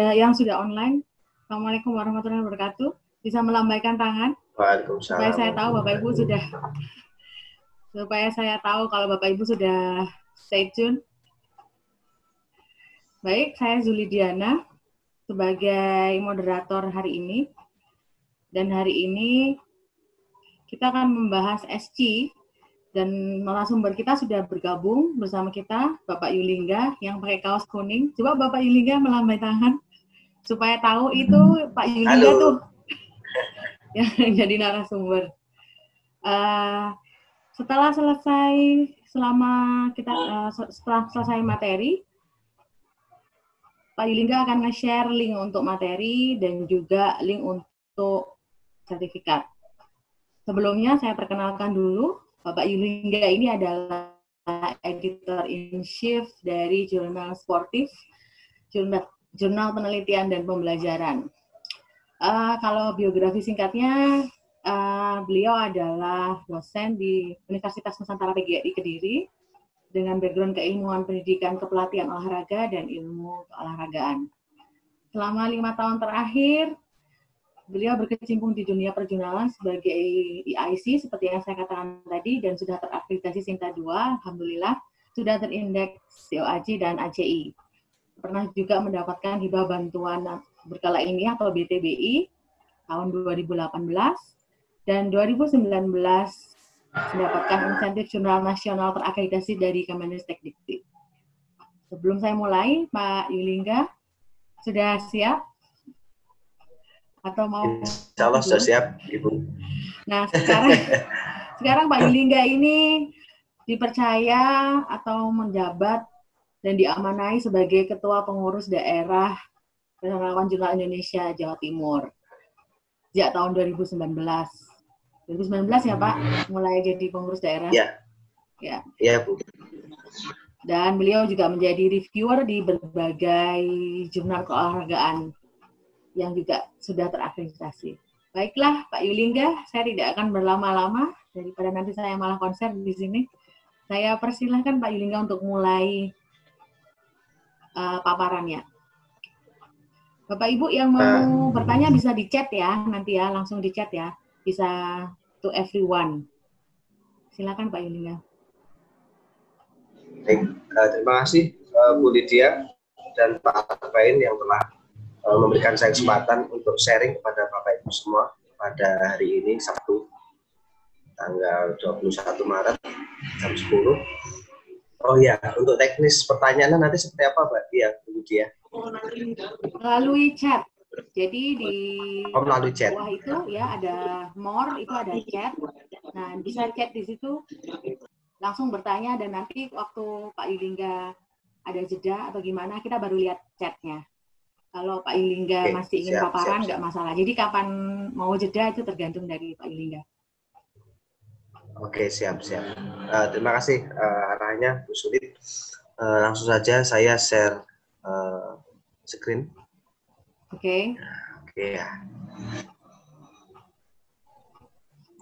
ada yang sudah online. Assalamualaikum warahmatullahi wabarakatuh. Bisa melambaikan tangan? Waalaikumsalam. Supaya saya tahu Bapak Ibu sudah supaya saya tahu kalau Bapak Ibu sudah stay tune. Baik, saya Zuli Diana sebagai moderator hari ini. Dan hari ini kita akan membahas SC dan narasumber kita sudah bergabung bersama kita, Bapak Yulingga yang pakai kaos kuning. Coba Bapak Yulingga melambai tangan supaya tahu itu Pak Yulingga tuh yang jadi narasumber. Uh, setelah selesai selama kita uh, setelah selesai materi, Pak Yulingga akan nge-share link untuk materi dan juga link untuk sertifikat. Sebelumnya saya perkenalkan dulu Bapak Yulingga ini adalah editor in chief dari jurnal sportif, jurnal, jurnal penelitian dan pembelajaran. Uh, kalau biografi singkatnya, uh, beliau adalah dosen di Universitas Nusantara PGRI Kediri dengan background keilmuan pendidikan kepelatihan olahraga dan ilmu keolahragaan. Selama lima tahun terakhir, beliau berkecimpung di dunia perjurnalan sebagai EIC seperti yang saya katakan tadi dan sudah terakreditasi Sinta 2, alhamdulillah sudah terindeks COAJ dan ACI. Pernah juga mendapatkan hibah bantuan berkala ini atau BTBI tahun 2018 dan 2019 mendapatkan insentif jurnal nasional terakreditasi dari Kemenristek Dikti. Sebelum saya mulai, Pak Yulingga, sudah siap atau mau Insya Allah sudah siap Ibu. Nah sekarang sekarang Pak Yulingga ini dipercaya atau menjabat dan diamanai sebagai Ketua Pengurus Daerah Relawan Jurnal Indonesia Jawa Timur sejak tahun 2019. 2019 ya Pak, mulai jadi pengurus daerah. Iya. Ya. Iya Bu. Dan beliau juga menjadi reviewer di berbagai jurnal keolahragaan yang juga sudah terakreditasi. Baiklah, Pak Yulingga, saya tidak akan berlama-lama daripada nanti saya malah konser di sini. Saya persilahkan Pak Yulingga untuk mulai uh, paparannya. Bapak Ibu yang mau uh, bertanya bisa di chat ya, nanti ya, langsung di chat ya. Bisa to everyone. Silakan Pak. Baik, uh, terima kasih Bu Lydia dan Pak Arbain yang telah memberikan saya kesempatan untuk sharing kepada Bapak Ibu semua pada hari ini Sabtu tanggal 21 Maret jam 10. Oh ya, untuk teknis pertanyaannya nanti seperti apa Mbak Dia, Bu Dia? Melalui chat. Jadi di oh, melalui chat. bawah itu ya ada more itu ada chat. Nah bisa chat di situ langsung bertanya dan nanti waktu Pak Yulingga ada jeda atau gimana kita baru lihat chatnya. Kalau Pak Yulingga masih ingin siap, paparan, nggak masalah. Jadi kapan mau jeda itu tergantung dari Pak Yulingga. Oke, siap, siap. Uh, terima kasih uh, arahnya, Bu Sulit. Uh, langsung saja saya share uh, screen. Oke. Okay. Oke ya.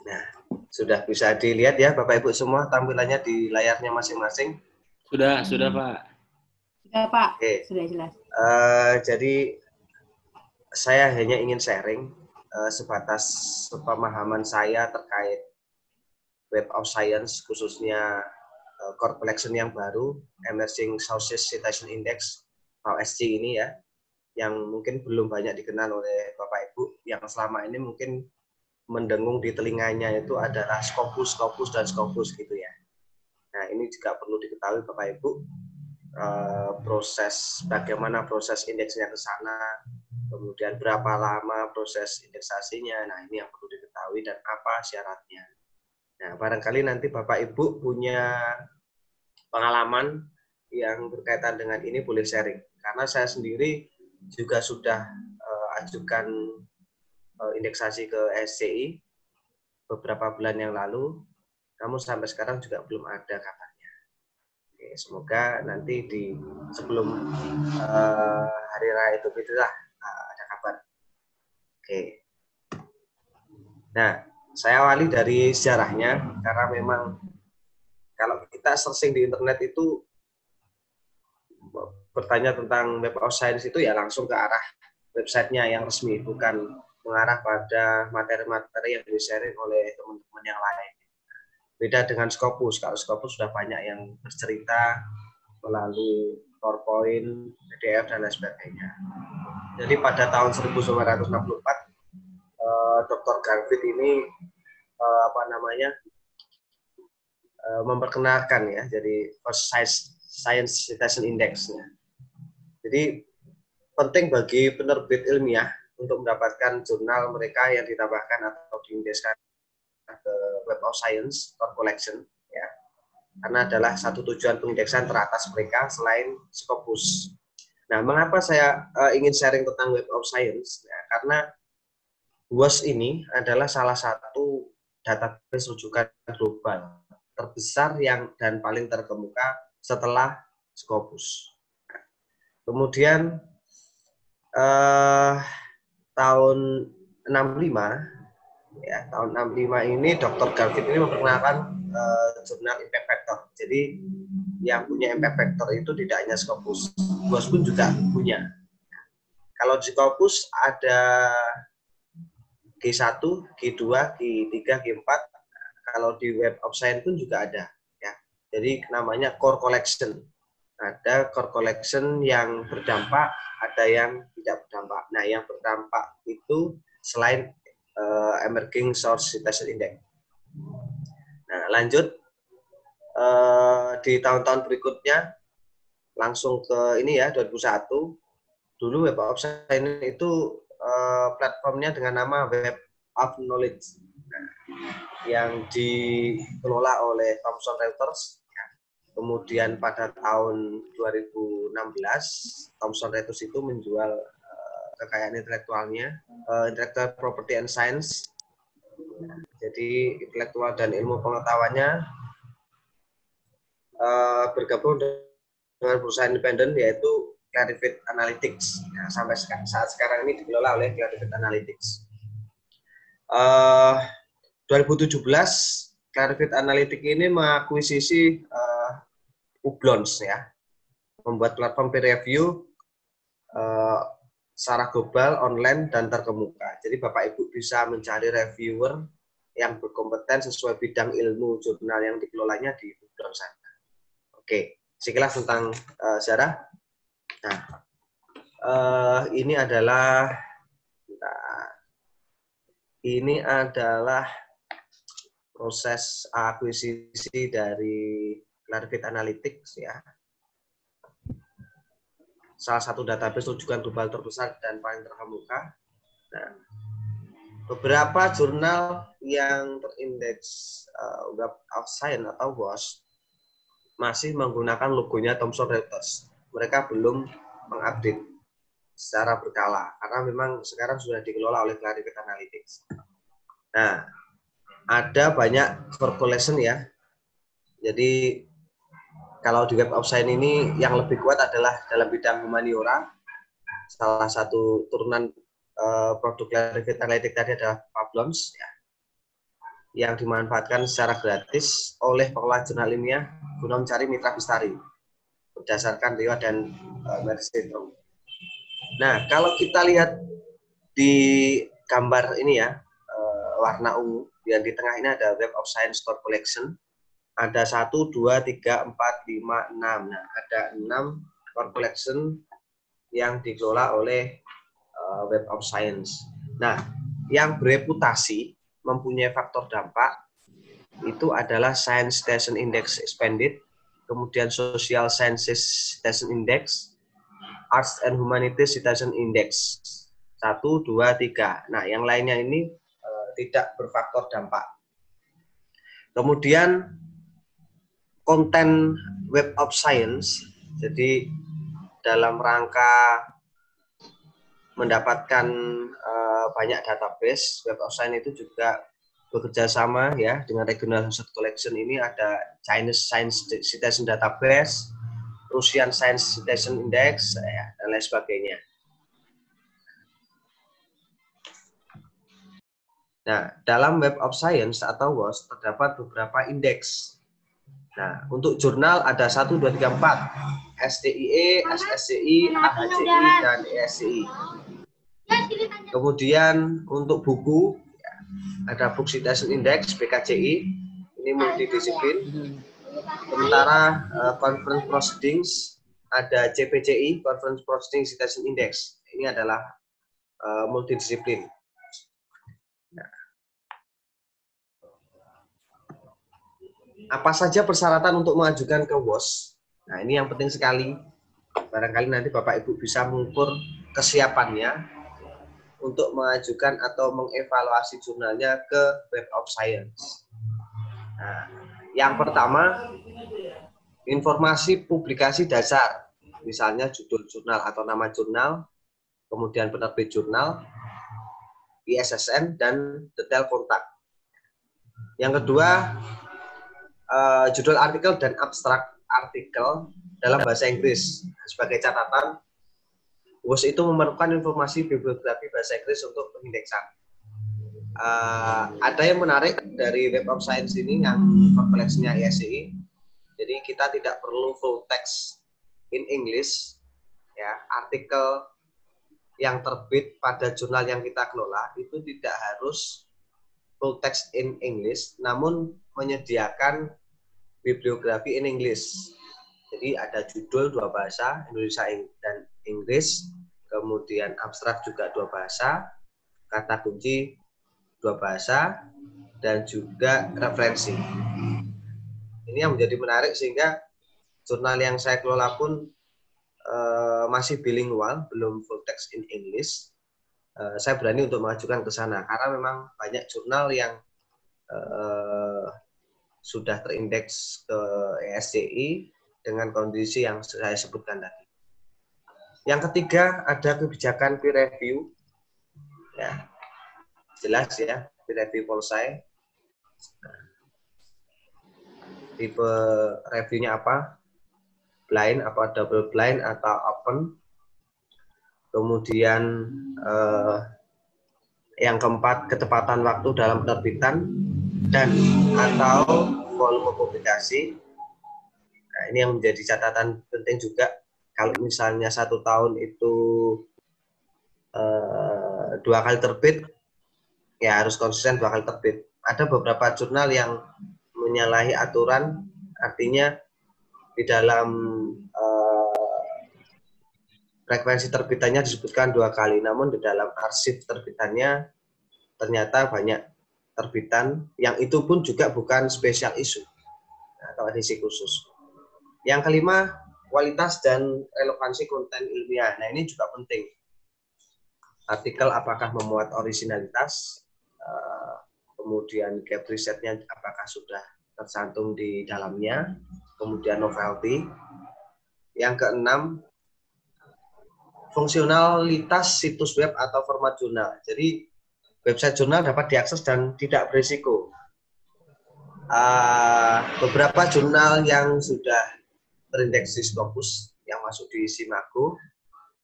Nah, sudah bisa dilihat ya Bapak Ibu semua tampilannya di layarnya masing-masing. Sudah, sudah Pak. Sudah Pak, Oke. sudah jelas. Uh, jadi saya hanya ingin sharing uh, sebatas pemahaman saya terkait Web of Science khususnya uh, core collection yang baru Emerging Sources Citation Index atau SC ini ya yang mungkin belum banyak dikenal oleh Bapak Ibu yang selama ini mungkin mendengung di telinganya itu adalah Scopus, Scopus, dan Scopus gitu ya. Nah ini juga perlu diketahui Bapak Ibu Eh, proses bagaimana proses indeksnya ke sana, kemudian berapa lama proses indeksasinya. Nah, ini yang perlu diketahui dan apa syaratnya. Nah, barangkali nanti Bapak Ibu punya pengalaman yang berkaitan dengan ini boleh sharing. Karena saya sendiri juga sudah uh, ajukan uh, indeksasi ke SCI beberapa bulan yang lalu. Namun sampai sekarang juga belum ada kabar Oke, semoga nanti di sebelum uh, hari raya itu itulah uh, ada kabar. Oke. Nah, saya awali dari sejarahnya karena memang kalau kita searching di internet itu bertanya tentang Web of Science itu ya langsung ke arah websitenya yang resmi, bukan mengarah pada materi-materi yang di-sharing oleh teman-teman yang lain. Beda dengan Scopus, kalau Scopus sudah banyak yang bercerita melalui PowerPoint, PDF, dan lain sebagainya. Jadi pada tahun 1964, eh, Dr. Garfield ini eh, apa namanya eh, memperkenalkan ya, jadi Science, Science Citation Index. -nya. Jadi penting bagi penerbit ilmiah untuk mendapatkan jurnal mereka yang ditambahkan atau diindekskan ke Web of Science or Collection ya karena adalah satu tujuan pengindeksan teratas mereka selain Scopus. Nah, mengapa saya uh, ingin sharing tentang Web of Science? Ya, karena WOS ini adalah salah satu database rujukan global terbesar yang dan paling terkemuka setelah Scopus. Kemudian uh, tahun 65 ya tahun 65 ini Dr. Garfield ini memperkenalkan uh, jurnal Impact Factor. Jadi yang punya Impact Factor itu tidak hanya Scopus, Bos pun juga punya. Kalau di Scopus ada G1, G2, G3, G4. Kalau di Web of Science pun juga ada. Ya. Jadi namanya Core Collection. Ada Core Collection yang berdampak, ada yang tidak berdampak. Nah, yang berdampak itu selain uh, Emerging Source Citation Index. Nah, lanjut uh, di tahun-tahun berikutnya langsung ke ini ya 2001 dulu Web of Science itu uh, platformnya dengan nama Web of Knowledge yang dikelola oleh Thomson Reuters Kemudian pada tahun 2016, Thomson Reuters itu menjual uh, kekayaan intelektualnya, uh, Intellectual Property and Science. Jadi intelektual dan ilmu pengetahuannya bergabung dengan perusahaan independen yaitu Clarivate Analytics. Nah, sampai saat sekarang ini dikelola oleh Clarivate Analytics. Uh, 2017 Clarivate Analytics ini mengakuisisi uh, Ublons ya, membuat platform peer review uh, secara global, online, dan terkemuka. Jadi Bapak Ibu bisa mencari reviewer yang berkompeten sesuai bidang ilmu jurnal yang dikelolanya di Ublons sana. Oke, sekilas tentang uh, sejarah. Nah, uh, ini adalah nah, ini adalah proses akuisisi dari Clarivate Analytics ya. Salah satu database rujukan global terbesar dan paling terkemuka. Nah, beberapa jurnal yang terindeks uh, Web of Science atau WOS masih menggunakan logonya Thomson Reuters. Mereka belum mengupdate secara berkala karena memang sekarang sudah dikelola oleh Clarivate Analytics. Nah, ada banyak correlation ya. Jadi kalau di Web of Science ini yang lebih kuat adalah dalam bidang humaniora. Salah satu turunan uh, produk Clarivate Analytics tadi adalah Pablons, ya, yang dimanfaatkan secara gratis oleh pengelola jurnal ilmiah guna mencari mitra bistari berdasarkan riwayat dan uh, syndrome. Nah, kalau kita lihat di gambar ini ya, uh, warna ungu, yang di tengah ini ada Web of Science Core Collection ada satu, dua, tiga, empat, lima, enam. Nah, ada enam core collection yang dikelola oleh uh, Web of Science. Nah, yang bereputasi mempunyai faktor dampak itu adalah Science Station Index Expanded, kemudian Social Sciences Citation Index, Arts and Humanities Citation Index. Satu, dua, tiga. Nah, yang lainnya ini uh, tidak berfaktor dampak. Kemudian konten Web of Science. Jadi dalam rangka mendapatkan uh, banyak database, Web of Science itu juga bekerja sama ya dengan Regional Research Collection ini ada Chinese Science Citation Database, Russian Science Citation Index, ya, dan lain sebagainya. Nah, dalam Web of Science atau WOS terdapat beberapa indeks Nah, untuk jurnal ada 1, 2, 3, 4. STIE, SSCI, AHCI, dan ESCI. Kemudian untuk buku, ada Book Citation Index, BKCI. Ini multidisiplin. Sementara uh, Conference Proceedings, ada CPCI, Conference Proceeding Citation Index. Ini adalah uh, multidisiplin. apa saja persyaratan untuk mengajukan ke WOS? Nah, ini yang penting sekali. Barangkali nanti Bapak Ibu bisa mengukur kesiapannya untuk mengajukan atau mengevaluasi jurnalnya ke Web of Science. Nah, yang pertama, informasi publikasi dasar, misalnya judul jurnal atau nama jurnal, kemudian penerbit jurnal, ISSN, dan detail kontak. Yang kedua, uh, judul artikel dan abstrak artikel dalam bahasa Inggris. Sebagai catatan, WOS itu memerlukan informasi bibliografi bahasa Inggris untuk pengindeksan. Uh, ada yang menarik dari Web of Science ini yang koleksinya ISCI. Jadi kita tidak perlu full text in English, ya artikel yang terbit pada jurnal yang kita kelola itu tidak harus full text in English, namun menyediakan bibliografi in English. Jadi ada judul dua bahasa, Indonesia dan Inggris, kemudian abstrak juga dua bahasa, kata kunci dua bahasa, dan juga referensi. Ini yang menjadi menarik sehingga jurnal yang saya kelola pun uh, masih bilingual, belum full text in English. Uh, saya berani untuk mengajukan ke sana karena memang banyak jurnal yang uh, sudah terindeks ke ESCI dengan kondisi yang saya sebutkan tadi. Yang ketiga ada kebijakan peer review. Ya, jelas ya peer review polsai. Tipe reviewnya apa? Blind, apa double blind atau open. Kemudian eh, yang keempat ketepatan waktu dalam penerbitan dan atau volume publikasi. Nah, ini yang menjadi catatan penting juga. Kalau misalnya satu tahun itu uh, dua kali terbit, ya harus konsisten dua kali terbit. Ada beberapa jurnal yang menyalahi aturan, artinya di dalam uh, frekuensi terbitannya disebutkan dua kali, namun di dalam arsip terbitannya ternyata banyak terbitan yang itu pun juga bukan spesial isu atau edisi khusus. Yang kelima, kualitas dan relevansi konten ilmiah. Nah, ini juga penting. Artikel apakah memuat originalitas, eh, kemudian gap risetnya apakah sudah tercantum di dalamnya, kemudian novelty. Yang keenam, fungsionalitas situs web atau format jurnal. Jadi website jurnal dapat diakses dan tidak berisiko. Uh, beberapa jurnal yang sudah terindeks di yang masuk di Simago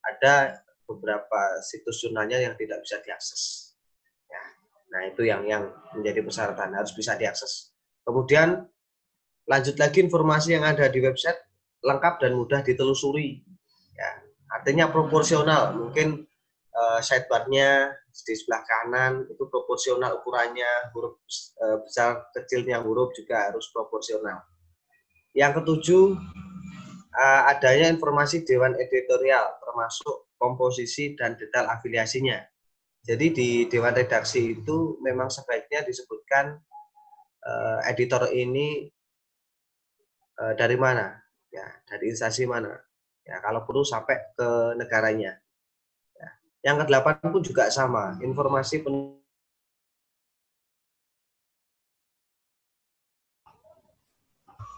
ada beberapa situs jurnalnya yang tidak bisa diakses. Ya. Nah itu yang yang menjadi persyaratan harus bisa diakses. Kemudian lanjut lagi informasi yang ada di website lengkap dan mudah ditelusuri. Ya, artinya proporsional. Mungkin uh, sidebarnya di sebelah kanan itu proporsional ukurannya huruf uh, besar kecilnya huruf juga harus proporsional. Yang ketujuh uh, adanya informasi dewan editorial termasuk komposisi dan detail afiliasinya. Jadi di dewan redaksi itu memang sebaiknya disebutkan uh, editor ini uh, dari mana, ya dari instansi mana. Ya kalau perlu sampai ke negaranya. Yang kedelapan pun juga sama, informasi pen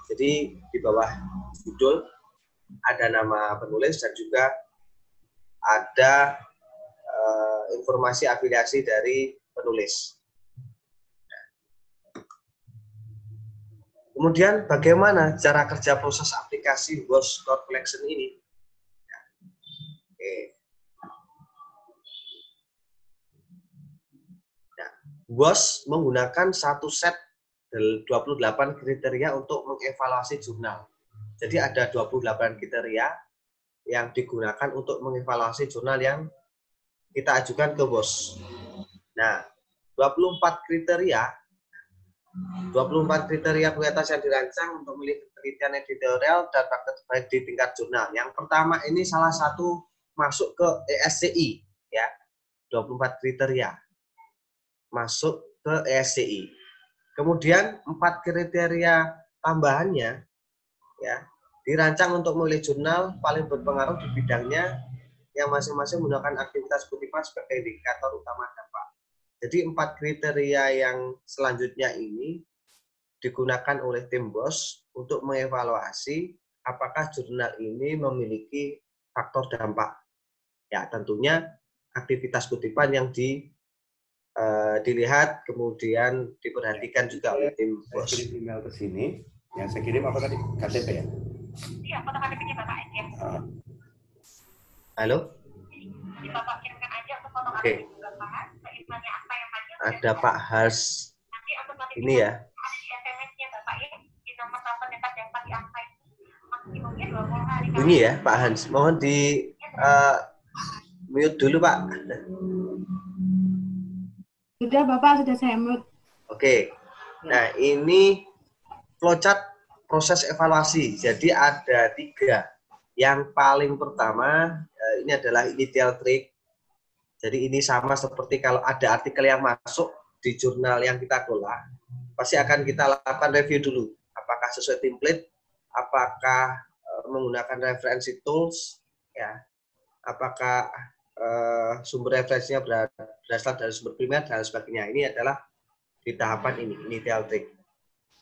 Jadi di bawah judul ada nama penulis dan juga ada uh, informasi afiliasi dari penulis. Kemudian bagaimana cara kerja proses aplikasi WOS Core Collection ini? Oke. WOS menggunakan satu set 28 kriteria untuk mengevaluasi jurnal. Jadi ada 28 kriteria yang digunakan untuk mengevaluasi jurnal yang kita ajukan ke BOS. Nah, 24 kriteria 24 kriteria kualitas yang dirancang untuk memiliki penelitian editorial dan praktek terbaik di tingkat jurnal. Yang pertama ini salah satu masuk ke ESCI ya. 24 kriteria masuk ke ESCI. Kemudian empat kriteria tambahannya ya dirancang untuk memilih jurnal paling berpengaruh di bidangnya yang masing-masing menggunakan aktivitas kutipan sebagai indikator utama dampak. Jadi empat kriteria yang selanjutnya ini digunakan oleh tim BOS untuk mengevaluasi apakah jurnal ini memiliki faktor dampak. Ya, tentunya aktivitas kutipan yang di uh, dilihat kemudian diperhatikan juga oleh tim bos. Email ke sini. Yang saya kirim apa tadi? KTP ya? Iya, foto KTP-nya Bapak aja. Uh. Halo? Jadi Bapak kirimkan aja untuk foto KTP okay. Bapak. Saya apa yang tadi. Ada Pak Hars. Nanti ini ya. Ada di SMS-nya Bapak ya. Di nomor telepon yang dapat di angka ini. Maksimumnya 20 hari. Ini ya Pak Hans. Mohon di uh, mute dulu Pak. Sudah Bapak, sudah saya mute. Oke. Nah, ini flowchart proses evaluasi. Jadi ada tiga. Yang paling pertama, eh, ini adalah initial trick. Jadi ini sama seperti kalau ada artikel yang masuk di jurnal yang kita kelola, pasti akan kita lakukan review dulu. Apakah sesuai template, apakah eh, menggunakan referensi tools, ya, apakah uh, sumber referensinya berasal dari sumber primer dan sebagainya. Ini adalah di tahapan ini, ini trick.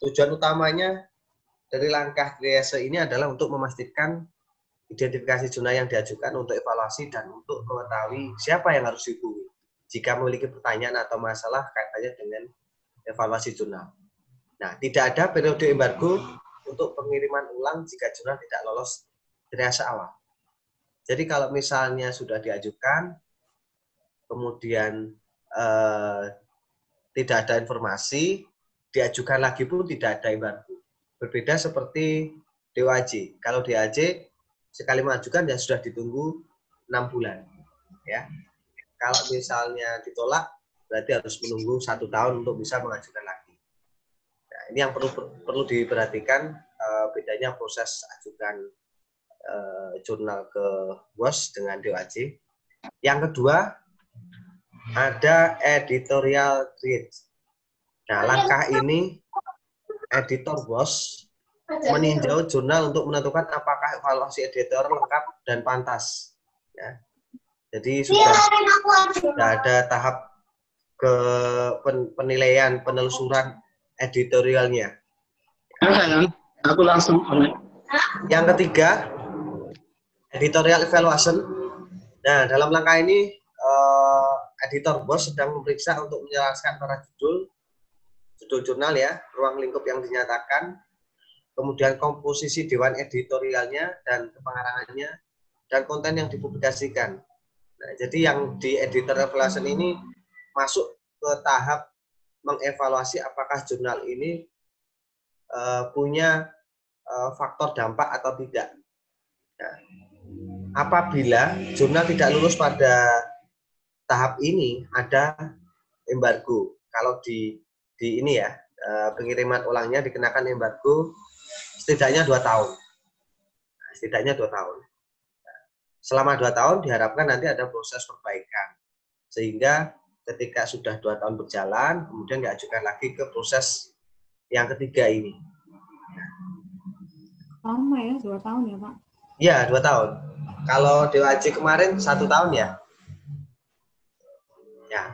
Tujuan utamanya dari langkah triase ini adalah untuk memastikan identifikasi jurnal yang diajukan untuk evaluasi dan untuk mengetahui siapa yang harus dihubungi jika memiliki pertanyaan atau masalah kaitannya dengan evaluasi jurnal. Nah, tidak ada periode embargo untuk pengiriman ulang jika jurnal tidak lolos triase awal. Jadi kalau misalnya sudah diajukan, kemudian eh, tidak ada informasi, diajukan lagi pun tidak ada embargo. Berbeda seperti DOAJ. Kalau DOAJ sekali mengajukan ya sudah ditunggu enam bulan. Ya, kalau misalnya ditolak berarti harus menunggu satu tahun untuk bisa mengajukan lagi. Nah, ini yang perlu perlu diperhatikan uh, bedanya proses ajukan uh, jurnal ke BOS dengan DOAJ. Yang kedua, ada editorial create. Nah, langkah ini editor BOS meninjau jurnal untuk menentukan apakah evaluasi editor lengkap dan pantas. Ya. Jadi sudah, sudah ada tahap ke penilaian penelusuran editorialnya. Aku langsung. Yang ketiga, editorial evaluation. Nah, dalam langkah ini uh, editor bos sedang memeriksa untuk menjelaskan para judul, judul jurnal ya, ruang lingkup yang dinyatakan, kemudian komposisi dewan editorialnya dan kepengarangannya, dan konten yang dipublikasikan. Nah, jadi yang di editor evaluation ini masuk ke tahap mengevaluasi apakah jurnal ini uh, punya uh, faktor dampak atau tidak. Nah, apabila jurnal tidak lulus pada tahap ini ada embargo. Kalau di di ini ya eh, pengiriman ulangnya dikenakan embargo setidaknya dua tahun. Nah, setidaknya dua tahun. Selama dua tahun diharapkan nanti ada proses perbaikan sehingga ketika sudah dua tahun berjalan kemudian diajukan lagi ke proses yang ketiga ini. Lama ya dua tahun ya pak? Iya dua tahun. Kalau DOAJ kemarin satu tahun ya. Ya.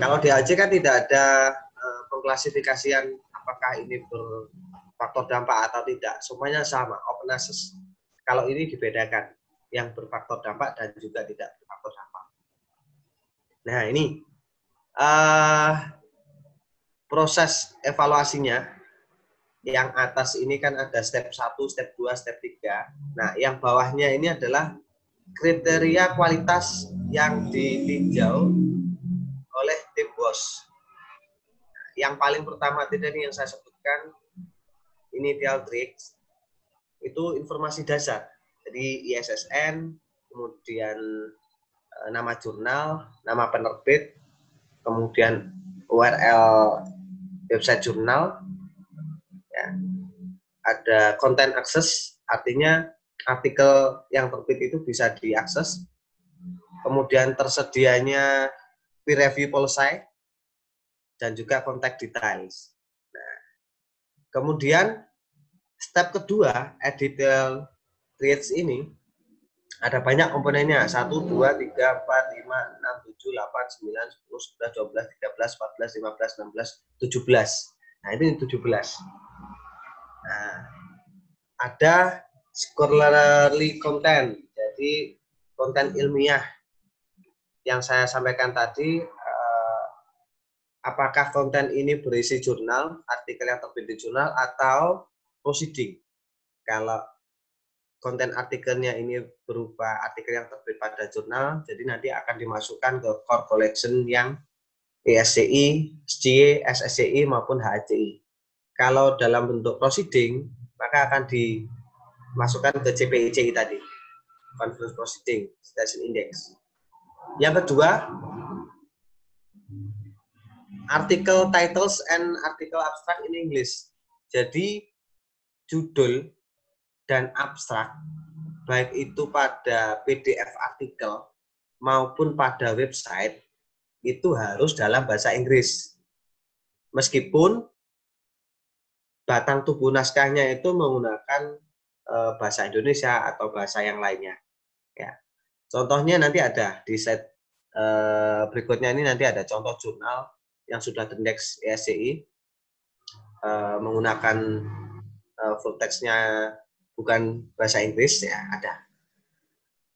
Kalau DOAJ kan tidak ada pengklasifikasian apakah ini berfaktor dampak atau tidak. Semuanya sama, open access. Kalau ini dibedakan yang berfaktor dampak dan juga tidak berfaktor dampak. Nah ini uh, proses evaluasinya yang atas ini kan ada step 1, step 2, step 3. Nah, yang bawahnya ini adalah kriteria kualitas yang ditinjau oleh tim bos. Yang paling pertama tadi yang saya sebut menyebutkan initial tricks itu informasi dasar. Jadi ISSN, kemudian eh, nama jurnal, nama penerbit, kemudian URL website jurnal, ya. ada content access, artinya artikel yang terbit itu bisa diakses, kemudian tersedianya peer review policy, dan juga contact details. Nah, kemudian step kedua, editorial creates ini ada banyak komponennya. 1, 2, 3, 4, 5, 6, 7, 8, 9, 10, 11, 12, 13, 14, 15, 16, 17. Nah, ini 17. Nah, ada scholarly content. Jadi, konten ilmiah yang saya sampaikan tadi, apakah konten ini berisi jurnal, artikel yang terbit di jurnal, atau proceeding. Kalau konten artikelnya ini berupa artikel yang terbit pada jurnal, jadi nanti akan dimasukkan ke core collection yang ESCI, SCI, SSCI maupun HACI. Kalau dalam bentuk proceeding, maka akan dimasukkan ke CPICI tadi, Conference Proceeding Station Index. Yang kedua, artikel titles and artikel abstract in English. Jadi judul dan abstrak, baik itu pada PDF artikel maupun pada website, itu harus dalam bahasa Inggris. Meskipun batang tubuh naskahnya itu menggunakan e, bahasa Indonesia atau bahasa yang lainnya. Ya. Contohnya nanti ada di set e, berikutnya ini nanti ada contoh jurnal yang sudah terindeks ESCI e, menggunakan e, full text-nya bukan bahasa Inggris ya ada.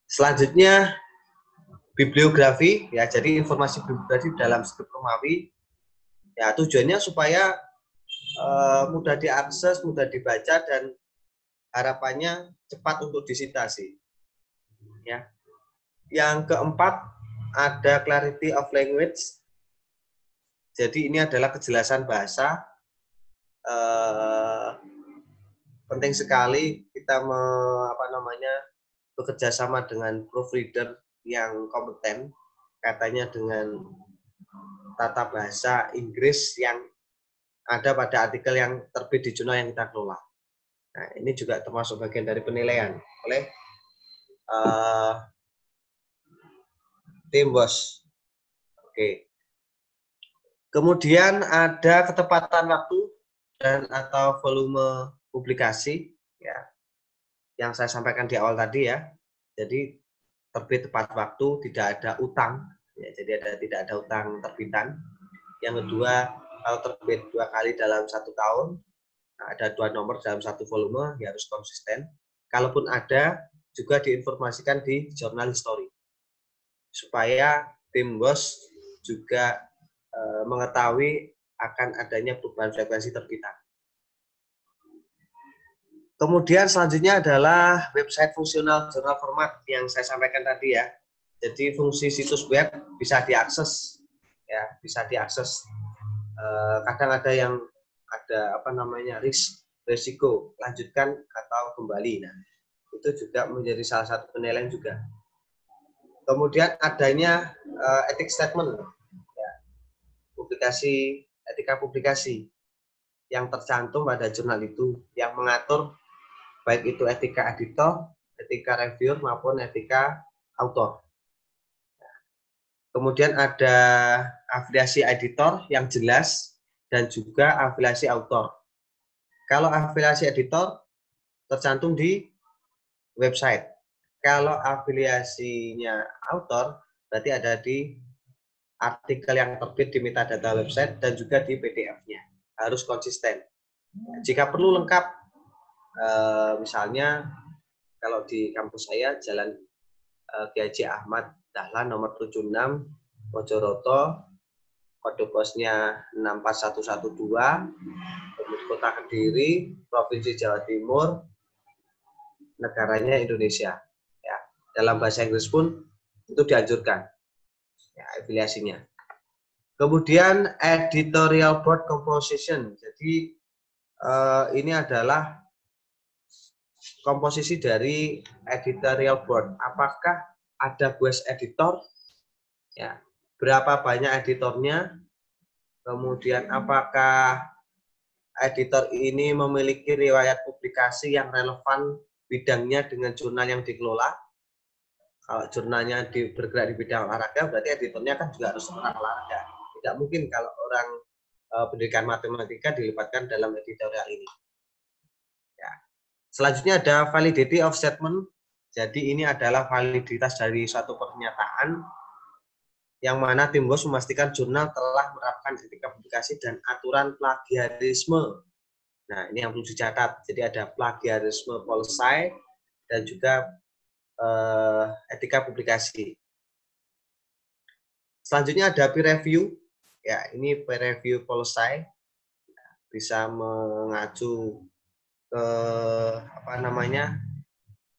Selanjutnya bibliografi ya jadi informasi bibliografi dalam skrip Romawi ya tujuannya supaya uh, mudah diakses, mudah dibaca dan harapannya cepat untuk disitasi. Ya. Yang keempat ada clarity of language. Jadi ini adalah kejelasan bahasa. Uh, penting sekali kita me, apa namanya bekerja sama dengan proofreader yang kompeten katanya dengan tata bahasa Inggris yang ada pada artikel yang terbit di jurnal yang kita kelola. Nah, ini juga termasuk bagian dari penilaian oleh uh, tim bos. Oke. Kemudian ada ketepatan waktu dan atau volume publikasi ya yang saya sampaikan di awal tadi ya. Jadi terbit tepat waktu, tidak ada utang ya. Jadi ada tidak ada utang terbitan. Yang kedua, kalau terbit dua kali dalam satu tahun, nah, ada dua nomor dalam satu volume, ya harus konsisten. Kalaupun ada, juga diinformasikan di jurnal history supaya tim bos juga e, mengetahui akan adanya perubahan frekuensi terbitan. Kemudian selanjutnya adalah website fungsional jurnal format yang saya sampaikan tadi ya. Jadi fungsi situs web bisa diakses ya, bisa diakses. Eh, kadang ada yang ada apa namanya risk resiko lanjutkan atau kembali. Nah, itu juga menjadi salah satu penilaian juga. Kemudian adanya uh, ethic statement, publikasi etika publikasi yang tercantum pada jurnal itu yang mengatur baik itu etika editor, etika reviewer maupun etika autor. Kemudian ada afiliasi editor yang jelas dan juga afiliasi autor. Kalau afiliasi editor tercantum di website. Kalau afiliasinya autor berarti ada di artikel yang terbit di metadata website dan juga di PDF-nya. Harus konsisten. Jika perlu lengkap uh, misalnya kalau di kampus saya Jalan uh, Kiai Ahmad Dahlan nomor 76 Mojoroto kode posnya 64112 Kota Kediri Provinsi Jawa Timur negaranya Indonesia ya dalam bahasa Inggris pun itu dianjurkan ya afiliasinya kemudian editorial board composition jadi eh, ini adalah komposisi dari editorial board. Apakah ada guest editor? Ya, berapa banyak editornya? Kemudian apakah editor ini memiliki riwayat publikasi yang relevan bidangnya dengan jurnal yang dikelola? Kalau jurnalnya di, bergerak di bidang olahraga, berarti editornya kan juga harus orang olahraga. Tidak mungkin kalau orang uh, pendidikan matematika dilibatkan dalam editorial ini. Ya. Selanjutnya ada validity of statement. Jadi ini adalah validitas dari suatu pernyataan yang mana tim bos memastikan jurnal telah menerapkan etika publikasi dan aturan plagiarisme. Nah, ini yang perlu dicatat. Jadi ada plagiarisme policy dan juga uh, etika publikasi. Selanjutnya ada peer review. Ya, ini peer review policy bisa mengacu ke apa namanya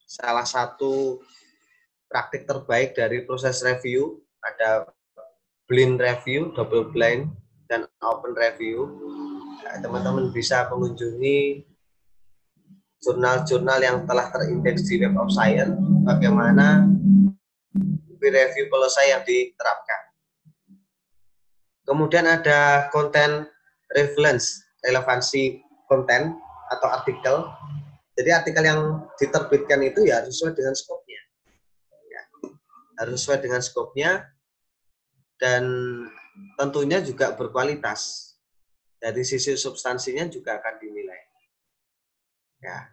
salah satu praktik terbaik dari proses review ada blind review, double blind, dan open review. Ya, teman-teman bisa mengunjungi jurnal-jurnal yang telah terindeks di Web of Science, bagaimana peer review policy yang diterapkan. Kemudian ada konten relevance, relevansi konten atau artikel. Jadi artikel yang diterbitkan itu ya harus sesuai dengan skopnya. Ya, harus sesuai dengan skopnya dan tentunya juga berkualitas. Dari sisi substansinya juga akan dinilai. Ya.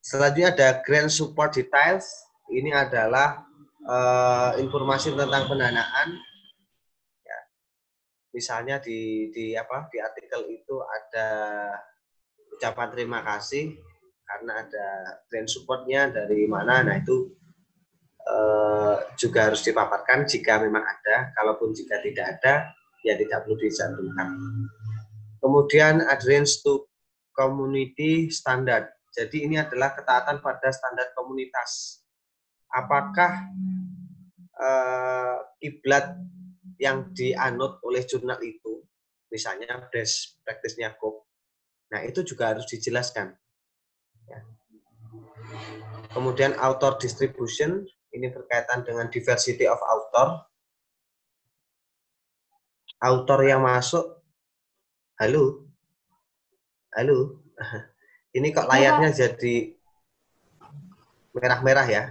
Selanjutnya ada grant support details. Ini adalah uh, informasi tentang pendanaan. Ya. Misalnya di di apa di artikel itu ada ucapan terima kasih karena ada grant supportnya dari mana. Nah itu Eh, juga harus dipaparkan jika memang ada. Kalaupun jika tidak ada, ya tidak perlu dicantumkan. Kemudian adherence to community standard. Jadi ini adalah ketaatan pada standar komunitas. Apakah uh, kiblat yang dianut oleh jurnal itu, misalnya best practice-nya COP, nah itu juga harus dijelaskan. Ya. Kemudian author distribution, ini berkaitan dengan diversity of author. Author yang masuk, halo, halo, ini kok layarnya jadi merah-merah ya?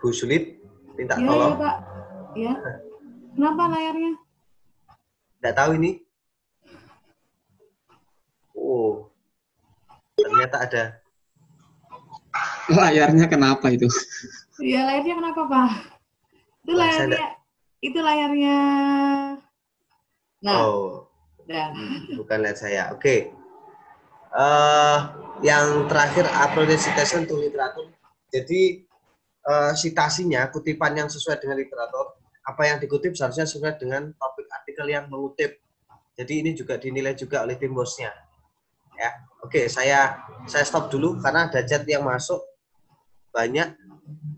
Bu Sulit, minta ya, tolong. Ya, Pak. Ya. Kenapa layarnya? Tidak tahu ini. Oh, ternyata ada Layarnya kenapa itu? Iya, layarnya kenapa, Pak? Itu layarnya, itu layarnya. Nah, oh, nah. bukan lihat saya. Oke. Okay. Uh, yang terakhir appropriate citation to literatur. Jadi uh, citasinya, kutipan yang sesuai dengan literatur, apa yang dikutip seharusnya sesuai dengan topik artikel yang mengutip. Jadi ini juga dinilai juga oleh tim bosnya. Ya, oke, saya saya stop dulu karena ada chat yang masuk banyak.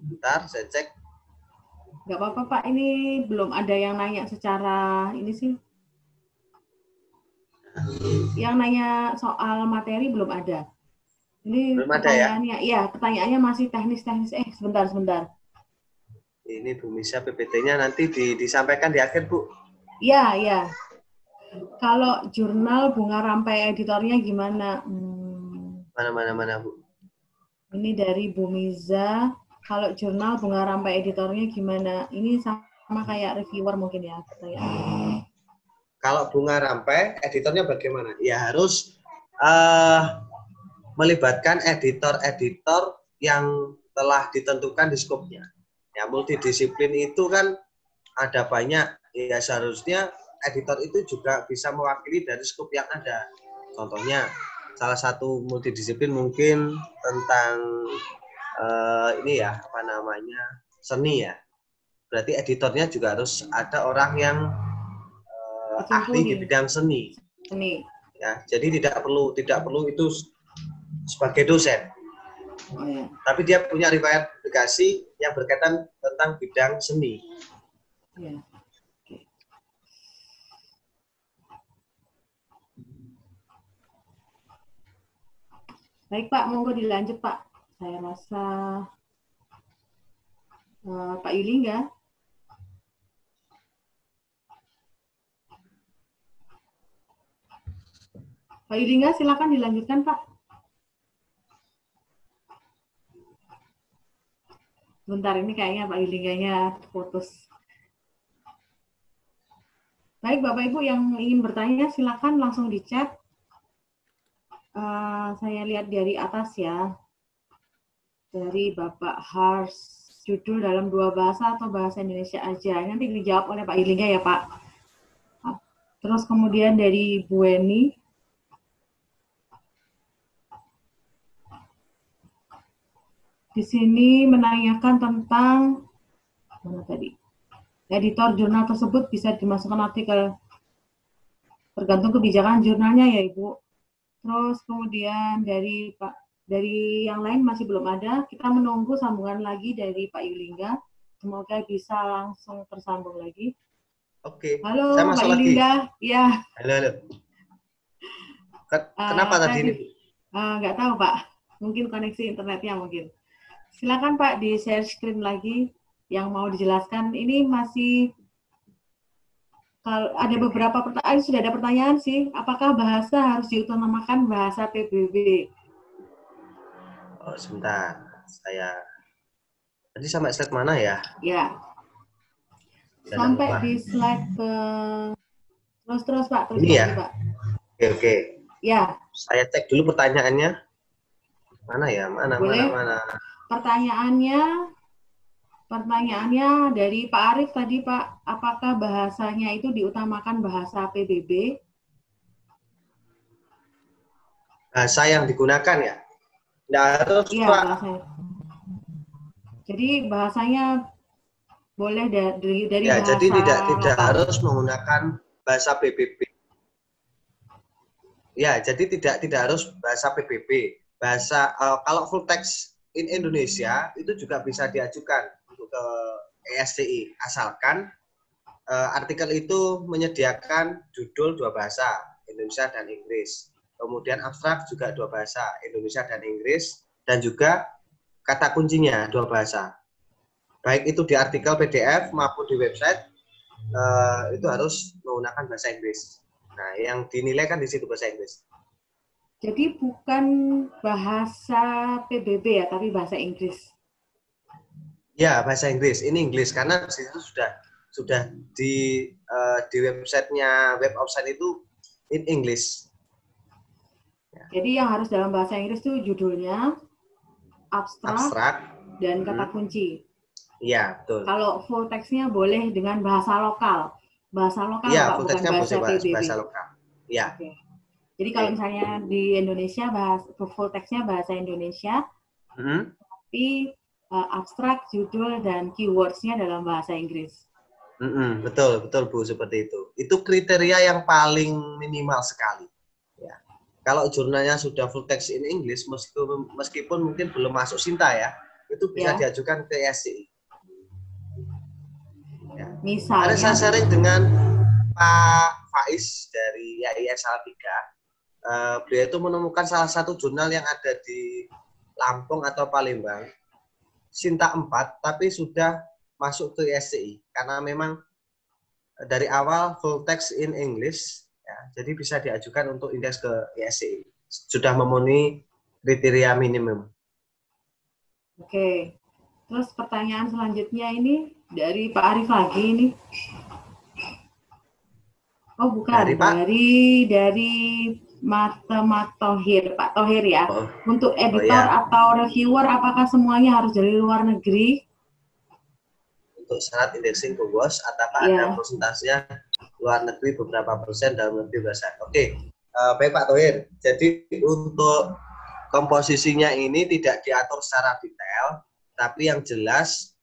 Bentar, saya cek. Gak apa-apa Pak, ini belum ada yang nanya secara ini sih. Yang nanya soal materi belum ada. Ini belum ada ya? Iya, pertanyaannya masih teknis-teknis. Eh, sebentar, sebentar. Ini Bu Misa PPT-nya nanti di, disampaikan di akhir, Bu. Iya, iya. Kalau jurnal bunga rampai editornya gimana? Hmm. Mana, mana, mana, Bu? Ini dari Bu Miza. Kalau jurnal bunga rampai editornya gimana? Ini sama kayak reviewer mungkin ya pertanyaannya. Kalau bunga rampai, editornya bagaimana? Ya harus uh, melibatkan editor-editor yang telah ditentukan di skopnya. Ya multidisiplin itu kan ada banyak. Ya seharusnya editor itu juga bisa mewakili dari skop yang ada. Contohnya salah satu multidisiplin mungkin tentang uh, ini ya apa namanya seni ya berarti editornya juga harus ada orang yang ahli di bidang seni seni ya jadi tidak perlu tidak perlu itu sebagai dosen oh, ya. tapi dia punya riwayat publikasi yang berkaitan tentang bidang seni ya. Baik Pak, monggo dilanjut Pak. Saya rasa eh, Pak Yulingga. Pak Yulingga silakan dilanjutkan Pak. Bentar ini kayaknya Pak Yulingganya putus. Baik Bapak Ibu yang ingin bertanya silakan langsung di chat. Eh, saya lihat dari atas ya. Dari Bapak Hars judul dalam dua bahasa atau bahasa Indonesia aja. Nanti dijawab oleh Pak Yulingga ya Pak. Terus kemudian dari Bu Weni. Di sini menanyakan tentang mana tadi? Editor jurnal tersebut bisa dimasukkan artikel tergantung kebijakan jurnalnya ya Ibu. Terus kemudian dari Pak dari yang lain masih belum ada, kita menunggu sambungan lagi dari Pak Yulingga. Semoga bisa langsung tersambung lagi. Oke. Halo Saya Pak masuk lagi. Yulingga, ya Halo, halo. Ken- Kenapa tadi ini? eh, nggak tahu Pak, mungkin koneksi internetnya mungkin. Silakan Pak di share screen lagi yang mau dijelaskan. Ini masih kalau ada beberapa pertanyaan sudah ada pertanyaan sih. Apakah bahasa harus diutamakan bahasa PBB? Oh, sebentar. Saya tadi sampai slide mana ya? Ya, Saya sampai lupa. di slide ke terus terus Pak, terus Ini ya? Pak. Oke, oke. Ya, Saya cek dulu pertanyaannya. Mana ya? Mana, Boleh. mana, mana? pertanyaannya pertanyaannya dari Pak Arief tadi Pak, apakah bahasanya itu diutamakan bahasa PBB? Bahasa yang digunakan ya? Nggak harus, Iya, bahasanya. Jadi bahasanya boleh da- dari dari Ya, bahasa jadi tidak tidak harus menggunakan bahasa PBB. Ya, jadi tidak tidak harus bahasa PBB. Bahasa eh, kalau full text in Indonesia itu juga bisa diajukan untuk ke ESCI asalkan eh, artikel itu menyediakan judul dua bahasa Indonesia dan Inggris. Kemudian abstrak juga dua bahasa Indonesia dan Inggris dan juga kata kuncinya dua bahasa baik itu di artikel PDF maupun di website eh, itu harus menggunakan bahasa Inggris. Nah, yang dinilai kan di situ bahasa Inggris. Jadi bukan bahasa PBB ya, tapi bahasa Inggris. Ya, bahasa Inggris. Ini Inggris karena di situ sudah sudah di eh, di websitenya web offsite itu in English. Jadi yang harus dalam bahasa Inggris itu judulnya, abstrak, Abstrak. dan kata Hmm. kunci. Iya, betul. Kalau full text-nya boleh dengan bahasa lokal. Bahasa lokal Pak, full bukan text-nya bahasa bahasa, PBB. bahasa lokal. Iya. Jadi kalau misalnya di Indonesia bahas full text-nya bahasa Indonesia, Hmm. tapi uh, abstrak, judul, dan keywords-nya dalam bahasa Inggris. Mm-mm, betul, betul Bu, seperti itu. Itu kriteria yang paling minimal sekali. Ya. Kalau jurnalnya sudah full text in English, meskipun, meskipun mungkin belum masuk Sinta ya, itu bisa Ya. diajukan ke SCI. Misalnya, Ada saya sharing dengan Pak Faiz dari YIN Salatiga. Eh, beliau itu menemukan salah satu jurnal yang ada di Lampung atau Palembang, Sinta 4, tapi sudah masuk ke SCI karena memang dari awal full text in English, ya, jadi bisa diajukan untuk indeks ke SCI. Sudah memenuhi kriteria minimum. oke. Terus pertanyaan selanjutnya ini dari Pak Arif lagi ini. Oh bukan, Dari Pak? dari dari Mata Tohir, Pak Tohir ya. Oh, Untuk editor ya. atau reviewer, apakah semuanya harus dari luar negeri? untuk syarat indexing bos apakah Iya. ada persentasenya luar negeri beberapa persen dalam negeri berapa oke Eh, baik Pak Tohir jadi untuk komposisinya ini tidak diatur secara detail tapi yang jelas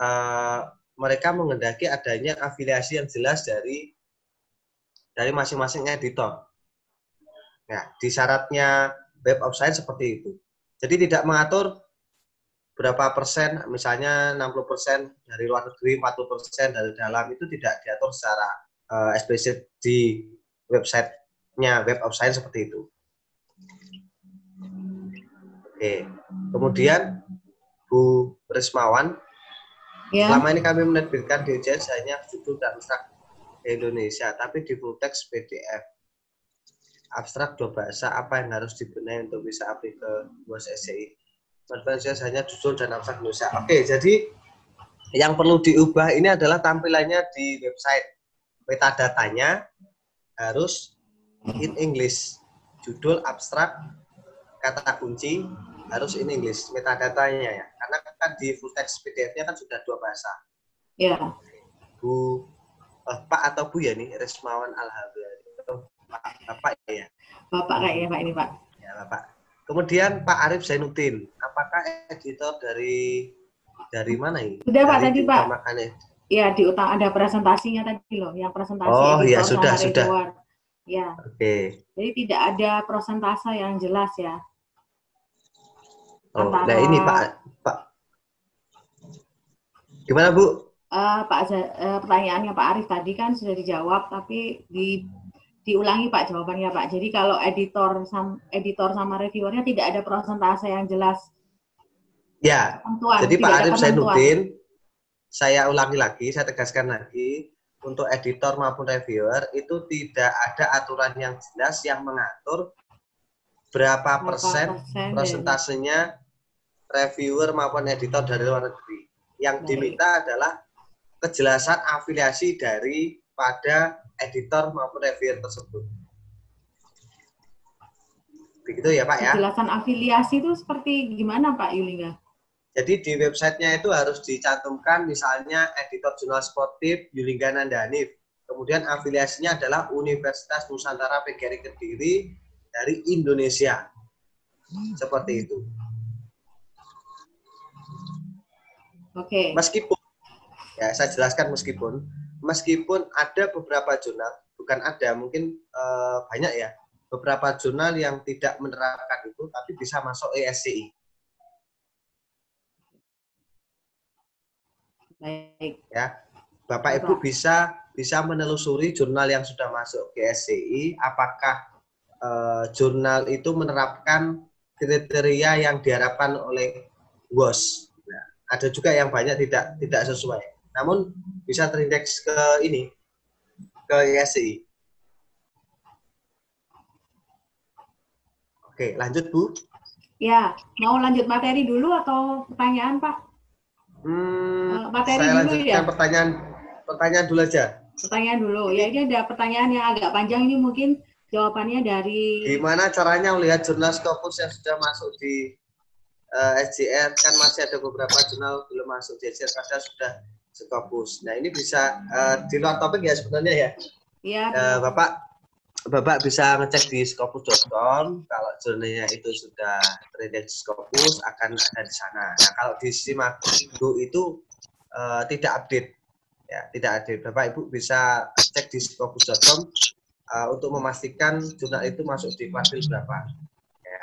eh, mereka mengendaki adanya afiliasi yang jelas dari dari masing-masing editor nah di syaratnya web of science seperti itu jadi tidak mengatur berapa persen, misalnya 60 persen dari luar negeri, 40 persen dari dalam itu tidak diatur secara eh, eksplisit di websitenya Web of Science seperti itu. Oke. Kemudian Bu Rismawan, Ya. selama ini kami menerbitkan di UJS hanya judul dan abstrak Indonesia, tapi di full text PDF. Abstrak dua bahasa, apa yang harus dibenahi untuk bisa aplik ke UAS SCI? Menerbitkan UJS hanya judul dan abstrak Indonesia. Oke, jadi yang perlu diubah ini adalah tampilannya di website. Metadatanya harus in English. Judul abstrak, kata kunci harus in English. Metadatanya ya. Karena kan di full text PDF-nya kan sudah dua bahasa. Ya. Bu eh, Pak atau Bu ya nih Resmawan Alhamdulillah. Pak, Bapak ya. Bapak kayaknya Pak ini Pak. Ya, Bapak. Kemudian Pak Arif Zainuddin, apakah editor dari dari mana ini? Sudah, Pak, tadi, Pak. diutamakannya. Ya, di utang ada presentasinya tadi loh, yang presentasi Oh, ya, sudah, sudah. Ya, Oke. jadi tidak ada prosentase yang jelas ya. Oh, Antara- nah ini Pak Pak. Gimana Bu? Eh, Pak eh, pertanyaannya Pak Arif tadi kan sudah dijawab, tapi di diulangi Pak jawabannya Pak. Jadi kalau editor sam, editor sama reviewernya tidak ada prosentase yang jelas. Ya, Ketentuan, jadi Pak Arif ketentuan. Zainuddin, saya ulangi lagi, saya tegaskan lagi, untuk editor maupun reviewer itu tidak ada aturan yang jelas yang mengatur berapa Berapa persen persen persentasenya reviewer maupun editor dari luar negeri. Yang Baik. diminta adalah kejelasan afiliasi dari pada editor maupun reviewer tersebut. Begitu ya Pak ya? Penjelasan afiliasi itu seperti gimana Pak Yulinga? Jadi di websitenya itu harus dicantumkan misalnya editor jurnal sportif Yulingga Nandanif. Kemudian afiliasinya adalah Universitas Nusantara PGRI Kediri dari Indonesia. Seperti itu. Oke. Meskipun, ya saya jelaskan meskipun, meskipun ada beberapa jurnal, bukan ada, mungkin eh, banyak ya, beberapa jurnal yang tidak menerapkan itu, tapi bisa masuk E ESCI. Baik. ya Bapak Ibu bisa bisa menelusuri jurnal yang sudah masuk ke SCI apakah eh, jurnal itu menerapkan kriteria yang diharapkan oleh WOS. Nah, ada juga yang banyak tidak tidak sesuai. Namun bisa terindeks ke ini ke SCI. Oke, lanjut Bu. Ya, mau lanjut materi dulu atau pertanyaan Pak? Hmm, Eh, materi saya dulu lanjutkan ya? pertanyaan pertanyaan dulu aja. Pertanyaan dulu. Ya ini ada pertanyaan yang agak panjang ini mungkin jawabannya dari Gimana caranya melihat jurnal Scopus yang sudah masuk di eh, SJR? Kan masih ada beberapa jurnal belum masuk di SJR padahal sudah Scopus. Nah ini bisa eh, di luar topik ya sebenarnya ya. ya Eh, Bapak Bapak bisa ngecek di scopus.com kalau jurnalnya itu sudah terindeks Scopus akan ada di sana. Nah kalau di Simago itu eh, tidak update ya tidak update. Bapak Ibu bisa cek di scopus.com eh, untuk memastikan jurnal itu masuk di kuartil berapa. Ya.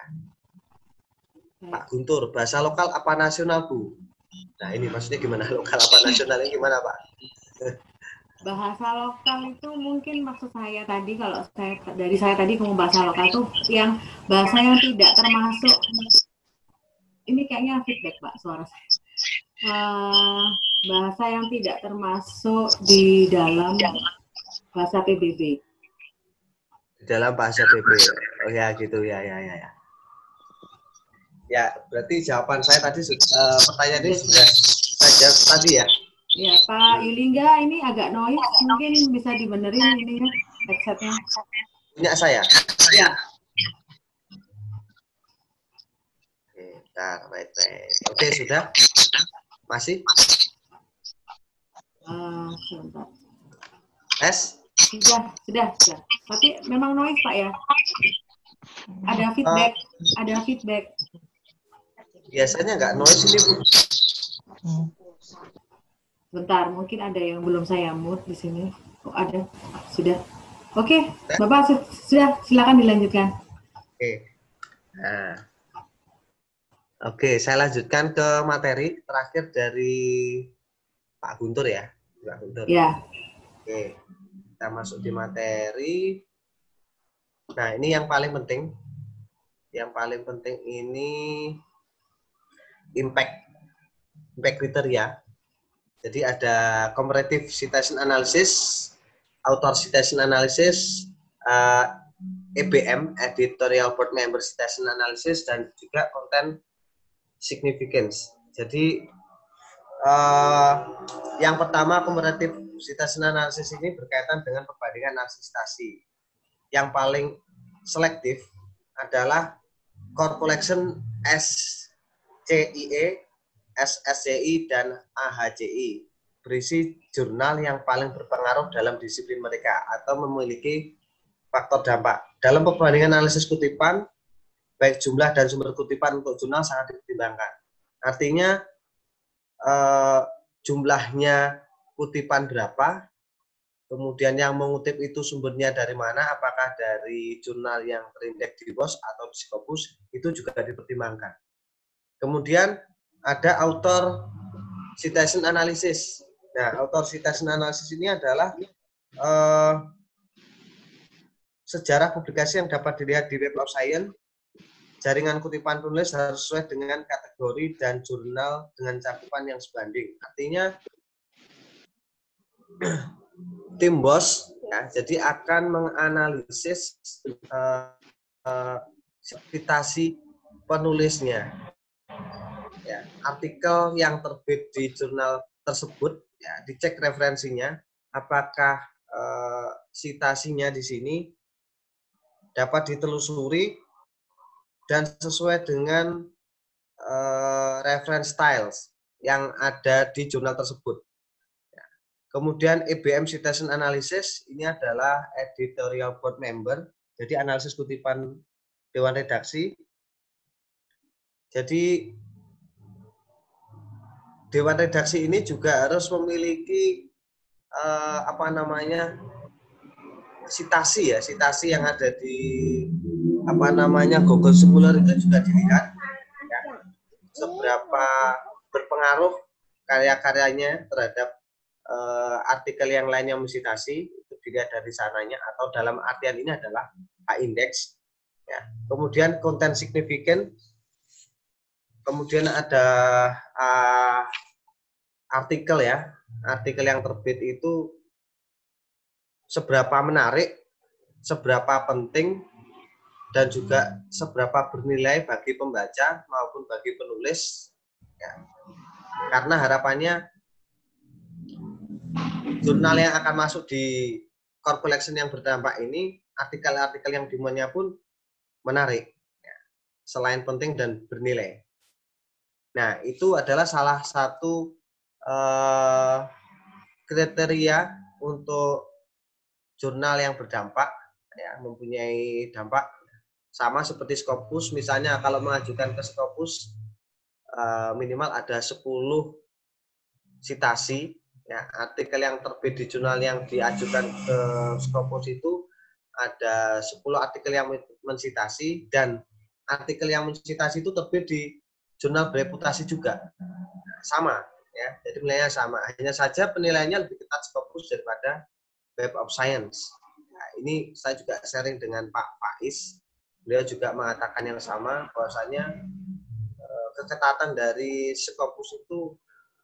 Pak Guntur, bahasa lokal apa nasional Bu? Nah ini maksudnya gimana lokal apa nasional ini gimana Pak? bahasa lokal itu mungkin maksud saya tadi kalau saya dari saya tadi ngomong bahasa lokal itu yang bahasa yang tidak termasuk ini kayaknya feedback Pak suara saya. Eh, bahasa yang tidak termasuk di dalam bahasa PBB. dalam bahasa PB. Oh ya gitu ya ya ya ya. Ya berarti jawaban saya tadi eh, pertanyaan ini sudah saya jawab tadi ya. Ya Pak Yulingga ini agak noise mungkin bisa dibenerin ini ya headsetnya. Punya saya. Ya. Oke, bentar, baik baik. Oke sudah. Masih? Eh, sebentar. S? Sudah, sudah, sudah. Tapi memang noise Pak ya. Ada feedback, ada feedback. Biasanya nggak noise ini bu. Bentar, mungkin ada yang belum saya mute di sini. Oh, ada. Sudah. Oke, Bapak su- sudah silakan dilanjutkan. Oke. Nah. Oke, saya lanjutkan ke materi terakhir dari Pak Guntur ya. Pak Guntur. Ya, Oke, kita masuk di materi. Nah, ini yang paling penting. Yang paling penting ini impact impact criteria. Jadi ada comparative citation analysis, author citation analysis, uh, EBM editorial board member citation analysis dan juga content significance. Jadi uh, yang pertama comparative citation analysis ini berkaitan dengan perbandingan analisis citasi. Yang paling selektif adalah core collection SCIE SSCI dan AHCI berisi jurnal yang paling berpengaruh dalam disiplin mereka atau memiliki faktor dampak. Dalam perbandingan analisis kutipan, baik jumlah dan sumber kutipan untuk jurnal sangat dipertimbangkan. Artinya eh, jumlahnya kutipan berapa, kemudian yang mengutip itu sumbernya dari mana, apakah dari jurnal yang terindeks di BOS atau di Scopus, itu juga dipertimbangkan. Kemudian ada author citation analysis. Nah, author citation analysis ini adalah uh, sejarah publikasi yang dapat dilihat di Web of Science. Jaringan kutipan penulis harus sesuai dengan kategori dan jurnal dengan cakupan yang sebanding. Artinya tim bos ya, jadi akan menganalisis uh, uh, citasi penulisnya ya, artikel yang terbit di jurnal tersebut ya dicek referensinya apakah eh, citasinya di sini dapat ditelusuri dan sesuai dengan eh, reference styles yang ada di jurnal tersebut. Ya. Kemudian EBM Citation Analysis ini adalah editorial board member, jadi analisis kutipan dewan redaksi. Jadi dewan redaksi ini juga harus memiliki uh, apa namanya sitasi ya sitasi yang ada di apa namanya Google Scholar itu juga dilihat. Ya, seberapa berpengaruh karya-karyanya terhadap uh, artikel yang lainnya mensitasi itu dilihat dari sananya atau dalam artian ini adalah H index ya. Kemudian konten signifikan kemudian ada uh, artikel ya, artikel yang terbit itu seberapa menarik, seberapa penting, dan juga seberapa bernilai bagi pembaca maupun bagi penulis. Ya. Karena harapannya jurnal yang akan masuk di core collection yang berdampak ini, artikel-artikel yang dimuatnya pun menarik. Ya. Selain penting dan bernilai. Nah, itu adalah salah satu uh, kriteria untuk jurnal yang berdampak, ya, mempunyai dampak sama seperti Scopus. Misalnya kalau mengajukan ke Scopus, uh, minimal ada 10 citasi, ya, artikel yang terbit di jurnal yang diajukan ke Scopus itu ada 10 artikel yang mensitasi dan artikel yang mensitasi itu terbit di jurnal bereputasi juga. Sama ya. Jadi penilaiannya sama. Hanya saja penilaiannya lebih ketat fokus daripada Web of Science. Nah, ini saya juga sharing dengan Pak Faiz. Beliau juga mengatakan yang sama bahwasanya eh, keketatan dari Scopus itu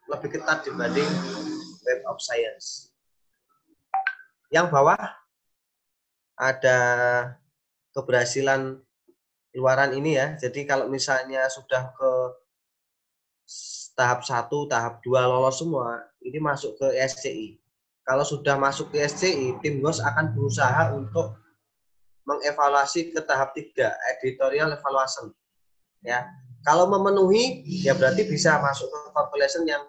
lebih ketat dibanding Web of Science. Yang bawah ada keberhasilan luaran ini ya. Jadi kalau misalnya sudah ke tahap satu, tahap dua lolos semua, ini masuk ke SCI. Kalau sudah masuk ke SCI, tim GOS akan berusaha untuk mengevaluasi ke tahap tiga, editorial evaluation. Ya, kalau memenuhi, ya berarti bisa masuk ke population yang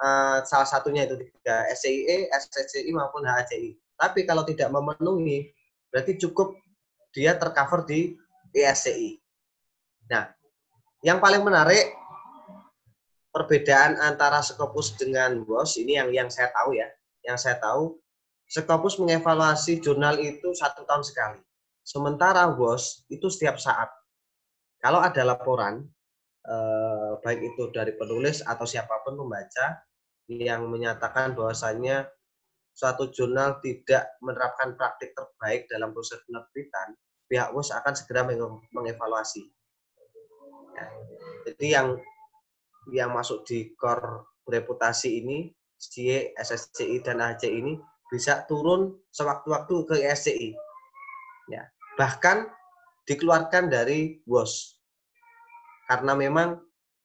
uh, salah satunya itu tiga, SCIE, SCCI maupun HACI. Tapi kalau tidak memenuhi, berarti cukup dia tercover di ESCI. Nah, yang paling menarik perbedaan antara Scopus dengan WOS ini yang yang saya tahu ya, yang saya tahu Scopus mengevaluasi jurnal itu satu tahun sekali. Sementara WOS itu setiap saat. Kalau ada laporan, eh, baik itu dari penulis atau siapa pun pembaca yang menyatakan bahwasannya suatu jurnal tidak menerapkan praktik terbaik dalam proses penerbitan, pihak WOS akan segera mengevaluasi. Ya. Jadi yang yang masuk di core reputasi ini, CE, SSCI, dan AHC ini bisa turun sewaktu-waktu ke SCI. Ya, bahkan dikeluarkan dari WOS. Karena memang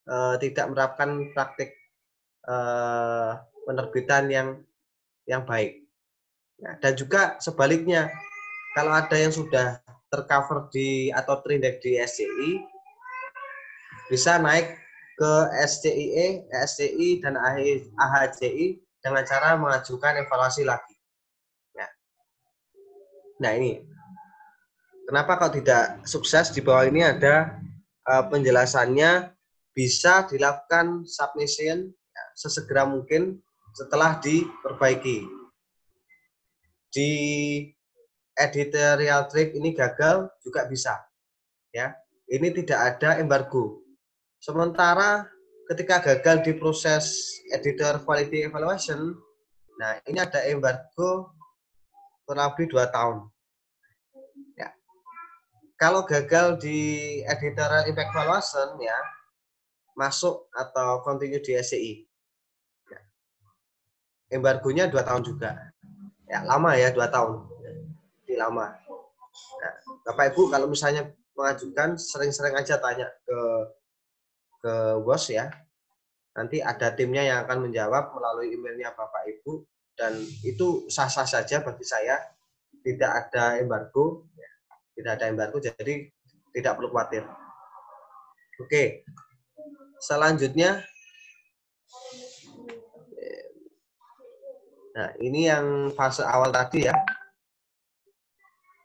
e, tidak menerapkan praktik e, penerbitan yang yang baik. Ya, dan juga sebaliknya, kalau ada yang sudah tercover di atau terindeks di SCI, bisa naik ke SCIE, SCI, dan AHCI dengan cara mengajukan evaluasi lagi. Ya. Nah ini, kenapa kalau tidak sukses di bawah ini ada uh, penjelasannya bisa dilakukan submission ya, sesegera mungkin setelah diperbaiki. Di editorial trick ini gagal juga bisa. Ya, ini tidak ada embargo. Sementara ketika gagal di proses editor quality evaluation, nah ini ada embargo kurang lebih dua tahun. Ya. Kalau gagal di editorial impact evaluation, ya masuk atau continue di SCI. Ya. Embargonya dua tahun juga. Ya lama ya dua tahun. Di lama. Nah, Bapak Ibu kalau misalnya mengajukan sering-sering aja tanya ke ke bos ya. Nanti ada timnya yang akan menjawab melalui emailnya Bapak Ibu dan itu sah-sah saja bagi saya. Tidak ada embargo, ya. tidak ada embargo, jadi tidak perlu khawatir. Oke, selanjutnya, nah ini yang fase awal tadi ya,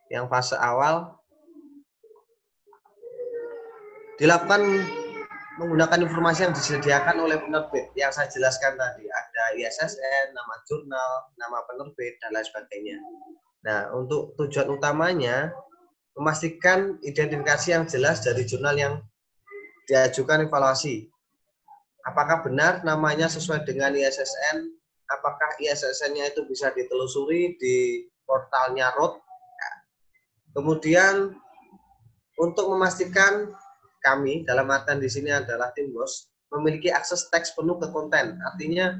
yang fase awal dilakukan menggunakan informasi yang disediakan oleh penerbit yang saya jelaskan tadi. Ada ISSN, nama jurnal, nama penerbit, dan lain sebagainya. Nah, untuk tujuan utamanya, memastikan identifikasi yang jelas dari jurnal yang diajukan evaluasi. Apakah benar namanya sesuai dengan ISSN? Apakah ISSN-nya itu bisa ditelusuri di portalnya ROT? Kemudian, untuk memastikan kami dalam artian di sini adalah tim bos memiliki akses teks penuh ke konten. Artinya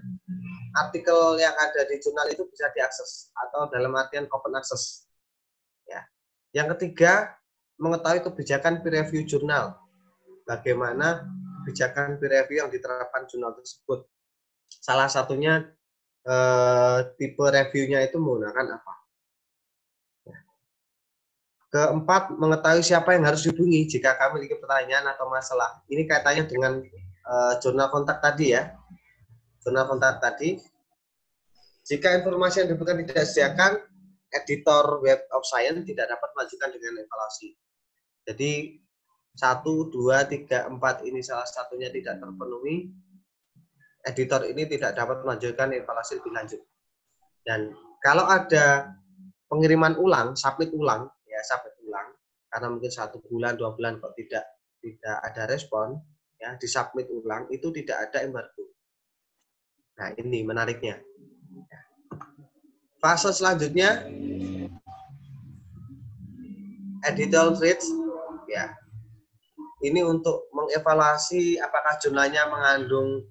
artikel yang ada di jurnal itu bisa diakses atau dalam artian open access. Ya. Yang ketiga, mengetahui kebijakan peer review jurnal. Bagaimana kebijakan peer review yang diterapkan jurnal tersebut. Salah satunya eh, tipe reviewnya itu menggunakan apa? Keempat, mengetahui siapa yang harus dihubungi jika kami memiliki pertanyaan atau masalah. Ini kaitannya dengan uh, jurnal kontak tadi ya. Jurnal kontak tadi. Jika informasi yang diberikan tidak disediakan, editor Web of Science tidak dapat melanjutkan dengan evaluasi. Jadi, satu, dua, tiga, empat ini salah satunya tidak terpenuhi, editor ini tidak dapat melanjutkan evaluasi lebih lanjut. Dan kalau ada pengiriman ulang, submit ulang, ya sampai pulang karena mungkin satu bulan dua bulan kok tidak tidak ada respon ya disubmit ulang itu tidak ada embargo. Nah ini menariknya. Fase selanjutnya editorial reach ya. Ini untuk mengevaluasi apakah jumlahnya mengandung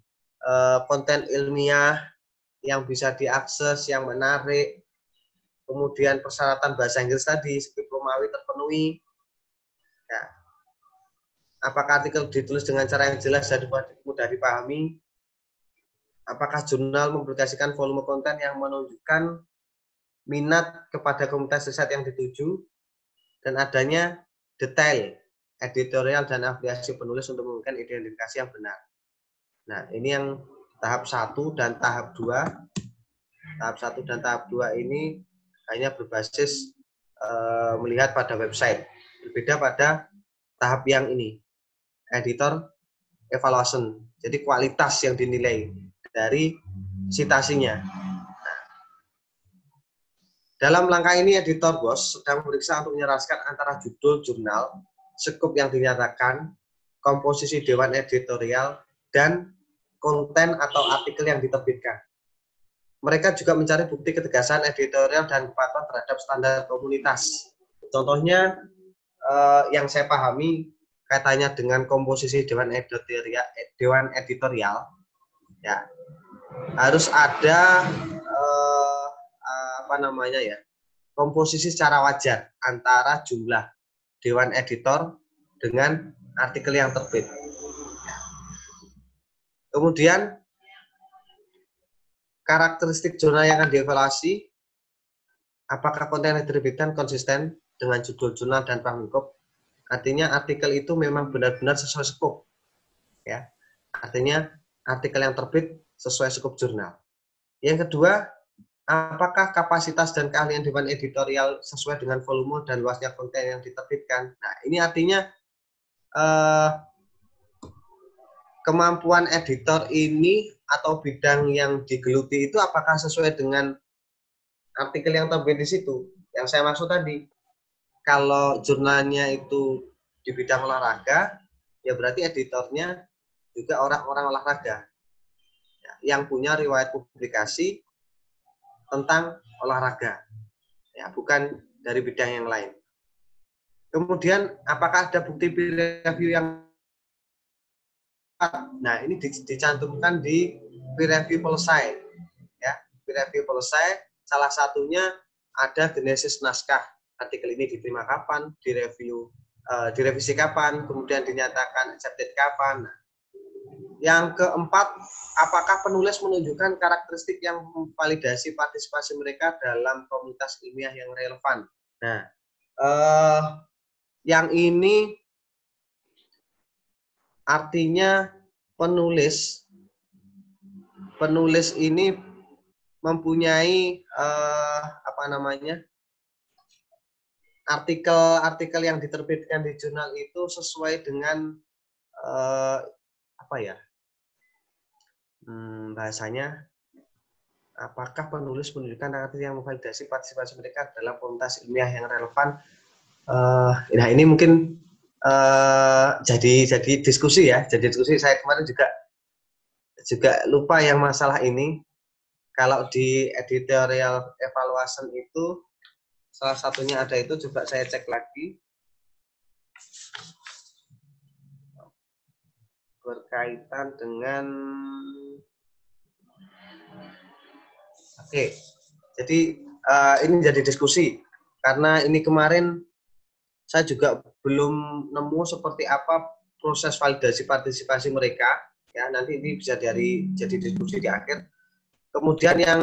uh, konten ilmiah yang bisa diakses yang menarik kemudian persyaratan bahasa Inggris tadi Romawi terpenuhi. Ya. Apakah artikel ditulis dengan cara yang jelas dan mudah dipahami? Apakah jurnal mempublikasikan volume konten yang menunjukkan minat kepada komunitas riset yang dituju dan adanya detail editorial dan afiliasi penulis untuk memberikan identifikasi yang benar. Nah, ini yang tahap satu dan tahap dua. Tahap satu dan tahap dua ini hanya berbasis uh, melihat pada website. Berbeda pada tahap yang ini, editor evaluation. Jadi kualitas yang dinilai dari citasinya. Dalam langkah ini editor bos sedang memeriksa untuk menyeraskan antara judul jurnal, sekup yang dinyatakan, komposisi dewan editorial, dan konten atau artikel yang diterbitkan mereka juga mencari bukti ketegasan editorial dan kepatuhan terhadap standar komunitas. Contohnya eh, yang saya pahami kaitannya dengan komposisi dewan editorial, dewan editorial ya harus ada eh, apa namanya ya komposisi secara wajar antara jumlah dewan editor dengan artikel yang terbit. Kemudian karakteristik jurnal yang akan dievaluasi apakah konten yang diterbitkan konsisten dengan judul jurnal dan pangkop artinya artikel itu memang benar-benar sesuai skop ya. Artinya artikel yang terbit sesuai skop jurnal. Yang kedua apakah kapasitas dan keahlian dewan editorial sesuai dengan volume dan luasnya konten yang diterbitkan? Nah ini artinya eh, kemampuan editor ini atau bidang yang digeluti itu apakah sesuai dengan artikel yang terbit di situ? Yang saya maksud tadi, kalau jurnalnya itu di bidang olahraga, ya berarti editornya juga orang-orang olahraga ya, yang punya riwayat publikasi tentang olahraga, ya bukan dari bidang yang lain. Kemudian, apakah ada bukti review yang Nah, ini dicantumkan di peer review selesai. Ya, peer review selesai, salah satunya ada genesis naskah. Artikel ini diterima kapan, direview, uh, direvisi kapan, kemudian dinyatakan accepted kapan. Nah, yang keempat, apakah penulis menunjukkan karakteristik yang memvalidasi partisipasi mereka dalam komunitas ilmiah yang relevan. Nah, uh, yang ini Artinya penulis penulis ini mempunyai uh, apa namanya artikel-artikel yang diterbitkan di jurnal itu sesuai dengan uh, apa ya hmm, bahasanya apakah penulis menunjukkan arti yang memvalidasi partisipasi mereka dalam komunitas ilmiah yang relevan? Uh, nah ini mungkin uh, jadi jadi diskusi ya. Jadi diskusi. Saya kemarin juga juga lupa yang masalah ini. Kalau di editorial evaluation itu salah satunya ada itu juga saya cek lagi. Berkaitan dengan oke. Jadi uh, ini jadi diskusi. Karena ini kemarin saya juga belum nemu seperti apa proses validasi partisipasi mereka. Ya nanti ini bisa dari jadi diskusi di akhir. Kemudian yang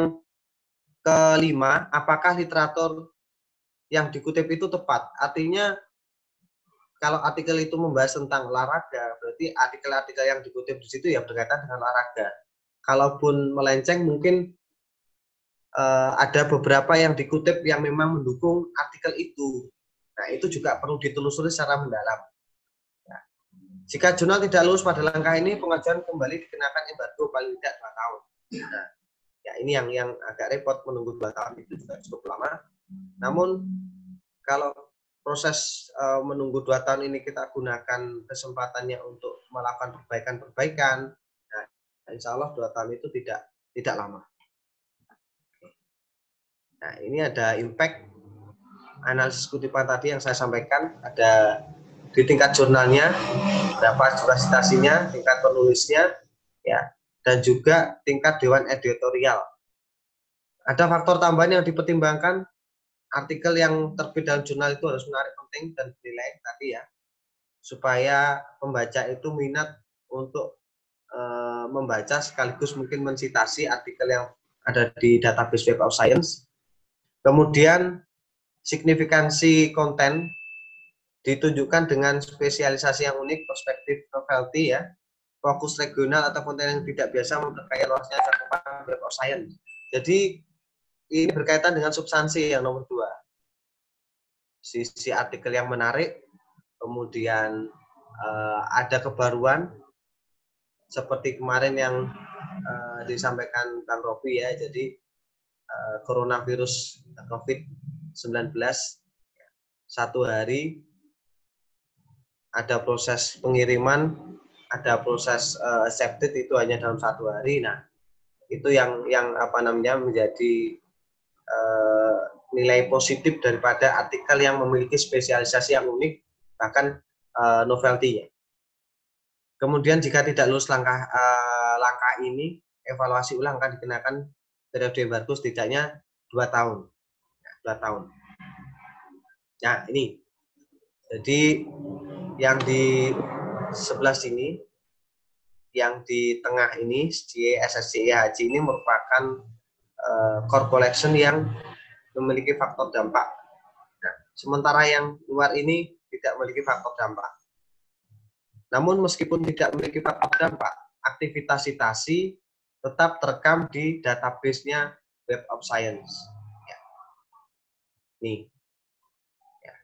kelima apakah literatur yang dikutip itu tepat? Artinya kalau artikel itu membahas tentang olahraga berarti artikel-artikel yang dikutip di situ ya berkaitan dengan olahraga. Kalaupun melenceng mungkin uh, ada beberapa yang dikutip yang memang mendukung artikel itu Nah, itu juga perlu ditelusuri secara mendalam. Ya. Jika jurnal tidak lulus pada langkah ini, pengajuan kembali dikenakan embargo paling tidak dua tahun. Nah, ya ini yang yang agak repot menunggu dua tahun itu juga cukup lama. Namun kalau proses uh, menunggu dua tahun ini kita gunakan kesempatannya untuk melakukan perbaikan-perbaikan, nah, insya Allah dua tahun itu tidak tidak lama. Nah, ini ada impact analisis kutipan tadi yang saya sampaikan ada di tingkat jurnalnya berapa jumlah citasinya, tingkat penulisnya, ya, dan juga tingkat dewan editorial. Ada faktor tambahan yang dipertimbangkan, artikel yang terbit dalam jurnal itu harus menarik penting dan bernilai tadi ya, supaya pembaca itu minat untuk e, membaca sekaligus mungkin mensitasi artikel yang ada di database Web of Science. Kemudian signifikansi konten ditunjukkan dengan spesialisasi yang unik, perspektif novelty ya, fokus regional atau konten yang tidak biasa memperkaya luasnya cakupan web of science. Jadi ini berkaitan dengan substansi yang nomor dua. Sisi artikel yang menarik, kemudian uh, ada kebaruan seperti kemarin yang uh, disampaikan Kang Rofi ya, jadi uh, coronavirus COVID 19 satu hari ada proses pengiriman, ada proses uh, accepted itu hanya dalam satu hari. Nah, itu yang yang apa namanya menjadi uh, nilai positif daripada artikel yang memiliki spesialisasi yang unik, bahkan uh, novelty-nya. Kemudian jika tidak lulus langkah uh, langkah ini, evaluasi ulang akan dikenakan periode embargo setidaknya dua tahun. Ya, dua tahun. Nah, ini. Jadi yang di sebelah sini, yang di tengah ini, SSCE Haji ini merupakan uh, core collection yang memiliki faktor dampak. Nah, sementara yang luar ini tidak memiliki faktor dampak. Namun meskipun tidak memiliki faktor dampak, aktivitas citasi tetap terekam di database-nya Web of Science. Nih. Ya.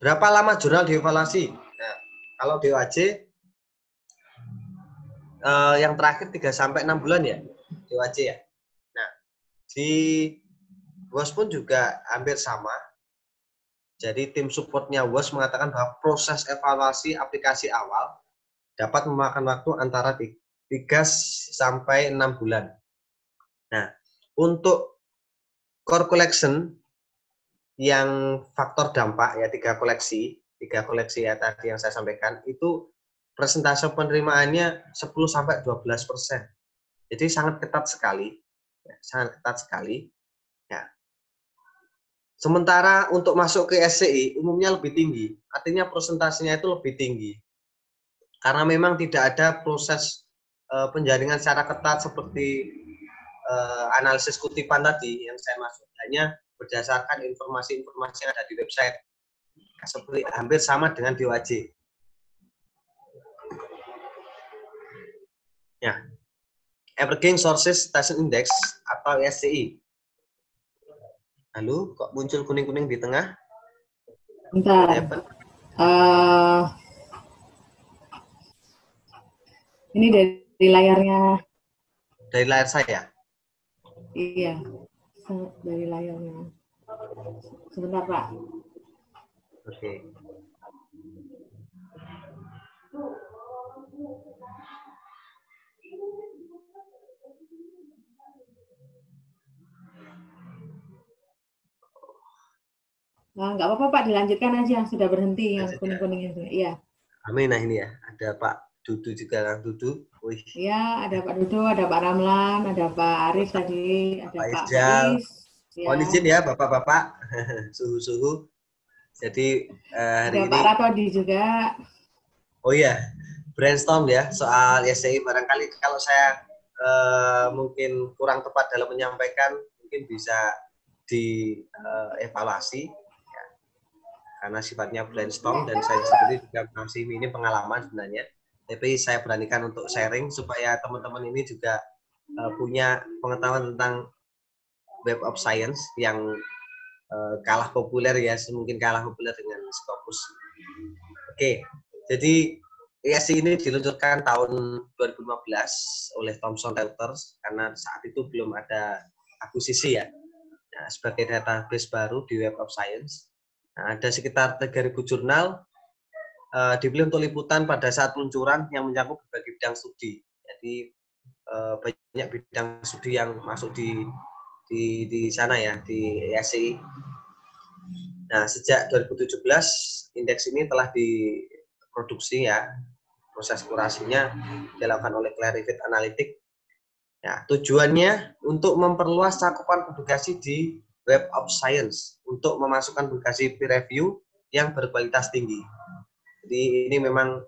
Berapa lama jurnal dievaluasi? Nah, kalau DOAJ eh, yang terakhir 3 sampai 6 bulan ya, DOAJ ya. Nah, di WOS pun juga hampir sama, jadi tim supportnya WOS mengatakan bahwa proses evaluasi aplikasi awal dapat memakan waktu antara 3 sampai 6 bulan. Nah, untuk core collection yang faktor dampak ya tiga koleksi, tiga koleksi ya tadi yang saya sampaikan itu presentase penerimaannya 10 sampai 12 persen. Jadi sangat ketat sekali, ya, sangat ketat sekali. Sementara untuk masuk ke SCI umumnya lebih tinggi, artinya persentasenya itu lebih tinggi. Karena memang tidak ada proses uh, penjaringan secara ketat seperti uh, analisis kutipan tadi yang saya maksud. Hanya berdasarkan informasi-informasi yang ada di website. Seperti hampir sama dengan DOAJ. Ya. Evergreen Sources Station Index atau SCI Halo, kok muncul kuning-kuning di tengah? Bentar. Uh, ini dari layarnya. Dari layar saya? Iya, dari layarnya. Sebentar, Pak. Oke. Okay. Nah, nggak apa-apa Pak, dilanjutkan aja. Sudah berhenti yang kuning-kuning itu. Iya. Amin. Nah ini ya, ada Pak Dudu juga, Kang Dudu. Wih. Iya, ada Pak Dudu, ada Pak Ramlan, ada Pak Arif tadi, ada Pak, Pak Faris. Ya. Mohon izin ya Bapak-Bapak, suhu-suhu. Jadi uh, hari ada ini... Pak Ratodi juga. Oh iya, brainstorm ya soal YSI. Barangkali kalau saya uh, mungkin kurang tepat dalam menyampaikan, mungkin bisa dievaluasi uh, karena sifatnya brainstorm dan saya sendiri juga masih minim pengalaman sebenarnya. Tapi saya beranikan untuk sharing supaya teman-teman ini juga uh, punya pengetahuan tentang Web of Science yang uh, kalah populer ya, mungkin kalah populer dengan Scopus. Oke, jadi ESC ini diluncurkan tahun 2015 oleh Thomson Reuters karena saat itu belum ada akuisisi ya. Nah, sebagai database baru di Web of Science Nah, ada sekitar 3.000 jurnal uh, dipilih untuk liputan pada saat peluncuran yang mencakup berbagai bidang studi. Jadi uh, banyak bidang studi yang masuk di di di sana ya di ESI. Nah, sejak 2017 indeks ini telah diproduksi ya. Proses kurasinya dilakukan oleh Clarivate Analytics. Ya, tujuannya untuk memperluas cakupan publikasi di Web of Science untuk memasukkan publikasi peer review yang berkualitas tinggi. Jadi ini memang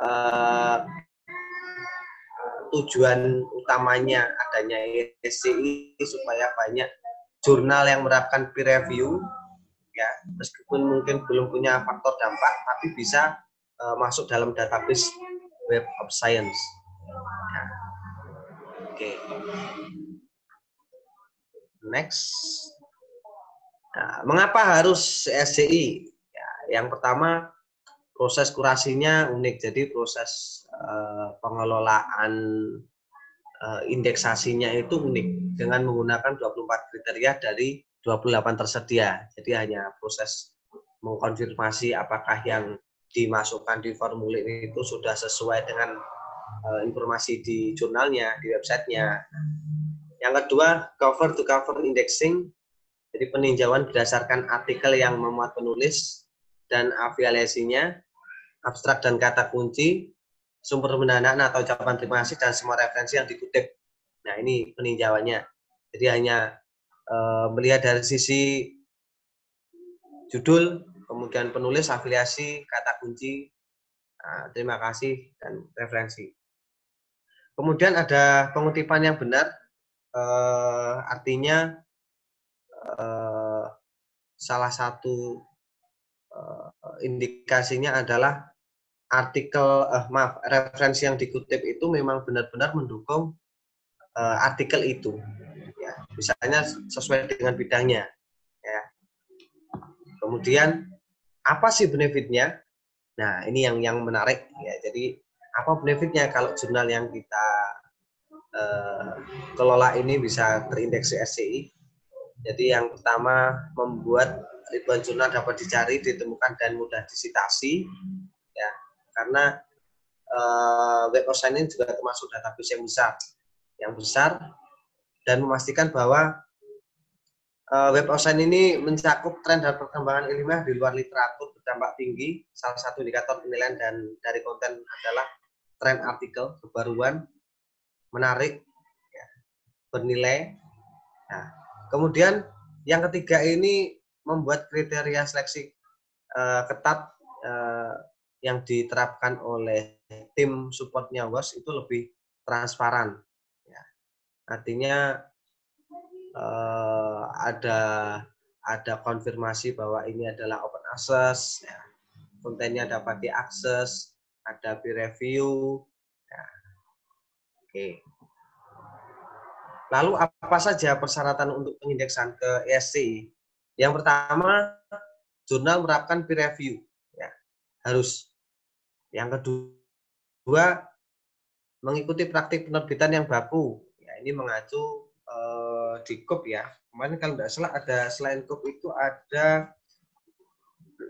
uh, tujuan utamanya adanya SCI supaya banyak jurnal yang menerapkan peer review ya meskipun mungkin belum punya faktor dampak tapi bisa uh, masuk dalam database Web of Science. Ya. Oke. Okay. Next. Nah, mengapa harus SCI? Ya, yang pertama proses kurasinya unik. Jadi proses uh, pengelolaan uh, indeksasinya itu unik dengan menggunakan 24 kriteria dari 28 tersedia. Jadi hanya proses mengkonfirmasi apakah yang dimasukkan di formulir itu sudah sesuai dengan uh, informasi di jurnalnya, di websitenya. Yang kedua, cover to cover indexing. Jadi peninjauan berdasarkan artikel yang memuat penulis dan afiliasinya, abstrak dan kata kunci, sumber pendanaan atau ucapan terima kasih dan semua referensi yang dikutip. Nah, ini peninjauannya. Jadi hanya eh, melihat dari sisi judul, kemudian penulis, afiliasi, kata kunci, nah, terima kasih, dan referensi. Kemudian ada pengutipan yang benar, eh, artinya eh, salah satu indikasinya adalah artikel, eh, maaf, referensi yang dikutip itu memang benar-benar mendukung eh, artikel itu. Ya, misalnya sesuai dengan bidangnya. Ya. Kemudian apa sih benefitnya? Nah, ini yang yang menarik ya. Jadi apa benefitnya kalau jurnal yang kita uh, kelola ini bisa terindeksi SCI? Jadi yang pertama membuat ribuan jurnal dapat dicari, ditemukan dan mudah disitasi, ya karena uh, Web of Science juga termasuk database yang besar, yang besar dan memastikan bahwa uh, Web Science ini mencakup tren dan perkembangan ilmiah di luar literatur berdampak tinggi. Salah satu indikator penilaian dan dari konten adalah tren artikel, kebaruan, menarik, ya, bernilai. Nah, kemudian yang ketiga ini membuat kriteria seleksi uh, ketat uh, yang diterapkan oleh tim supportnya WOS itu lebih transparan. Ya. Artinya uh, ada ada konfirmasi bahwa ini adalah open access, ya. kontennya dapat diakses, ada peer review. Ya. Oke. Lalu apa saja persyaratan untuk pengindeksan ke ESC? Yang pertama, jurnal menerapkan peer review. Ya, harus. Yang kedua, mengikuti praktik penerbitan yang baku. Ya, ini mengacu eh, di KUP ya. Kemarin kalau tidak salah ada selain KUP itu ada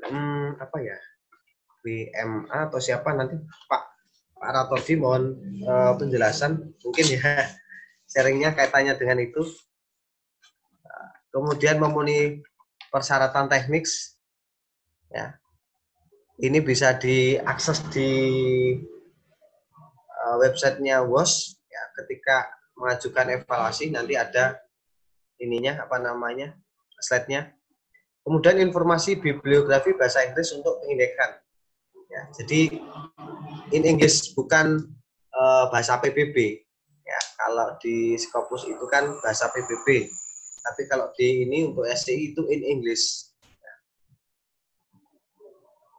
hmm, apa ya? BMA atau siapa nanti Pak Pak Ratovi mohon uh, penjelasan mungkin ya sharingnya kaitannya dengan itu. Kemudian memenuhi persyaratan teknik, ya. Ini bisa diakses di uh, websitenya WOS ya ketika mengajukan evaluasi nanti ada ininya apa namanya slide-nya. Kemudian informasi bibliografi bahasa Inggris untuk pengindeksan. Ya, jadi in English bukan uh, bahasa PBB. Ya, kalau di Scopus itu kan bahasa PBB. Tapi kalau di ini untuk SCI itu in English.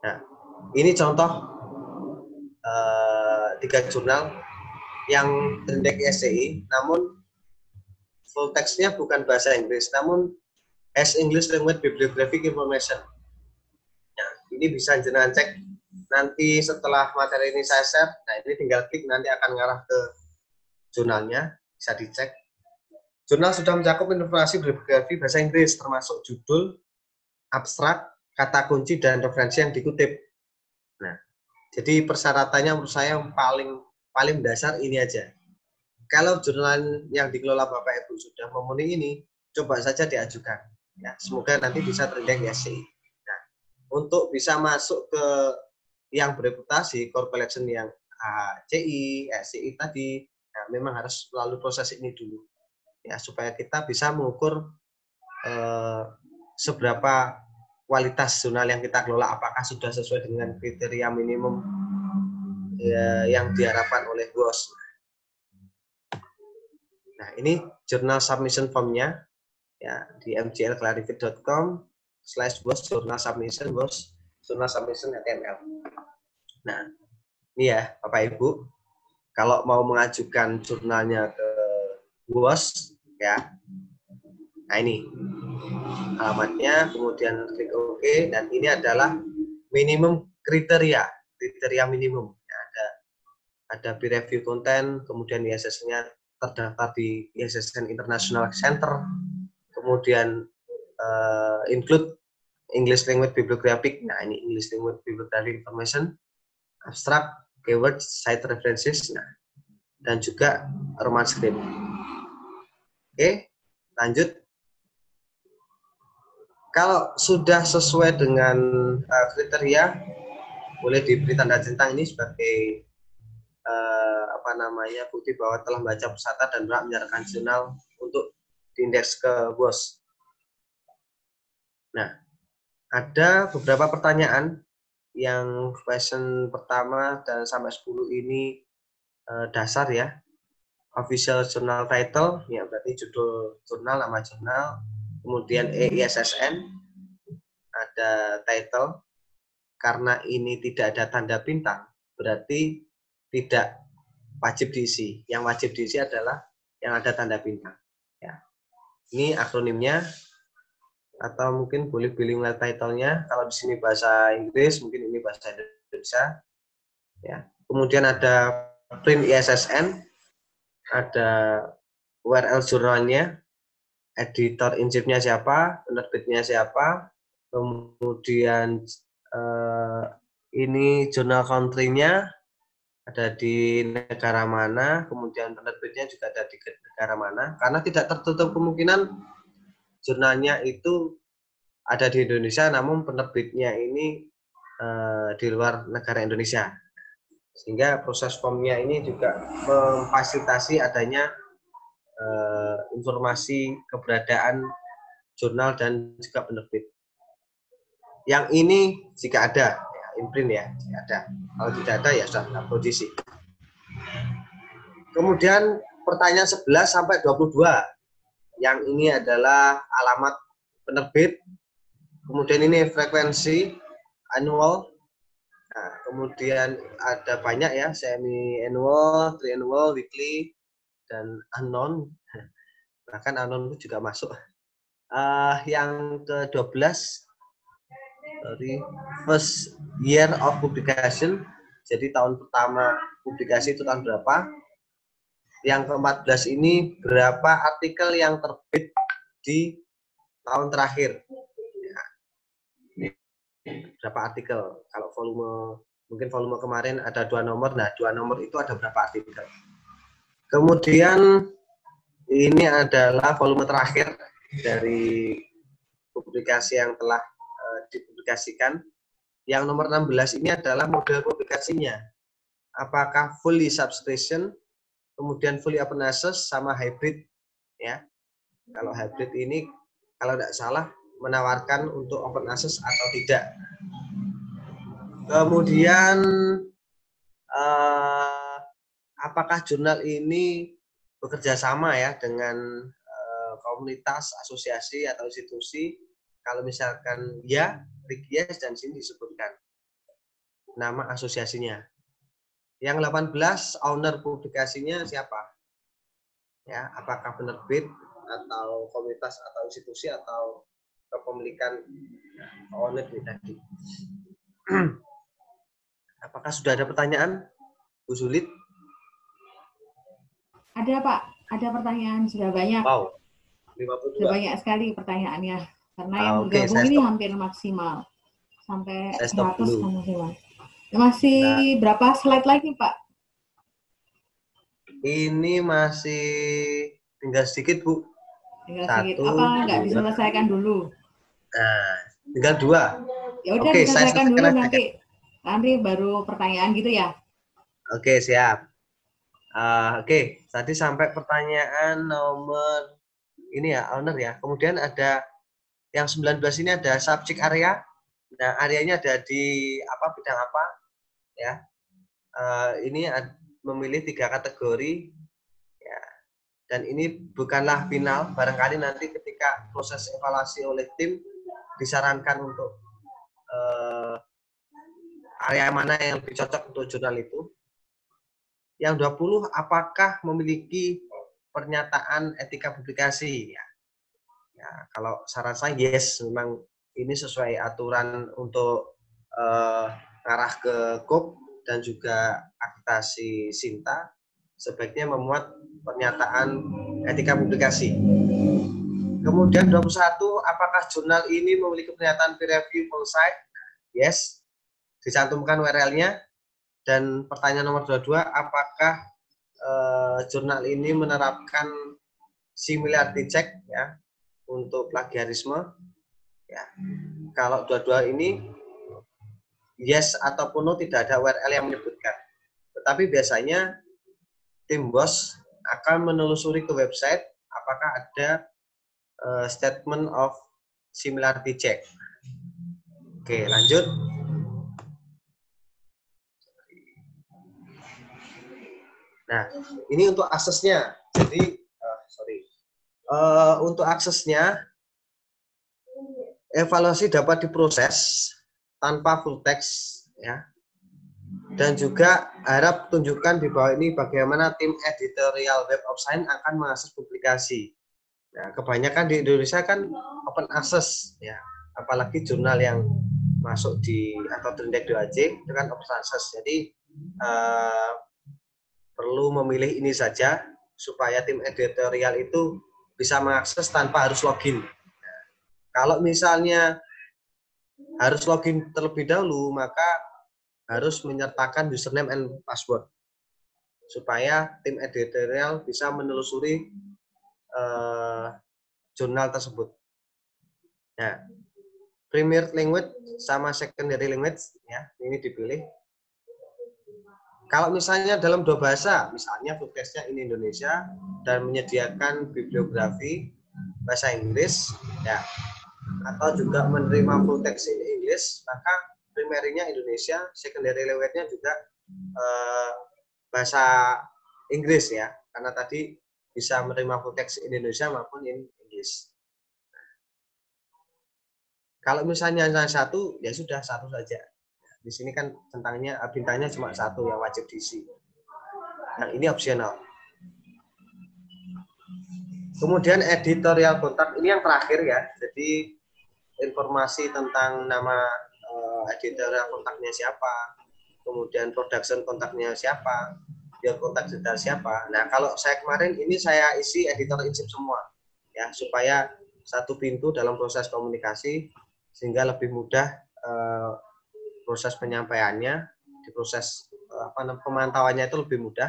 Nah, ini contoh uh, tiga jurnal yang terindeks SCI, namun full text-nya bukan bahasa Inggris, namun as English Language Bibliographic Information. Nah, ini bisa jenengan cek nanti setelah materi ini saya share, nah ini tinggal klik nanti akan ngarah ke jurnalnya, bisa dicek. Jurnal sudah mencakup informasi bibliografi bahasa Inggris, termasuk judul, abstrak, kata kunci, dan referensi yang dikutip. Nah, jadi persyaratannya menurut saya yang paling paling dasar ini aja. Kalau jurnal yang dikelola Bapak Ibu sudah memenuhi ini, coba saja diajukan. Ya, semoga nanti bisa terindeks SCI. Nah, untuk bisa masuk ke yang bereputasi core collection yang ACI, SCI tadi, ya, memang harus melalui proses ini dulu. Ya, supaya kita bisa mengukur eh, seberapa kualitas jurnal yang kita kelola, apakah sudah sesuai dengan kriteria minimum ya, yang diharapkan oleh bos. Nah, ini jurnal submission formnya ya di mglclarifit.com slash bos jurnal submission bos jurnal submission HTML. Nah, ini ya Bapak Ibu, kalau mau mengajukan jurnalnya ke BOS, ya, nah ini alamatnya, kemudian klik OK, dan ini adalah minimum kriteria, kriteria minimum. Ya, ada ada peer review konten, kemudian ISS-nya terdaftar di ISSN International Center, kemudian uh, include English Language Bibliographic. Nah, ini English Language Bibliographic Information, abstract, keywords, site references, nah, dan juga roman script. Oke, lanjut. Kalau sudah sesuai dengan uh, kriteria, boleh diberi tanda centang ini sebagai uh, apa namanya bukti bahwa telah membaca pusata dan berhak menyerahkan jurnal untuk diindeks ke bos. Nah, ada beberapa pertanyaan yang question pertama dan sampai 10 ini uh, dasar ya. Official journal title, ya berarti judul jurnal, nama jurnal, kemudian EISSN, ada title, karena ini tidak ada tanda bintang, berarti tidak wajib diisi. Yang wajib diisi adalah yang ada tanda bintang. Ya. Ini akronimnya, atau mungkin boleh bilingual title-nya. Kalau di sini bahasa Inggris, mungkin ini bahasa Indonesia. Ya. Kemudian ada print ISSN, ada URL jurnalnya, editor insipnya siapa, penerbitnya siapa, kemudian eh, ini jurnal country-nya ada di negara mana, kemudian penerbitnya juga ada di negara mana, karena tidak tertutup kemungkinan jurnalnya itu ada di Indonesia, namun penerbitnya ini eh, di luar negara Indonesia. Sehingga proses formnya ini juga memfasilitasi adanya uh, informasi keberadaan jurnal dan juga penerbit. Yang ini jika ada, ya, imprint ya, jika ada. Kalau tidak ada ya sudah audisi. Kemudian pertanyaan 11 sampai 22. Yang ini adalah alamat penerbit. Kemudian ini frekuensi annual. Nah, kemudian ada banyak ya, semi annual, triannual, weekly, dan anon. Bahkan anon juga masuk. Uh, yang ke-12 dari first year of publication. Jadi tahun pertama publikasi itu tahun berapa? Yang ke-14 ini berapa artikel yang terbit di tahun terakhir? Ya. berapa artikel? Kalau volume mungkin volume kemarin ada dua nomor. Nah dua nomor itu ada berapa artikel Kemudian ini adalah volume terakhir dari publikasi yang telah uh, dipublikasikan. Yang nomor 16 ini adalah model publikasinya. Apakah fully subscription, kemudian fully open access, sama hybrid. ya. Kalau hybrid ini, kalau tidak salah, menawarkan untuk open access atau tidak. Kemudian uh, apakah jurnal ini bekerja sama ya dengan uh, komunitas, asosiasi atau institusi? Kalau misalkan ya, yes dan sini disebutkan nama asosiasinya. Yang 18 owner publikasinya siapa? Ya, apakah penerbit atau komunitas atau institusi atau kepemilikan owner ini tadi? Apakah sudah ada pertanyaan? Bu Sulit? Ada Pak, ada pertanyaan sudah banyak. Wow, 52. Sudah banyak sekali pertanyaannya. Karena yang Ah, oke, bergabung saya ini hampir maksimal. Sampai Saya stop 100 dulu. Nah. kan maksimal. Masih berapa slide lagi Pak? Ini masih tinggal sedikit, Bu. Tinggal Satu, sedikit. Apa nggak diselesaikan dulu? Nah, tinggal dua. Ya udah Oke, saya diselesaikan dulu aja. nanti. Nanti baru pertanyaan gitu ya. Oke, siap. Ah, Oke, tadi sampai pertanyaan nomor ini ya, owner ya. Kemudian ada yang 19 ini ada subject area. Nah, areanya ada di apa bidang apa? Ya. Eh, ini memilih tiga kategori. Ya. Dan ini bukanlah final, barangkali nanti ketika proses evaluasi oleh tim disarankan untuk eh, area mana yang lebih cocok untuk jurnal itu. Yang 20 apakah memiliki pernyataan etika publikasi ya. Ya, kalau saran saya yes, memang ini sesuai aturan untuk eh, ngarah ke KUP dan juga akreditasi Sinta sebaiknya memuat pernyataan etika publikasi. Kemudian 21, apakah jurnal ini memiliki pernyataan peer review full site? Yes, dicantumkan URL-nya. Dan pertanyaan nomor 22, apakah eh, jurnal ini menerapkan similarity check ya untuk plagiarisme? Ya. Kalau dua-dua ini yes ataupun no tidak ada URL yang menyebutkan. Tetapi biasanya tim bos akan menelusuri ke website apakah ada uh, statement of similarity check. Oke, lanjut. Nah, ini untuk aksesnya. Jadi, uh, sorry, uh, untuk aksesnya evaluasi dapat diproses tanpa full text, ya. Dan juga harap tunjukkan di bawah ini bagaimana tim editorial Web of Science akan mengakses publikasi. Nah, kebanyakan di Indonesia kan open access, ya. Apalagi jurnal yang masuk di atau Trinidad 2 itu kan open access. Jadi uh, perlu memilih ini saja supaya tim editorial itu bisa mengakses tanpa harus login. Kalau misalnya harus login terlebih dahulu, maka harus menyertakan username and password supaya tim editorial bisa menelusuri uh, jurnal tersebut. Nah, primary language sama secondary language ya ini dipilih kalau misalnya dalam dua bahasa, misalnya foodcastnya ini Indonesia dan menyediakan bibliografi bahasa Inggris, ya, atau juga menerima full text in Inggris, maka primerinya Indonesia, secondary language-nya juga eh, bahasa Inggris ya, karena tadi bisa menerima full text in Indonesia maupun in Inggris. Kalau misalnya hanya satu, ya sudah satu saja. Di sini kan tentangnya bintangnya cuma satu yang wajib diisi. Yang ini opsional. Kemudian editorial kontak ini yang terakhir ya. Jadi informasi tentang nama uh, editorial kontaknya siapa, kemudian production kontaknya siapa, dia kontak detail siapa. Nah kalau saya kemarin ini saya isi editor insip semua ya supaya satu pintu dalam proses komunikasi sehingga lebih mudah uh, proses penyampaiannya, di proses eh, apa pemantauannya itu lebih mudah.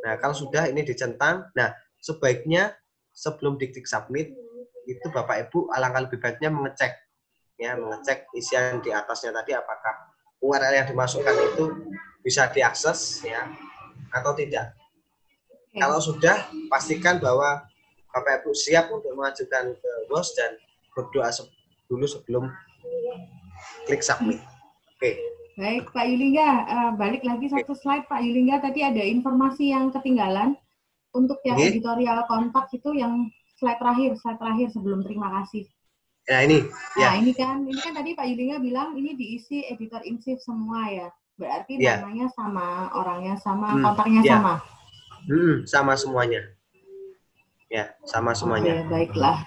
Nah, kalau sudah ini dicentang, nah sebaiknya sebelum diklik submit itu Bapak Ibu alangkah lebih baiknya mengecek ya, mengecek isian di atasnya tadi apakah URL yang dimasukkan itu bisa diakses ya atau tidak. Ya. Kalau sudah pastikan bahwa Bapak Ibu siap untuk mengajukan ke bos dan berdoa dulu sebelum klik submit. Oke. Baik, Pak Yulingga, uh, balik lagi satu slide Pak Yulingga. Tadi ada informasi yang ketinggalan untuk yang okay. editorial kontak itu yang slide terakhir, slide terakhir sebelum terima kasih. Ya ini. Nah ya. ini kan, ini kan tadi Pak Yulingga bilang ini diisi editor insif semua ya. Berarti ya. namanya sama, orangnya sama, hmm. kontaknya ya. sama. Hmm, sama semuanya. Ya, sama semuanya. Oke, baiklah.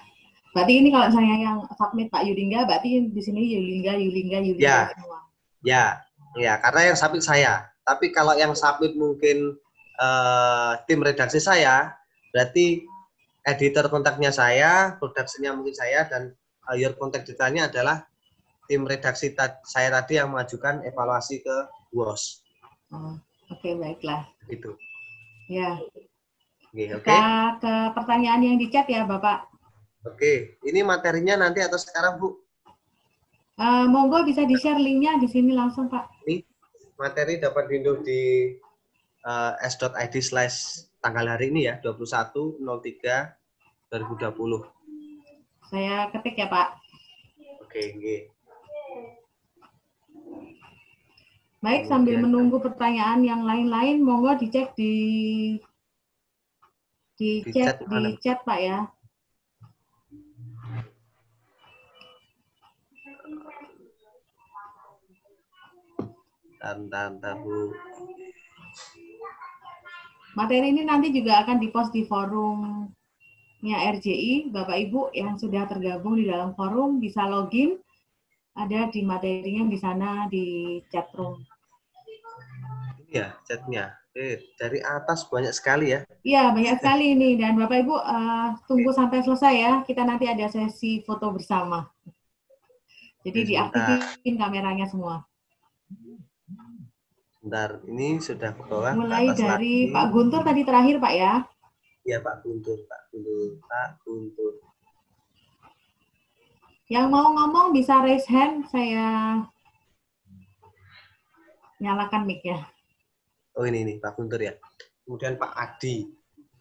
Berarti ini kalau misalnya yang submit Pak Yulingga, berarti di sini Yulingga, Yulingga, Yulingga ya. semua. Ya, ya karena yang submit saya. Tapi kalau yang submit mungkin uh, tim redaksi saya, berarti editor kontaknya saya, produksinya mungkin saya, dan uh, your contact detailnya adalah tim redaksi ta saya tadi yang mengajukan evaluasi ke BOS. Oh, Oke, okay, baiklah. Itu. Ya. Oke, okay, Kita ke pertanyaan yang di chat ya, Bapak. Oke, ini materinya nanti atau sekarang, Bu? Uh, monggo bisa di-share linknya di sini langsung, Pak. Ini materi dapat diunduh di uh, s.id slash tanggal hari ini ya, 21.03 2020. Saya ketik ya, Pak. Oke, okay, Baik, sambil menunggu pertanyaan yang lain-lain, monggo dicek di di, di chat, chat di chat Pak ya. Dan tahu. Materi ini nanti juga akan dipost di forumnya RJI. Bapak Ibu yang sudah tergabung di dalam forum bisa login. Ada di materinya di sana di chat room. Iya, chatnya. Eh, dari atas banyak sekali ya. Iya, banyak sekali ini. Dan Bapak Ibu uh, tunggu sampai selesai ya. Kita nanti ada sesi foto bersama. Jadi diaktifin kameranya semua. Bentar, ini sudah ke bawah. Mulai ke dari lagi. Pak Guntur tadi terakhir, Pak ya? Iya, Pak Guntur, Pak Guntur, Pak Guntur. Yang mau ngomong bisa raise hand, saya nyalakan mic ya. Oh ini nih Pak Guntur ya. Kemudian Pak Adi,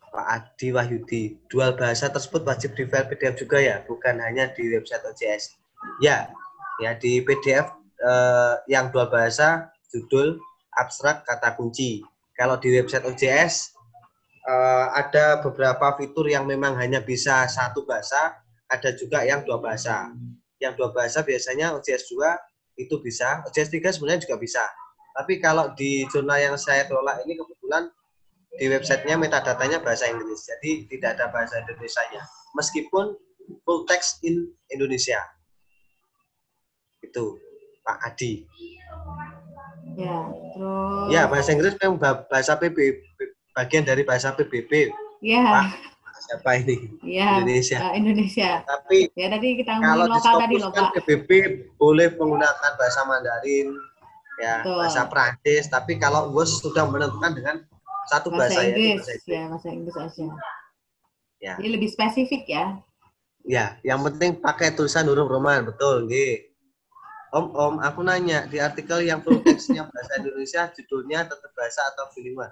Pak Adi Wahyudi. Dual bahasa tersebut wajib di file PDF juga ya, bukan hanya di website OJS. Ya, ya di PDF eh, yang dual bahasa, judul, abstrak, kata kunci. Kalau di website OJS eh, ada beberapa fitur yang memang hanya bisa satu bahasa, ada juga yang dua bahasa. Yang dua bahasa biasanya OJS 2 itu bisa, OJS 3 sebenarnya juga bisa. Tapi kalau di jurnal yang saya kelola ini kebetulan di websitenya metadatanya bahasa Inggris, jadi tidak ada bahasa Indonesia-nya. Meskipun full text in Indonesia. Itu Pak Adi. Ya, terus. Ya bahasa Inggris memang ba- bahasa PBB, bagian dari bahasa PBB. Ya, Pak. Siapa ini? ya. Indonesia. eh, Indonesia. Tapi Ya tadi kita kalau lokal tadi loh Pak. PBB boleh menggunakan bahasa Mandarin, ya Betul. bahasa Prancis. Tapi kalau WOS sudah menentukan dengan satu Bahasa bahasa, Inggris, bahasa Inggris. ya bahasa Inggris aja. Ya. Jadi lebih spesifik ya. Ya, yang penting pakai tulisan huruf Roman, betul, nggih. Om, Om, aku nanya di artikel yang full text-nya bahasa Indonesia, judulnya tetap bahasa atau bilingual?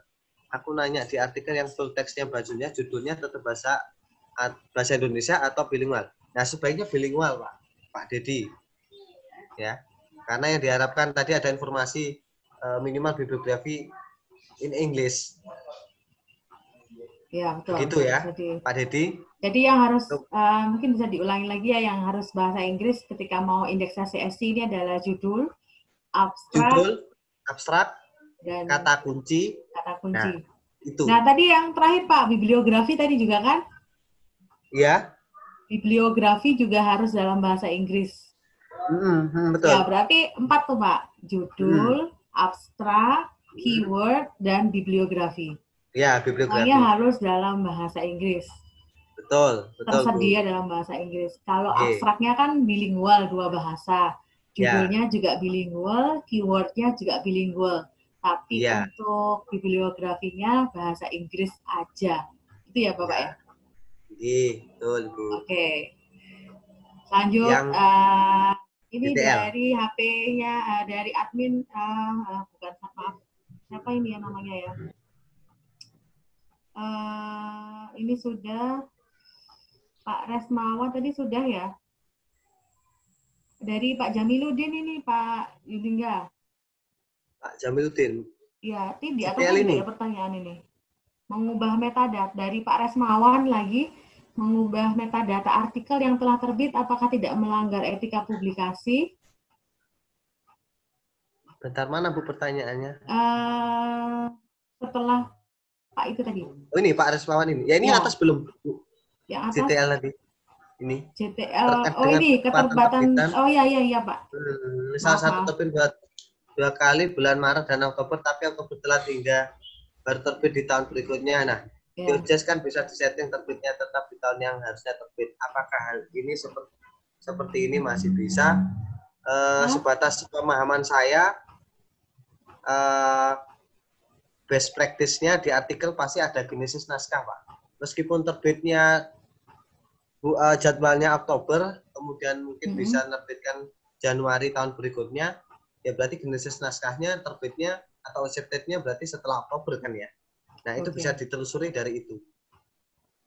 Aku nanya di artikel yang full text-nya bajunya, judulnya tetap bahasa bahasa Indonesia atau bilingual? Nah, sebaiknya bilingual, Pak. Pak Dedi. Ya. Karena yang diharapkan tadi ada informasi eh, minimal bibliografi in English. Ya, betul. Gitu ya. Jadi, Pak Dedi, jadi yang harus eh, mungkin bisa diulangi lagi ya yang harus bahasa Inggris ketika mau indeksasi SC ini adalah judul, abstrak judul, abstrak, dan kata kunci, kata kunci. itu. Nah, tadi yang terakhir Pak, bibliografi tadi juga kan? Ya, Bibliografi juga harus dalam bahasa Inggris. Hmm, hmm, betul. Ya, berarti empat tuh Pak. Judul, abstrak, keyword, dan bibliografi. Ya, bibliografi. Semuanya harus dalam bahasa Inggris. Betul, betul. Bu. tersedia dalam bahasa Inggris. Kalau Oke. abstraknya kan bilingual dua bahasa, Ya. judulnya juga bilingual, keywordnya juga bilingual. Tapi Ya. untuk bibliografinya bahasa Inggris aja. Itu ya Bapak ya? Iya, betul, Bu. Oke. Lanjut. Yang eh, ini DTL. dari HP-nya eh, dari admin eh, eh, bukan maaf. Siapa ini ya namanya ya? Eh, ini sudah Pak Resmawan tadi sudah ya? Dari Pak Jamiluddin ini Pak Yudingga. Pak Jamiluddin. Ya, ini di atas DTL ada ini? ya pertanyaan ini. Mengubah metadata dari Pak Resmawan lagi mengubah metadata artikel yang telah terbit apakah tidak melanggar etika publikasi? Bentar mana Bu pertanyaannya? Eh, setelah Pak itu tadi, Oh, ini Pak Resmawan ini. Ya, ini Ya. atas belum Bu. Yang atas CTL tadi. Ini. CTL. Oh ini keterlibatan. keterbatan. Oh iya iya iya Pak. Hmm, salah satu terbit buat dua kali bulan Maret dan Oktober, tapi Oktober telah hingga baru terbit di tahun berikutnya. Nah, Ya. OJS kan bisa disetting terbitnya tetap di tahun yang harusnya terbit. Apakah hal ini seperti seperti ini masih bisa? Eh, Hah? sebatas pemahaman saya, eh, best practice-nya di artikel pasti ada genesis naskah, Pak. Meskipun terbitnya eh, jadwalnya Oktober, kemudian mungkin Mhm. bisa menerbitkan Januari tahun berikutnya, ya berarti genesis naskahnya terbitnya atau accepted-nya berarti setelah Oktober kan ya. Nah, itu bisa ditelusuri dari itu.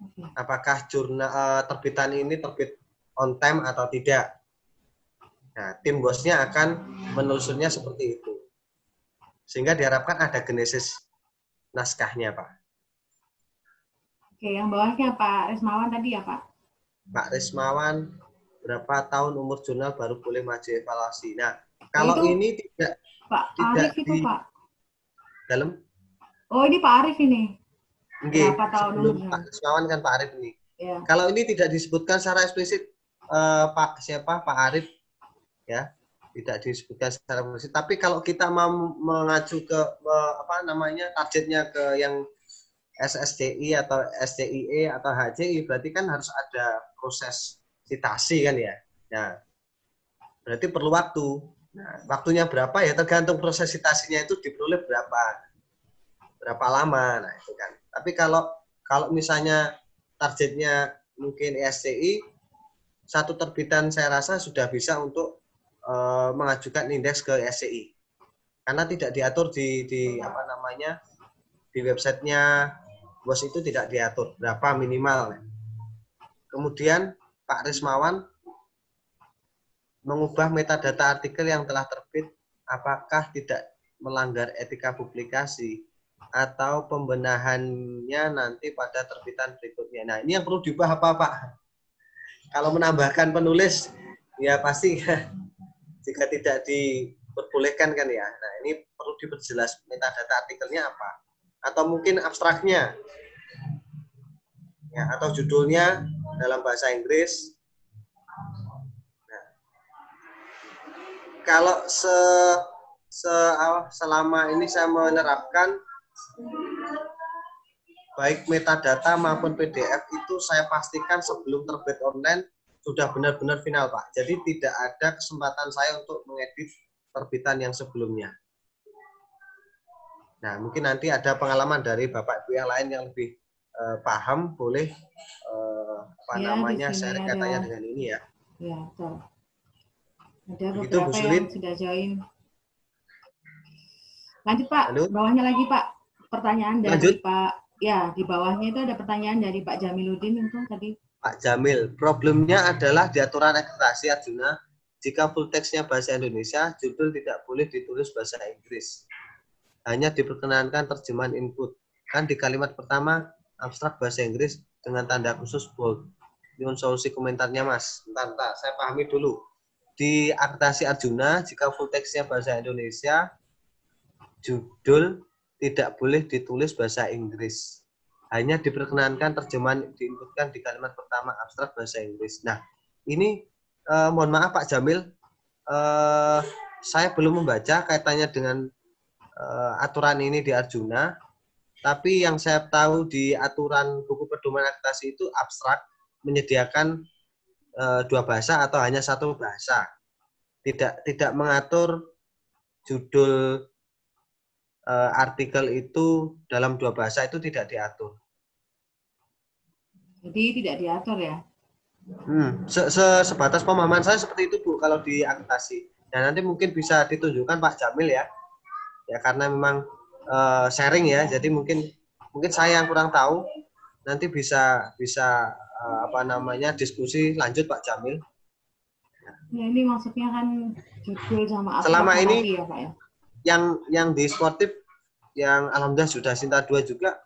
Oke. Apakah jurnal eh, terbitan ini terbit on time atau tidak? Nah, tim bosnya akan menelusurnya seperti itu. Sehingga diharapkan ada genesis naskahnya, Pak. Oke, yang bawahnya Pak Resmawan tadi ya Pak. Pak Rismawan, berapa tahun umur jurnal baru boleh maju evaluasi? Nah, kalau itu- ini tidak Pak Tidak Arif itu di- Pak. dalam, Oh ini Pak Arif ini. Nggih, Berapa tahun umurnya? Pak Rismawan kan Pak Arif ini. Ya. Kalau ini tidak disebutkan secara eksplisit eh, Pak siapa Pak Arif ya tidak disebutkan secara eksplisit. Tapi kalau kita mau mengacu ke apa namanya targetnya ke yang SSDI atau SDIE atau HCI berarti kan harus ada proses citasi kan ya. Nah, berarti perlu waktu. Nah, waktunya berapa ya tergantung proses citasinya itu diperoleh berapa berapa lama. Nah, itu kan. Tapi kalau kalau misalnya targetnya mungkin SCI satu terbitan saya rasa sudah bisa untuk eh, mengajukan indeks ke SCI karena tidak diatur di di apa namanya di websitenya bos itu tidak diatur berapa minimal kemudian Pak Rismawan mengubah metadata artikel yang telah terbit apakah tidak melanggar etika publikasi atau pembenahannya nanti pada terbitan berikutnya. Nah, ini yang perlu diubah apa, Pak? Kalau menambahkan penulis, ya pasti jika tidak diperbolehkan kan ya. Nah, ini perlu diperjelas metadata artikelnya apa. Atau mungkin abstraknya. Ya, atau judulnya dalam bahasa Inggris. Nah, kalau se, se selama ini saya menerapkan baik metadata maupun PDF itu saya pastikan sebelum terbit online sudah benar-benar final Pak. Jadi tidak ada kesempatan saya untuk mengedit terbitan yang sebelumnya. Nah, mungkin nanti ada pengalaman dari Bapak Ibu yang lain yang lebih uh, paham, boleh uh, apa Ya, namanya share ada. katanya dengan ini ya. Ya, betul. Ada Begitu, beberapa yang sudah join. Lanjut Pak, Halo. bawahnya lagi Pak. Pertanyaan dari Lanjut. Pak, ya di bawahnya itu ada pertanyaan dari Pak Jamiluddin itu tadi. Pak Jamil, problemnya adalah di aturan akreditasi Arjuna, jika full text-nya bahasa Indonesia, judul tidak boleh ditulis bahasa Inggris. Hanya diperkenankan terjemahan input. Kan di kalimat pertama, abstrak bahasa Inggris dengan tanda khusus bold. Nyun solusi komentarnya, Mas. Bentar, bentar, saya pahami dulu. Di akreditasi Arjuna, jika full text-nya bahasa Indonesia, judul tidak boleh ditulis bahasa Inggris hanya diperkenankan terjemahan diinputkan di kalimat pertama abstrak bahasa Inggris. Nah, ini eh, mohon maaf Pak Jamil, eh, saya belum membaca kaitannya dengan eh, aturan ini di Arjuna, tapi yang saya tahu di aturan buku pedoman akreditasi itu abstrak menyediakan eh, dua bahasa atau hanya satu bahasa. Tidak tidak mengatur judul eh, artikel itu dalam dua bahasa itu tidak diatur. Jadi tidak diatur ya. Hmm, se -se sebatas pemahaman saya seperti itu Bu kalau di akreditasi. Dan nanti mungkin bisa ditunjukkan Pak Jamil ya. Ya karena memang eh, sharing ya. Jadi mungkin mungkin saya yang kurang tahu. Nanti bisa bisa eh, apa namanya diskusi lanjut Pak Jamil. Ya, ini maksudnya kan judul sama abstrak Selama ini- ya Pak ya. Yang yang di sportif yang alhamdulillah sudah Sinta 2 juga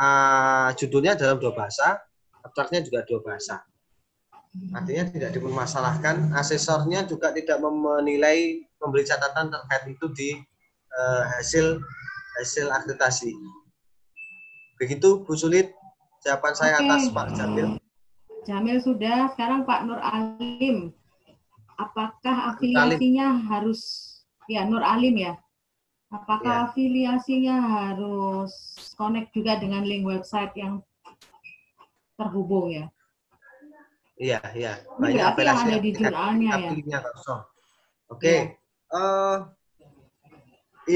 eh, judulnya dalam dua bahasa, abstraknya juga dua bahasa. Artinya tidak dipermasalahkan, asesornya juga tidak menilai memberi catatan terkait itu di eh, hasil hasil akreditasi. Begitu Bu Sulit, jawaban saya Oke. atas Pak Jamil. Jamil sudah, sekarang Pak Nur Alim. Apakah afiliasinya harus ya Nur Alim ya? Apakah Ya. afiliasinya harus connect juga dengan link website yang terhubung ya? Iya, iya. Ini berarti yang ada di jurnalnya ya? aplikasinya kosong. Oke. eh,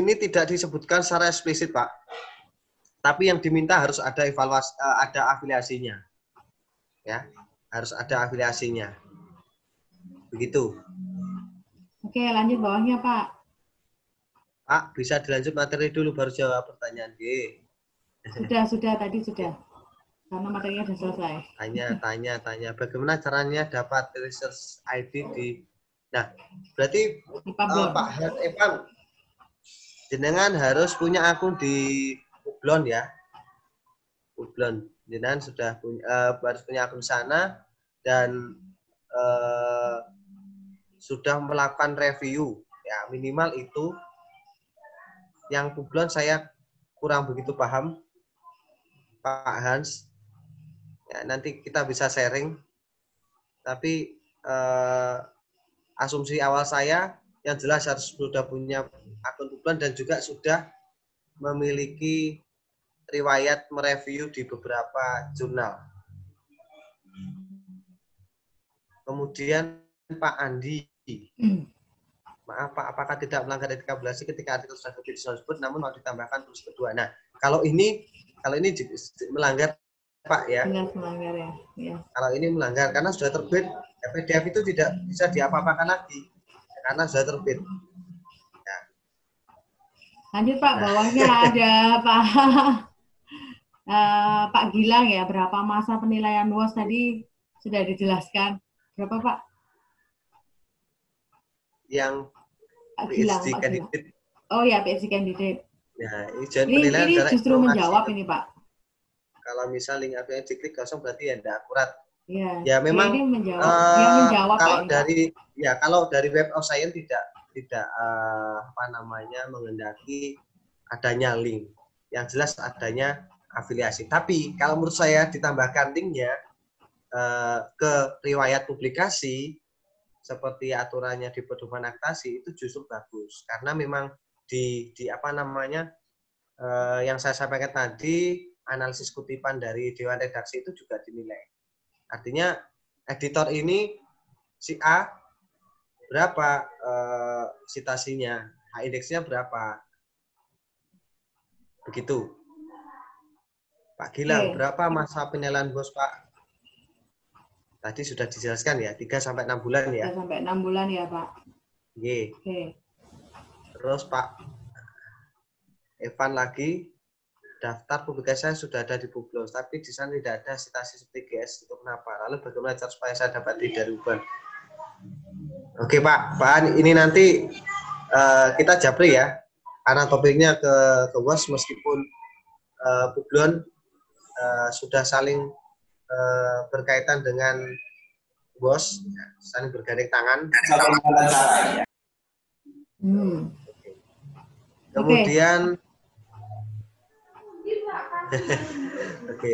ini tidak disebutkan secara eksplisit, Pak. Tapi yang diminta harus ada evaluasi, eh, ada afiliasinya. Ya, harus ada afiliasinya. Begitu. Oke, lanjut bawahnya Pak. Pak, bisa dilanjut materi dulu baru jawab pertanyaan G. Sudah, sudah tadi sudah. Karena materinya sudah selesai. Tanya, tanya, tanya. Bagaimana caranya dapat research ID di Nah, berarti Di Pablon. Pak Head Evan, jenengan harus punya akun di Ublon ya. Ublon, jenengan sudah punya eh, harus punya akun sana dan eh, sudah melakukan review ya minimal itu. Yang Ublon saya kurang begitu paham, Pak Hans. Ya, nanti kita bisa sharing. Tapi eh, asumsi awal saya yang jelas harus sudah punya akun Ublon dan juga sudah memiliki riwayat mereview di beberapa jurnal. Kemudian Pak Andi, maaf Pak, apakah tidak melanggar etika publikasi ketika artikel sudah terbit tersebut namun mau ditambahkan tulis kedua. Nah, kalau ini kalau ini melanggar Pak ya. jelas melanggar ya. ya. Kalau ini melanggar karena sudah terbit, ya PDF itu tidak bisa diapa-apakan lagi karena sudah terbit. Lanjut Pak, bawahnya ada Pak eh, Pak Gilang ya, berapa masa penilaian luas tadi sudah dijelaskan. Berapa Pak? Yang Pak Gilang, PhD Pak Gilang. candidate, Oh ya, PhD candidate. ya Ini, penilaian ini adalah justru menjawab ini Pak. Kalau misal link API diklik kosong berarti ya tidak akurat. Ya, Ya, memang, ini menjawab, Eh, dia menjawab kalau Pak. Pak. dari ya kalau dari web of science tidak tidak eh, apa namanya mengendaki adanya link yang jelas adanya afiliasi tapi kalau menurut saya ditambahkan linknya eh, ke riwayat publikasi seperti aturannya di pedoman aktasi itu justru bagus karena memang di di apa namanya eh, yang saya sampaikan tadi analisis kutipan dari dewan redaksi itu juga dinilai artinya editor ini si A berapa eh, citasinya, H indeksnya berapa. Begitu. Pak Gilang, Oke. berapa masa penilaian bos Pak? Tadi sudah dijelaskan ya, 3 sampai 6 bulan ya. Sudah sampai enam bulan ya Pak. Oke. Oke. Terus Pak Evan lagi daftar publikasi saya sudah ada di Publis, tapi di sana tidak ada citasi seperti GS itu kenapa? Lalu bagaimana cara supaya saya dapat tidak dari Oke Pak, Pak ini nanti eh, kita japri ya, karena topiknya ke ke WAS meskipun eh, Publon eh, sudah saling eh, berkaitan dengan bos, ya, saling bergandeng tangan. Hmm. Kemudian, oke,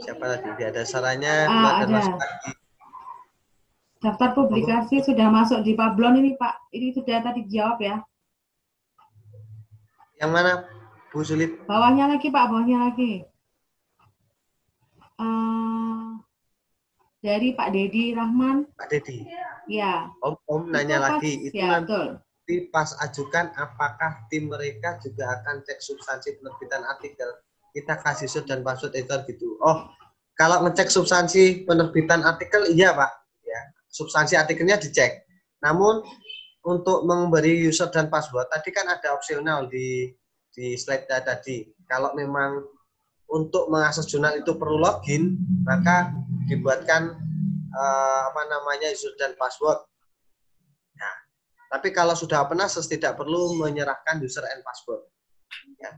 siapa lagi? Tidak ada sarannya, Ah, ada. Daftar publikasi sudah masuk di Pablon ini Pak. Ini sudah tadi dijawab ya. Yang mana, Bu Sulit? Bawahnya lagi Pak, bawahnya lagi. Eh, dari Pak Dedi Rahman, Pak Dedi. ya. Om, Om nanya Itu pas- lagi, itu ya, nanti betul. Pas ajukan apakah tim mereka juga akan cek substansi penerbitan artikel? Kita kasih shoot dan password editor gitu. Oh kalau ngecek substansi penerbitan artikel iya pak. Ya substansi artikelnya dicek. Namun untuk memberi user dan password tadi kan ada opsional di di slide tadi. Kalau memang untuk mengakses jurnal itu perlu login maka dibuatkan eh, apa namanya user dan password tapi kalau sudah open access tidak perlu menyerahkan user and password. Ya.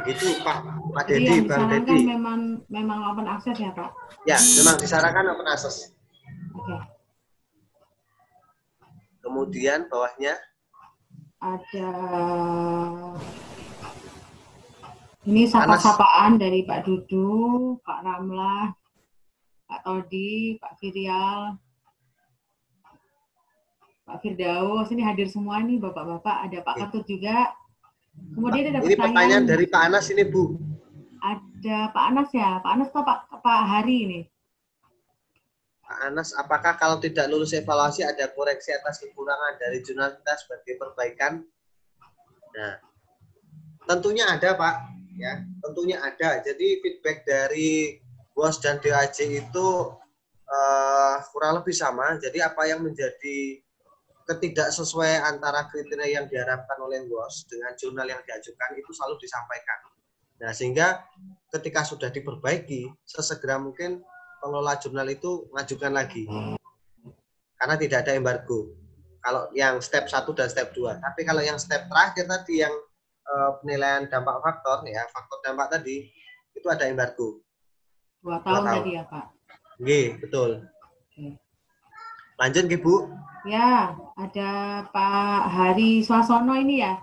Begitu Pak, Pak Jadi Dedi, Bang Dedi. memang memang open access ya Pak. Ya, memang disarankan open access. Oke. Kemudian bawahnya Ada ini sapa-sapaan dari Pak Dudu, Pak Ramlah, Pak Todi, Pak Firial, Pak Firdaus. Ini hadir semua nih Bapak-bapak. Ada Pak Oke. Ketut juga. Kemudian ada ini pertanyaan dari Pak Anas ini Bu. ada Pak Anas ya, Pak Anas atau Pak Pak Hari ini? Pak Anas, apakah kalau tidak lulus evaluasi ada koreksi atas kekurangan dari jurnal kita sebagai perbaikan? Nah, tentunya ada Pak, ya, tentunya ada. Jadi feedback dari bos dan DAJ itu eh, kurang lebih sama. Jadi apa yang menjadi ketidaksesuaian antara kriteria yang diharapkan oleh bos dengan jurnal yang diajukan itu selalu disampaikan. Nah, sehingga ketika sudah diperbaiki, sesegera mungkin pengelola jurnal itu ngajukan lagi. Karena tidak ada embargo. Kalau yang step 1 dan step 2. Tapi kalau yang step terakhir tadi yang eh, penilaian dampak faktor ya, faktor dampak tadi itu ada embargo. Dua tahun tahun. tadi ya Pak. Nggih, betul. Oke. Lanjut nggih, Bu. Ya, ada Pak Hari Swasono ini ya.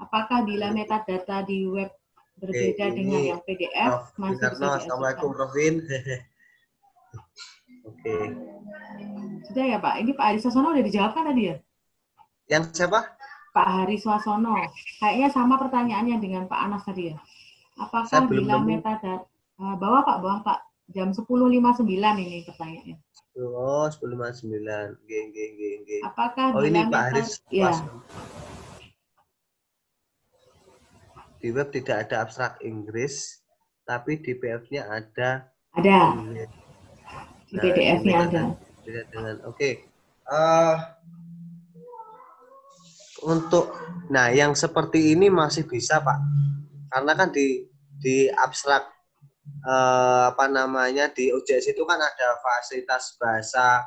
Apakah bila metadata di web berbeda Oke, dengan ini yang PDF Prof. masih Winarno, bisa Assalamualaikum? Profin. Oke. Sudah ya Pak. Ini Pak Hari Swasono udah dijawab kan tadi ya? Yang siapa? Pak Hari Swasono. Kayaknya sama pertanyaannya dengan Pak Anas tadi ya. Apakah Saya bila metadata Ah, bawah Pak, bawah Pak. Jam 10.59 ini pertanyaannya. Oh, 10.59. Nggih, nggih, nggih, nggih. Apakah Oh, ini Pak Haris. Ya. Di web tidak ada abstrak Inggris. tapi di PDF-nya ada Ada, Inggris. di Nah, PDF-nya ini ada. Beda dengan oke. Eh, untuk nah yang seperti ini masih bisa pak, karena kan di di abstrak eh, apa namanya di OJS itu kan ada fasilitas bahasa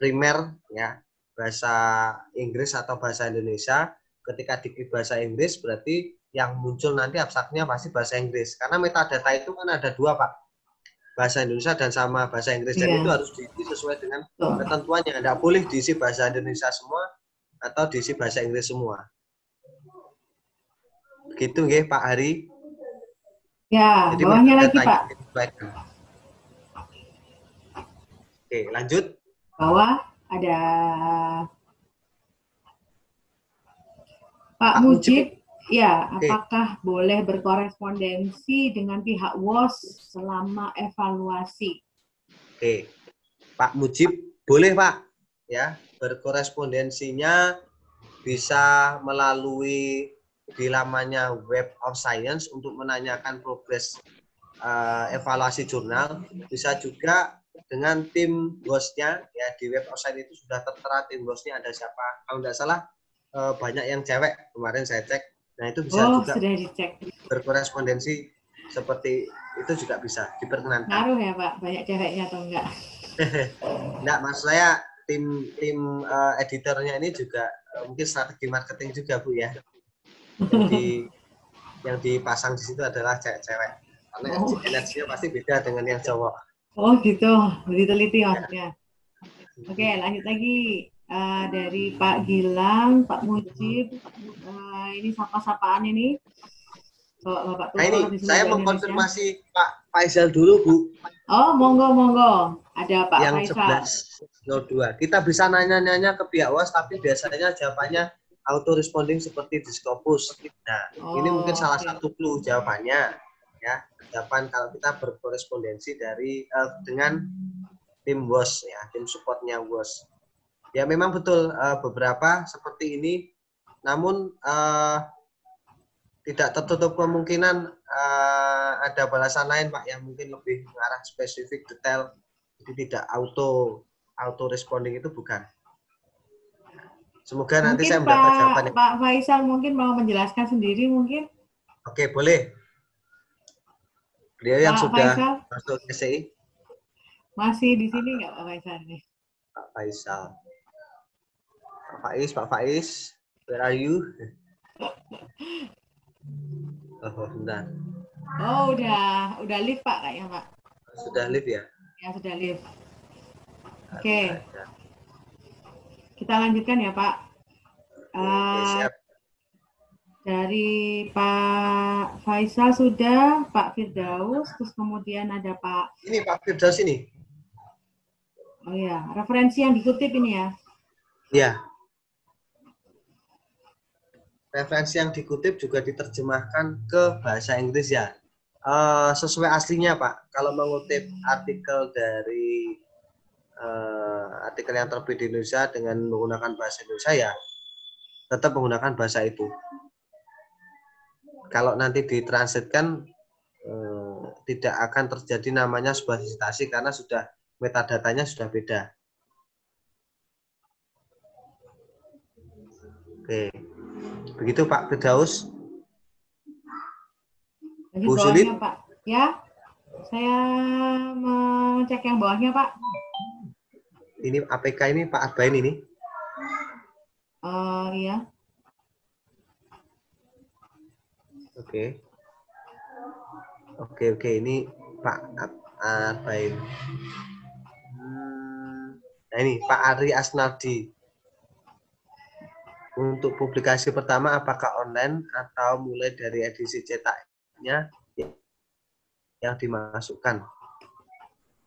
primer ya. Bahasa Inggris atau bahasa Indonesia. Ketika di bahasa Inggris berarti yang muncul nanti abstraknya pasti bahasa Inggris. Karena metadata itu kan ada dua pak. Bahasa Indonesia dan sama bahasa Inggris. Dan Iya. itu harus diisi sesuai dengan ketentuannya. Tidak boleh diisi bahasa Indonesia semua atau diisi bahasa Inggris semua. Begitu nggih Pak Hari Ya, bawahnya lagi Pak. oke lanjut Bawah ada Pak. Mujib. Ya, Oke. apakah boleh berkorespondensi dengan pihak WOS selama evaluasi? Oke, Pak Mujib boleh Pak, ya berkorespondensinya bisa melalui di lamanya Web of Science untuk menanyakan progres eh, evaluasi jurnal. Bisa juga dengan tim hostnya, ya di Web of Science itu sudah tertera tim hostnya ada siapa. Kalau tidak salah eh, banyak yang cewek kemarin saya cek. Nah itu bisa Oh, juga sudah dicek. berkorespondensi seperti itu juga bisa diperkenankan. Ngaruh ya Pak, banyak ceweknya atau enggak? Enggak, maksud saya tim tim eh, editornya ini juga eh, mungkin strategi marketing juga Bu ya. Yang, di, yang dipasang di situ adalah cewek-cewek. Karena Oh. energinya pasti beda dengan yang cowok. Oh gitu, diteliti maksudnya. Oke, lanjut lagi. Eh, dari Pak Gilang, Pak Mujib, eh, ini sapa-sapaan ini. Bapak Nah ini saya Indonesia. mengkonfirmasi Pak Faisal dulu Bu, Oh, monggo, monggo. Ada Pak yang Faisal. 1102. Kita bisa nanya-nanya ke pihak UAS, tapi biasanya jawabannya auto responding seperti di Scopus. Nah, ini Oh, mungkin salah oke. satu clue jawabannya. Ya, jawaban kalau kita berkorespondensi dari eh, dengan tim WOS ya, tim supportnya WOS. Ya memang betul eh, beberapa seperti ini, namun eh, tidak tertutup kemungkinan eh, ada balasan lain Pak yang mungkin lebih mengarah spesifik detail jadi tidak auto auto responding itu bukan. Semoga nanti Mungkin saya mendapat Pak, jawabannya. Pak Faisal mungkin mau menjelaskan sendiri mungkin. Oke, boleh. Beliau yang Pak sudah Faisal masuk SCI, masih di sini nggak Pak Faisal nih? Pak Faisal. Pak Faiz, Pak Faiz, where are you? Oh, bentar. Oh udah, udah live Pak kayaknya Pak. Sudah live ya? Ya sudah live. Oke. Ada. Kita lanjutkan ya Pak. Oke, siap. dari Pak Faisal sudah, Pak Firdaus, terus kemudian ada Pak, Ini Pak Firdaus ini. oh ya, referensi yang dikutip ini ya. Ya. Referensi yang dikutip juga diterjemahkan ke bahasa Inggris ya. Eh, sesuai aslinya Pak, kalau mengutip artikel dari eh, artikel yang terbit di Indonesia dengan menggunakan bahasa Indonesia ya, tetap menggunakan bahasa itu. Kalau nanti ditranslitkan eh, tidak akan terjadi namanya sebuah citasi karena sudah metadatanya sudah beda. Oke. Begitu Pak. Jadi Bu bawahnya Sulit? Pak. Ya, saya mengecek yang bawahnya Pak. Ini APK ini Pak Arbain ini. Eh iya. Oke. Oke oke ini Pak Arbain. Nah ini Pak Ari Asnardi. Untuk publikasi pertama apakah online atau mulai dari edisi cetaknya yang dimasukkan?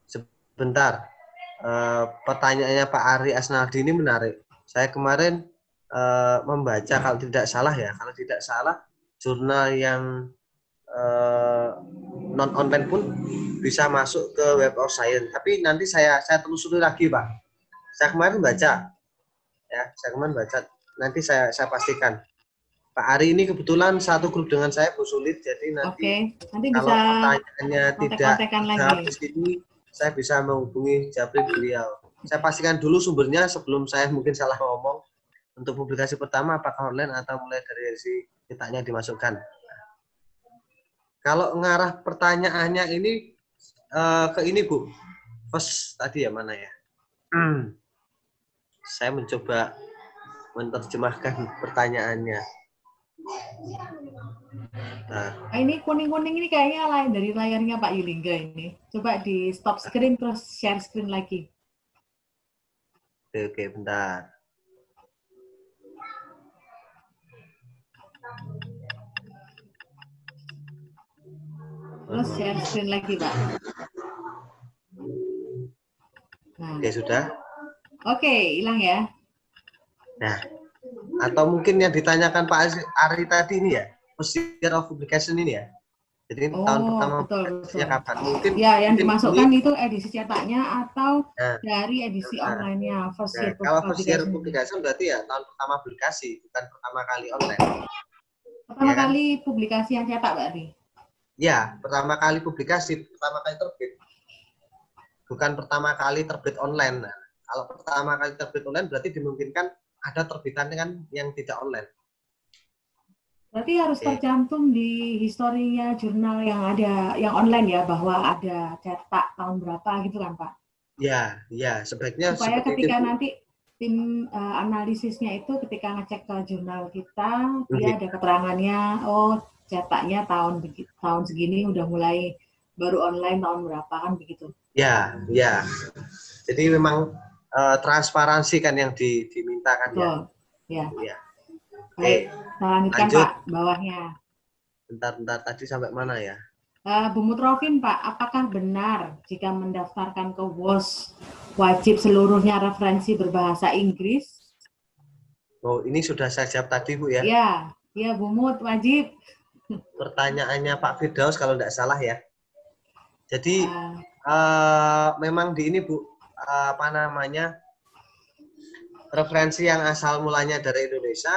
Sebentar. Eh, pertanyaannya Pak Ari Asnardi ini menarik. Saya kemarin eh, membaca kalau tidak salah ya, kalau tidak salah jurnal yang eh, non online pun bisa masuk ke Web of Science. Tapi nanti saya saya telusuri lagi, Pak. Saya kemarin baca, ya, saya kemarin baca. Nanti saya saya pastikan. Pak Ari ini kebetulan satu grup dengan saya Bu Sulit, jadi nanti Oke, nanti kalau bisa pertanyaannya tidak kontek-kontekan jawab lagi. sini, saya bisa menghubungi Japri beliau. Saya pastikan dulu sumbernya sebelum saya mungkin salah ngomong. Untuk publikasi pertama apakah online atau mulai dari edisi cetaknya dimasukkan. Kalau ngarah pertanyaannya ini eh, ke ini Bu, first tadi ya mana ya? Hmm. Saya mencoba menerjemahkan pertanyaannya. Nah, Ah, ini kuning-kuning ini kayaknya lain dari layarnya Pak Yulingga ini. Coba di stop screen terus share screen lagi. oke, oke, bentar. Terus share screen lagi Pak. Nah, Oke, sudah. oke, hilang ya. Nah, atau mungkin yang ditanyakan Pak Ari- Ari tadi ini ya, year of publication ini ya. Jadi ini tahun Oh, pertama betul, publikasinya betul. kapan? Mungkin Ya, yang mungkin dimasukkan ini- itu edisi cetaknya atau Nah. dari edisi Nah. online-nya first Nah, year kalau first year publication. berarti ya tahun pertama publikasi, bukan pertama kali online. Pertama ya kan? kali publikasi yang cetak berarti. Ya, pertama kali publikasi, pertama kali terbit. Bukan pertama kali terbit online. Nah, kalau pertama kali terbit online berarti dimungkinkan ada terbitan kan yang tidak online. Berarti harus tercantum di historinya jurnal yang ada yang online ya bahwa ada cetak tahun berapa gitu kan Pak. Ya, ya, sebaiknya Supaya ketika itu. Nanti tim eh, analisisnya itu ketika ngecek ke jurnal kita dia Oke. ada keterangannya oh cetaknya tahun tahun segini udah mulai baru online tahun berapa kan begitu. Ya, ya. Jadi memang eh, transparansi kan yang di, dimintakan ya. Ya. Iya. Baik, Oke, lanjutkan lanjut. Pak bawahnya. bentar-bentar tadi sampai mana ya? Eh, Bu Mutrofin, Pak, apakah benar jika mendaftarkan ke WOS wajib seluruhnya referensi berbahasa Inggris? Oh, ini sudah saya jawab tadi Bu ya. Ya, ya Bu Mut, wajib. Pertanyaannya Pak Firdaus kalau tidak salah ya. Jadi Eh, eh, memang di ini Bu apa namanya referensi yang asal mulanya dari Indonesia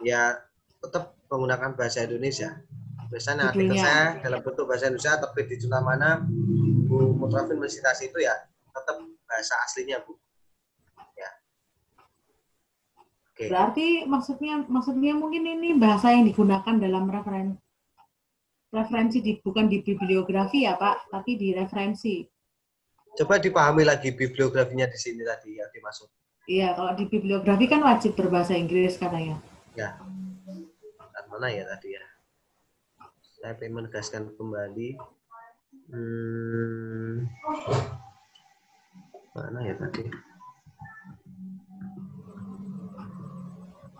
ya tetap menggunakan bahasa Indonesia. Misalnya artikel Judulnya. saya dalam bentuk bahasa Indonesia terbit di jurnal mana Bu Mutrafin mensitasi itu ya tetap bahasa aslinya Bu. Ya. Oke. berarti maksudnya maksudnya mungkin ini bahasa yang digunakan dalam referen referensi di, bukan di bibliografi ya Pak, tapi di referensi. Coba dipahami lagi bibliografinya di sini tadi yang dimaksud. Iya, kalau di bibliografi kan wajib berbahasa Inggris katanya. Ya. Dan mana ya tadi ya? Saya pengen menegaskan kembali. Hmm, mana ya tadi?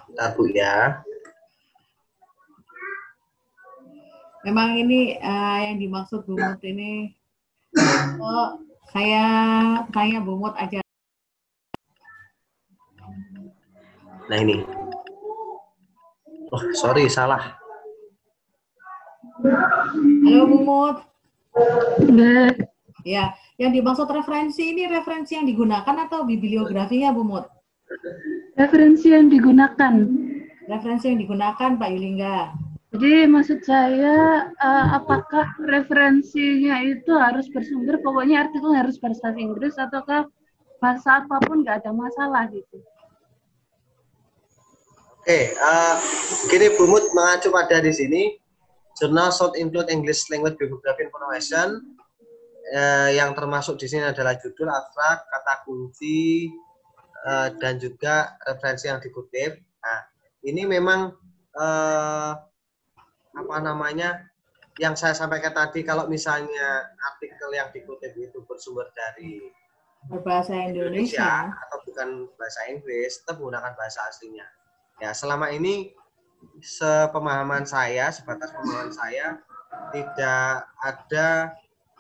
Bentar Bu ya. Memang ini eh, yang dimaksud Bu Mut ini oh, saya tanya Bu Mut aja. Nah ini. Oh sorry salah. Halo Bu Mut. Udah. Ya, yang dimaksud referensi ini referensi yang digunakan atau bibliografinya Bu Mut? Referensi yang digunakan. Referensi yang digunakan Pak Yulingga. Jadi maksud saya eh, apakah referensinya itu harus bersumber pokoknya artikel harus bahasa Inggris ataukah bahasa apa pun nggak ada masalah gitu. Oke, eh, gini Bu Mut mengacu pada di sini jurnal should include English language bibliography information eh, yang termasuk di sini adalah judul abstrak, kata kunci eh, dan juga referensi yang dikutip. Nah, ini memang eh, apa namanya yang saya sampaikan tadi kalau misalnya artikel yang dikutip itu bersumber dari Berbahasa Indonesia Indonesia. atau bukan bahasa Inggris tetap menggunakan bahasa aslinya. Ya, selama ini sepemahaman saya, sebatas pemahaman saya tidak ada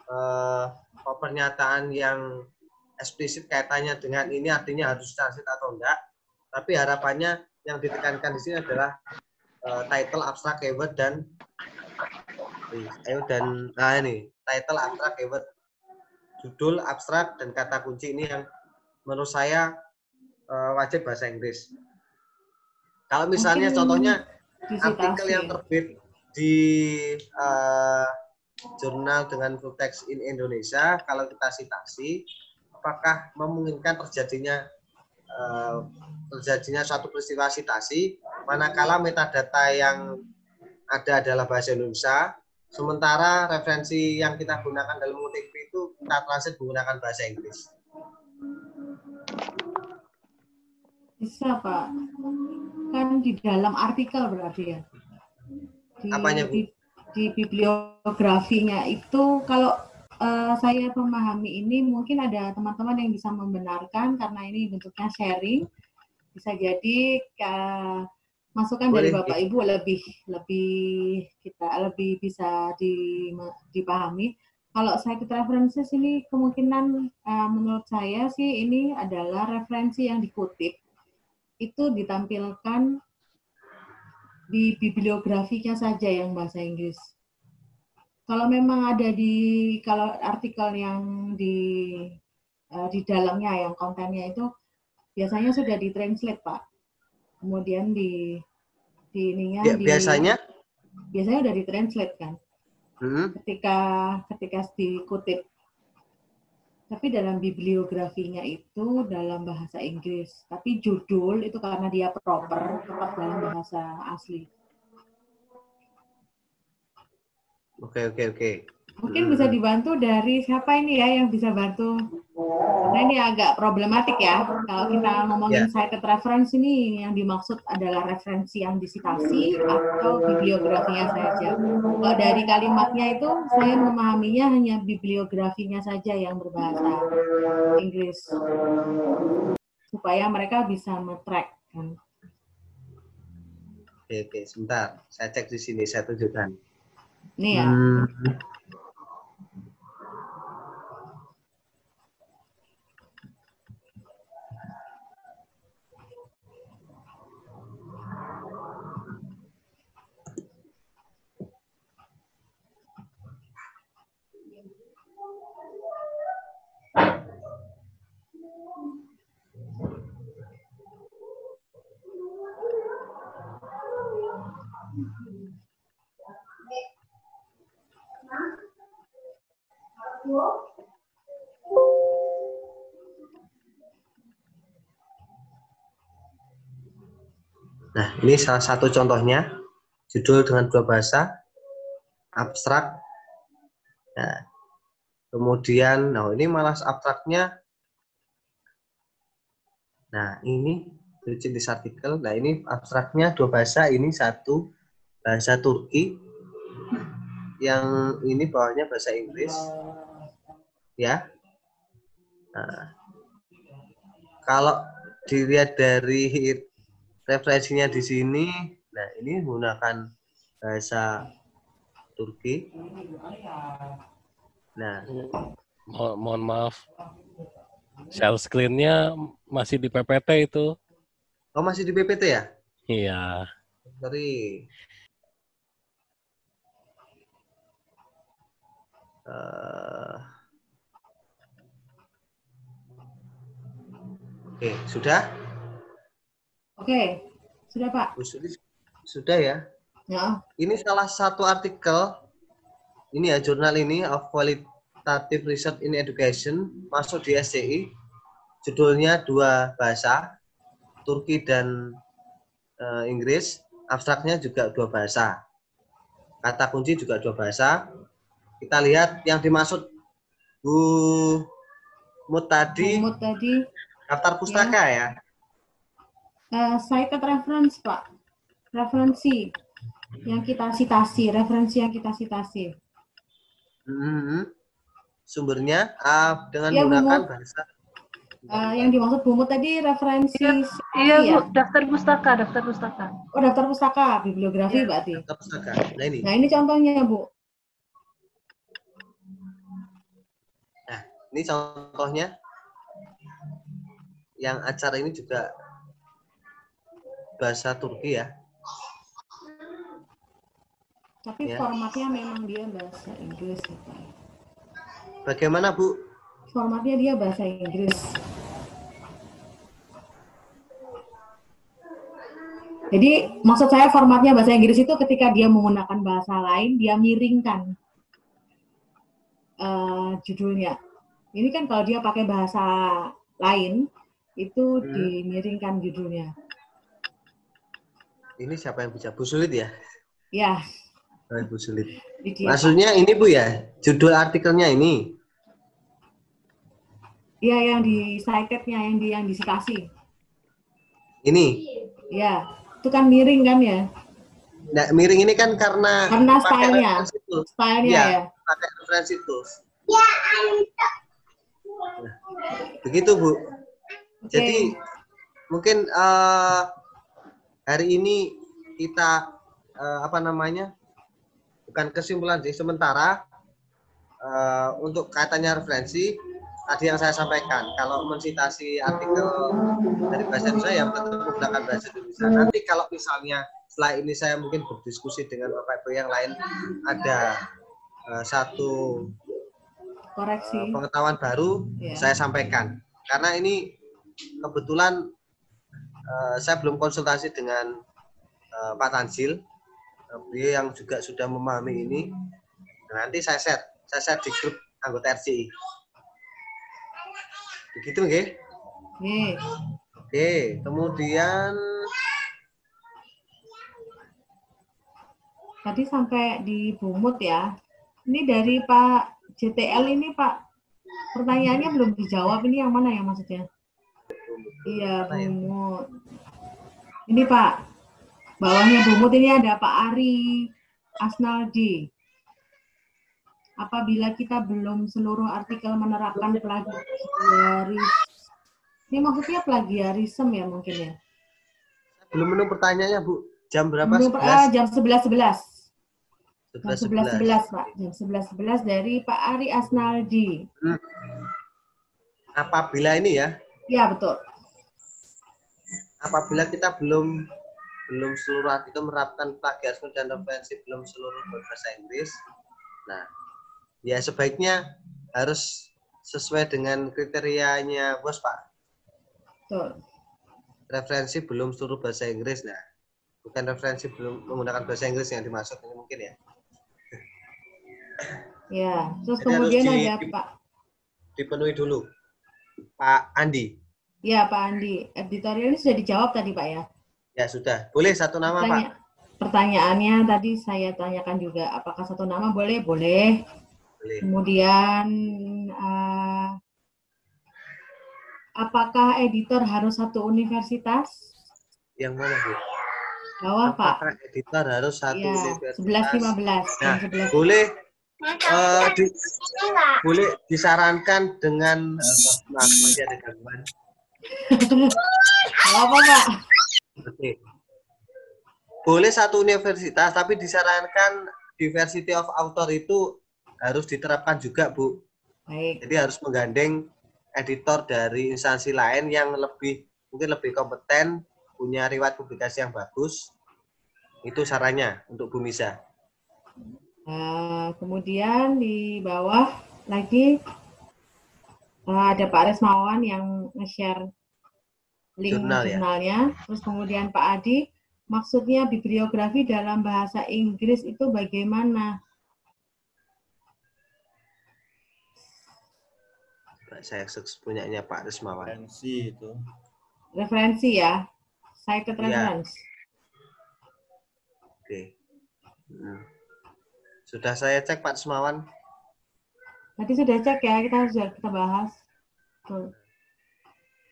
eh, pernyataan yang eksplisit kaitannya dengan ini artinya harus transit atau enggak. Tapi harapannya yang ditekankan di sini adalah eh, title abstrak keyword dan ayo dan nah ini title abstrak keyword judul abstrak dan kata kunci ini yang menurut saya eh, wajib bahasa Inggris. Kalau misalnya Mungkin- contohnya artikel yang terbit di eh, jurnal dengan full text in Indonesia kalau kita citasi apakah memungkinkan terjadinya eh, terjadinya suatu peristiwa citasi manakala metadata yang ada adalah bahasa Indonesia sementara referensi yang kita gunakan dalam UTP itu kita translate menggunakan bahasa Inggris. Bisa, Pak. Kan di dalam artikel berarti ya. Di, Apanya, Bu? Di, di bibliografinya itu kalau eh, saya memahami ini mungkin ada teman-teman yang bisa membenarkan karena ini bentuknya sharing. Bisa jadi eh, masukan dari. Bapak Ibu lebih lebih kita lebih bisa di, dipahami. Kalau cited references ini kemungkinan eh, menurut saya sih ini adalah referensi yang dikutip itu ditampilkan di bibliografinya saja yang bahasa Inggris. Kalau memang ada di kalau artikel yang di eh, di dalamnya yang kontennya itu biasanya sudah ditranslate Pak. Kemudian di di ininya Ya, di biasanya biasanya udah ditranslate kan. hmm, Ketika ketika dikutip tapi dalam bibliografinya itu dalam bahasa Inggris. Tapi judul itu karena dia proper tetap dalam bahasa asli. Oke oke oke. Mungkin bisa dibantu dari siapa ini ya yang bisa bantu? Karena ini agak problematik ya. Kalau kita ngomongin cited reference ini yang dimaksud adalah referensi yang disitasi atau bibliografinya saja. Kalau dari kalimatnya itu saya memahaminya hanya bibliografinya saja yang berbahasa Inggris. Supaya mereka bisa nge-track kan. Oke oke sebentar saya cek di sini saya tunjukkan. Ini ya. Hmm. Nah, ini salah satu contohnya. Judul dengan dua bahasa, abstrak. Nah, kemudian, nah ini malah abstraknya. Nah, ini di artikel. Nah, ini abstraknya dua bahasa. Ini satu bahasa Turki. Yang ini bawahnya bahasa Inggris. Ya. Nah, kalau dilihat dari referensinya di sini, nah ini menggunakan bahasa Turki. Nah, Mo- mohon maaf. Shell screen-nya masih di PPT itu. oh masih di PPT ya? Iya. Sorry. Eh, Oke, sudah? Oke, sudah Pak. Bu Sudi, Sudah ya? Ya, Ini salah satu artikel, ini ya jurnal ini of Qualitative Research in Education, masuk di SCI. Judulnya dua bahasa, Turki dan eh, Inggris. Abstraknya juga dua bahasa. Kata kunci juga dua bahasa. Kita lihat yang dimaksud Bu Mut tadi Umut tadi daftar pustaka ya. eh, cited reference Pak. Referensi yang kita citasi, referensi yang kita citasi. Mhm. Sumbernya ah, dengan Ya, menggunakan Mut. bahasa Eh, yang dimaksud Bumut tadi referensi Iya, Iya ya? Bu, daftar pustaka, daftar pustaka. Oh, daftar pustaka, bibliografi Iya. berarti. daftar pustaka. Nah ini. Nah, ini contohnya, Bu. Ini contohnya. Yang acara ini juga bahasa Turki ya. Tapi Ya. formatnya memang dia bahasa Inggris. ya, Pak. Bagaimana Bu? Formatnya dia bahasa Inggris. Jadi maksud saya formatnya bahasa Inggris itu ketika dia menggunakan bahasa lain, dia miringkan eh, judulnya. Ini kan kalau dia pakai bahasa lain, itu Hmm. dimiringkan judulnya. Ini siapa yang bisa? Bu Sulit ya? Ya, Oh, Bu Sulit. Maksudnya ini Bu ya, judul artikelnya ini. Iya yang di cited-nya, yang di yang disitasi. Ini. Ya, itu kan miring kan ya? Nah, miring ini kan karena Karena stylenya. Stylenya Iya. ya. Pakai referensi tools. Begitu Bu. Jadi mungkin eh, hari ini kita eh, apa namanya bukan kesimpulan sih sementara eh, untuk kaitannya referensi tadi yang saya sampaikan kalau mensitasi artikel dari bahasa Indonesia yang tetap menggunakan bahasa Indonesia nanti kalau misalnya setelah ini saya mungkin berdiskusi dengan bapak ibu yang lain ada eh, satu koreksi. eh, pengetahuan baru Iya. saya sampaikan karena ini kebetulan eh, saya belum konsultasi dengan eh, Pak Tansil beliau yang juga sudah memahami ini Nah, nanti saya share saya share di grup anggota RCI begitu nggih Oke. oke kemudian Tadi sampai di Bumut ya. Ini dari Pak JTL ini Pak. Pertanyaannya belum dijawab. Ini yang mana ya maksudnya? Iya, ya? Bumut. Ini Pak. Bawahnya Bumut ini ada Pak Ari Asnaldi. Apabila kita belum seluruh artikel menerapkan plagiaris ini maksudnya plagiarisme ya mungkin ya? belum menunggu pertanyaannya Bu jam berapa Belum, ah, 11 jam 11.11. Jam 11 11 11.11 Pak. Jam 11.11 dari Pak Ari Asnaldi. apabila ini ya Ya betul. Apabila kita belum belum seluruh artikel menerapkan plagiarisme dan referensi belum seluruh berbahasa Inggris, nah ya sebaiknya harus sesuai dengan kriterianya bos Pak. Betul. Referensi belum seluruh bahasa Inggris, nah bukan referensi belum menggunakan bahasa Inggris yang dimaksud ini mungkin ya. Ya. Terus Jadi kemudian di- ada di- Pak. Dipenuhi dulu, Pak Andi. Ya Pak Andi. Editorial ini sudah dijawab tadi Pak ya. Ya sudah, boleh satu nama Pak. Pertanya- pertanyaannya tadi saya tanyakan juga. Apakah satu nama boleh? Boleh. Boleh. Kemudian eh, apakah editor harus satu universitas? Yang mana Bu? Bawah Pak. Apakah editor harus satu Ya, universitas? 11.15. Jam Nah, 11. boleh eh, di- boleh disarankan dengan eh, maaf masih ada gangguan. Apa Pak. Boleh satu universitas tapi disarankan diversity of author itu harus diterapkan juga, Bu. Baik. Jadi harus menggandeng editor dari instansi lain yang lebih mungkin lebih kompeten, punya riwayat publikasi yang bagus. Itu sarannya untuk Bu Misa. Nah, kemudian di bawah lagi eh, ada Pak Resmawan yang nge-share link Jurnal ya? jurnalnya. Terus kemudian Pak Adi, maksudnya bibliografi dalam bahasa Inggris itu bagaimana? Saya punyanya Pak Rismawan. Referensi itu. Referensi ya, cited Iya. reference. Oke. Hmm. Sudah saya cek Pak Rismawan. Tadi sudah cek ya, kita sudah kita bahas. Tuh.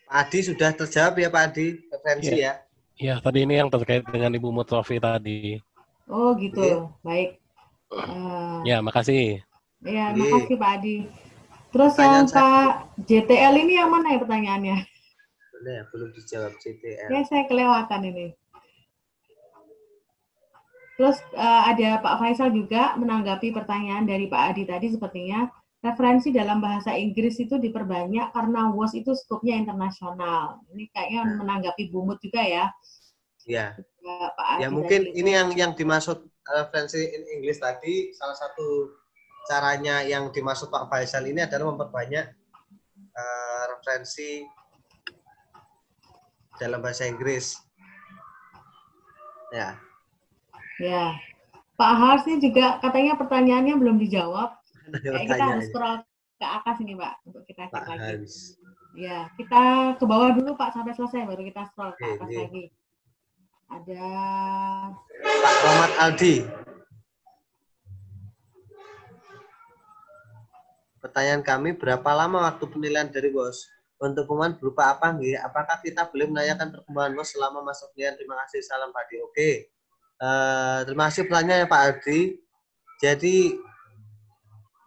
Pak Adi sudah terjawab ya Pak Adi referensi Iya. ya. Ya, tadi ini yang terkait dengan Ibu Mutrofi tadi. Oh gitu, Oke. baik. Eh, Ya, makasih. Ya, Oke. makasih Pak Adi. Terus Pertanyaan yang Pak JTL ini yang mana ya pertanyaannya? Boleh ya, belum dijawab CTL. Ya, saya kelewatan ini. Terus eh, ada Pak Faisal juga menanggapi pertanyaan dari Pak Adi tadi sepertinya referensi dalam bahasa Inggris itu diperbanyak karena WOS itu skupnya internasional. Ini kayaknya Nah. menanggapi Bumut juga ya, Ya, eh, Pak Adi. ya mungkin tadi. ini yang yang dimaksud referensi in English tadi salah satu caranya yang dimaksud Pak Faisal ini adalah memperbanyak eh, referensi dalam bahasa Inggris. Ya. Ya. Pak Hars ini juga katanya pertanyaannya belum dijawab. Kayak kita harus scroll ke atas ini, Pak, untuk kita cek Pak lagi. Hans. Ya, kita ke bawah dulu, Pak, sampai selesai baru kita scroll ke atas oke. lagi. Ada Pak Rahmat Aldi. Pertanyaan kami, berapa lama waktu penilaian dari bos? Untuk pengumuman berupa apa? nggih? Apakah kita boleh menanyakan perkembangan bos selama masa penilaian? Terima kasih, salam Pak Adi. Oke. Eh, terima kasih pertanyaannya Pak Aldi. Jadi,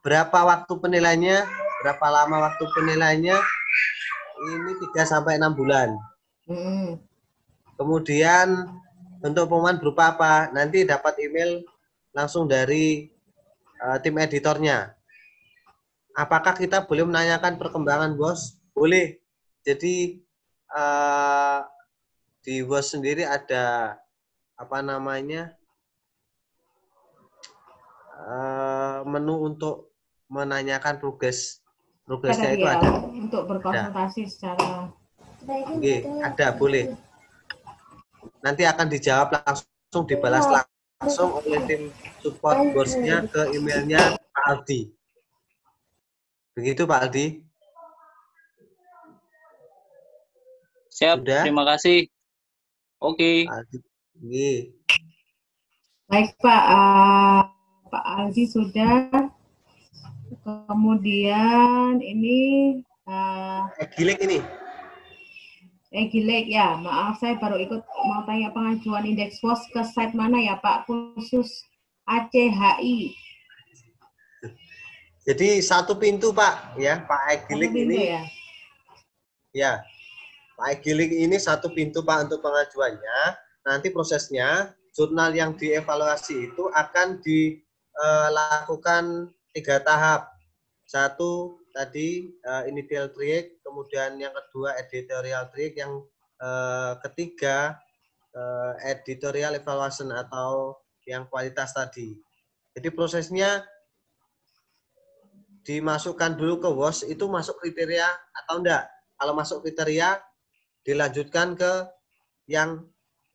berapa waktu penilaiannya? Berapa lama waktu penilaiannya? Ini 3 sampai 6 bulan. mm, Kemudian untuk pengumuman berupa apa? Nanti dapat email langsung dari eh, tim editornya. Apakah kita boleh menanyakan perkembangan bos? Boleh. Jadi eh, di bos sendiri ada apa namanya eh, menu untuk menanyakan progres progresnya itu ya, ada. untuk berkonsultasi secara Oke, ada boleh. Nanti akan dijawab langsung, dibalas langsung oleh tim support bosnya ke emailnya Pak Aldi. Begitu Pak Aldi. Siap, Sudah? terima kasih. Oke. Pak Aldi. Oke. Baik Pak, eh, Pak Alzi sudah. Kemudian ini eh Eh, Gilik ini. eh Gilek ya, maaf saya baru ikut mau tanya pengajuan indeks WOS ke site mana ya Pak khusus ACHI. Jadi satu pintu Pak, ya Pak pintu ini, ya. ya Pak Egilik ini satu pintu Pak untuk pengajuannya. Nanti prosesnya jurnal yang dievaluasi itu akan dilakukan tiga tahap. Satu tadi eh, initial trick, kemudian yang kedua editorial trick, yang eh, ketiga eh, editorial evaluation atau yang kualitas tadi. Jadi prosesnya dimasukkan dulu ke WOS itu masuk kriteria atau enggak. Kalau masuk kriteria dilanjutkan ke yang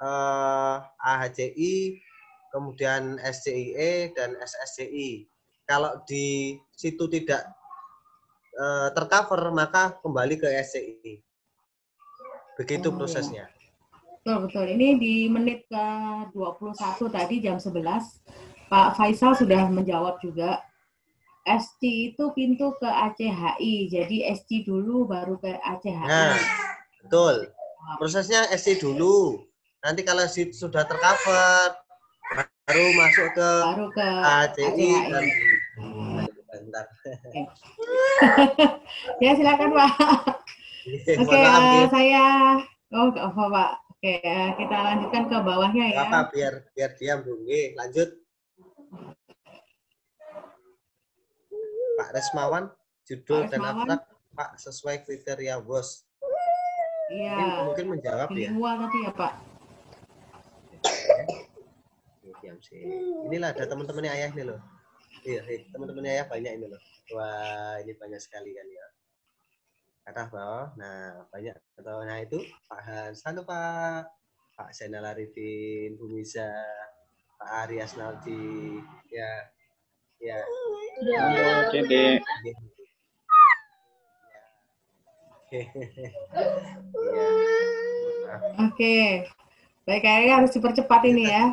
eh, AHCI, kemudian SCIE dan SSCI. Kalau di situ tidak eh, tercover maka kembali ke SCI. Begitu Oh, iya. prosesnya. Betul, betul. Ini di menit ke 21 tadi jam 11, Pak Faisal sudah menjawab juga. SC itu pintu ke ACHI, jadi SC dulu baru ke ACHI. Nah, betul. Prosesnya SC dulu. Nanti kalau sudah tercover baru masuk ke baru ke ACI dan ACHI. bentar. Ya, silakan Pak. Mohon Oke, maaf, eh, Gih. saya oh apa Pak. Oke, eh, kita lanjutkan ke bawahnya ya. Apa biar biar diam Bu. Nggih, lanjut. Pak Resmawan, judul Pak dan Resmawan. abstrak Pak sesuai kriteria bos. Ini Iya. mungkin menjawab ya. Bilingual tadi ya Pak. Oke, diam sih. Inilah ada teman-temannya ayah ini loh. Iya, hei, teman-temannya ayah banyak ini loh. Wah, ini banyak sekali kan ya. Kata bawah. Nah, banyak atau nah itu Pak Hans. Halo Pak. Pak Zainal Arifin, Bu Miza, Pak Ari Asnaldi. Ya. Ya. Halo, Dede. Iya. Oke. Baik, kayaknya harus dipercepat ini ya.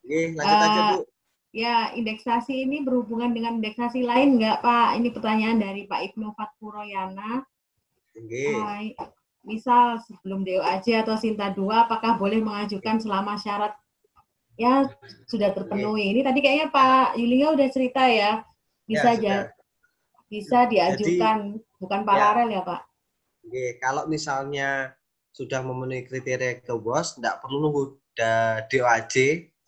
Oke, lanjut aja Eh, Bu. Ya, indeksasi ini berhubungan dengan indeksasi lain nggak, Pak? Ini pertanyaan dari Pak Ibnu Fatpuroyana. Oke. Hai. Misal sebelum DOAJ atau Sinta 2, apakah boleh mengajukan selama syarat ya sudah terpenuhi? Ini tadi kayaknya Pak Yulinga udah cerita ya. Bisa Ya, sudah. bisa diajukan bukan paralel ya, Pak? Oke, kalau misalnya sudah memenuhi kriteria ke BOS, tidak perlu nunggu DOAJ,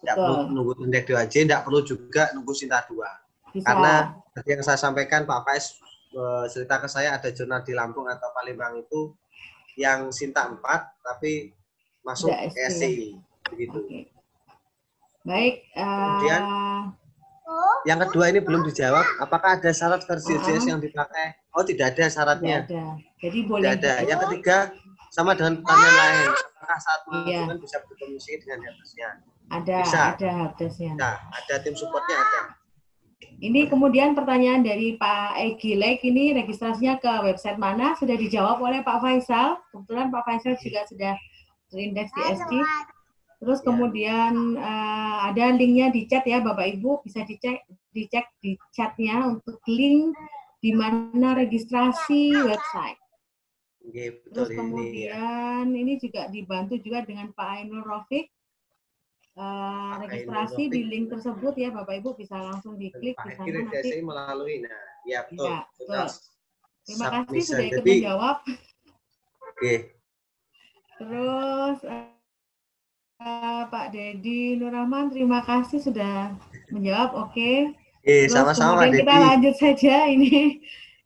tidak perlu nunggu indeks DOAJ, tidak perlu juga nunggu Sinta 2. Bisa. Karena seperti yang saya sampaikan Pak Faiz eh, cerita ke saya ada jurnal di Lampung atau Palembang itu yang Sinta 4 tapi masuk ke SC. SCI begitu. Oke. Baik. eh, Kemudian, Yang kedua ini belum dijawab, apakah ada syarat versi. OJS yang dipakai? Oh, tidak ada tidak syaratnya. ada. Jadi boleh Tidak ada. Yang ketiga sama dengan pertanyaan lain. Apakah saat Iya. mengajukan bisa berkomunikasi dengan atasnya? Ada, Bisa. ada helpdesknya. Nah, ada tim supportnya ada. Ini kemudian pertanyaan dari Pak Egi Lek ini registrasinya ke website mana sudah dijawab oleh Pak Faisal. Kebetulan Pak Faisal juga sudah terindeks di SC. Terus Ya. kemudian eh, ada linknya di chat ya Bapak Ibu bisa dicek dicek di chatnya untuk link di mana registrasi website. Oke, Terus betul ini ya. kemudian ini juga dibantu juga dengan Pak Ainul Rofiq. Eh, registrasi di link tersebut ya Bapak Ibu bisa langsung diklik di sana nanti. melalui nah, ya betul. Kita betul. Terima kasih sudah ikut menjawab. Oke, Terus eh, eh, Pak Dedi Nurrahman terima kasih sudah menjawab. Oke. Oke, Terus sama-sama kemudian kita lanjut saja ini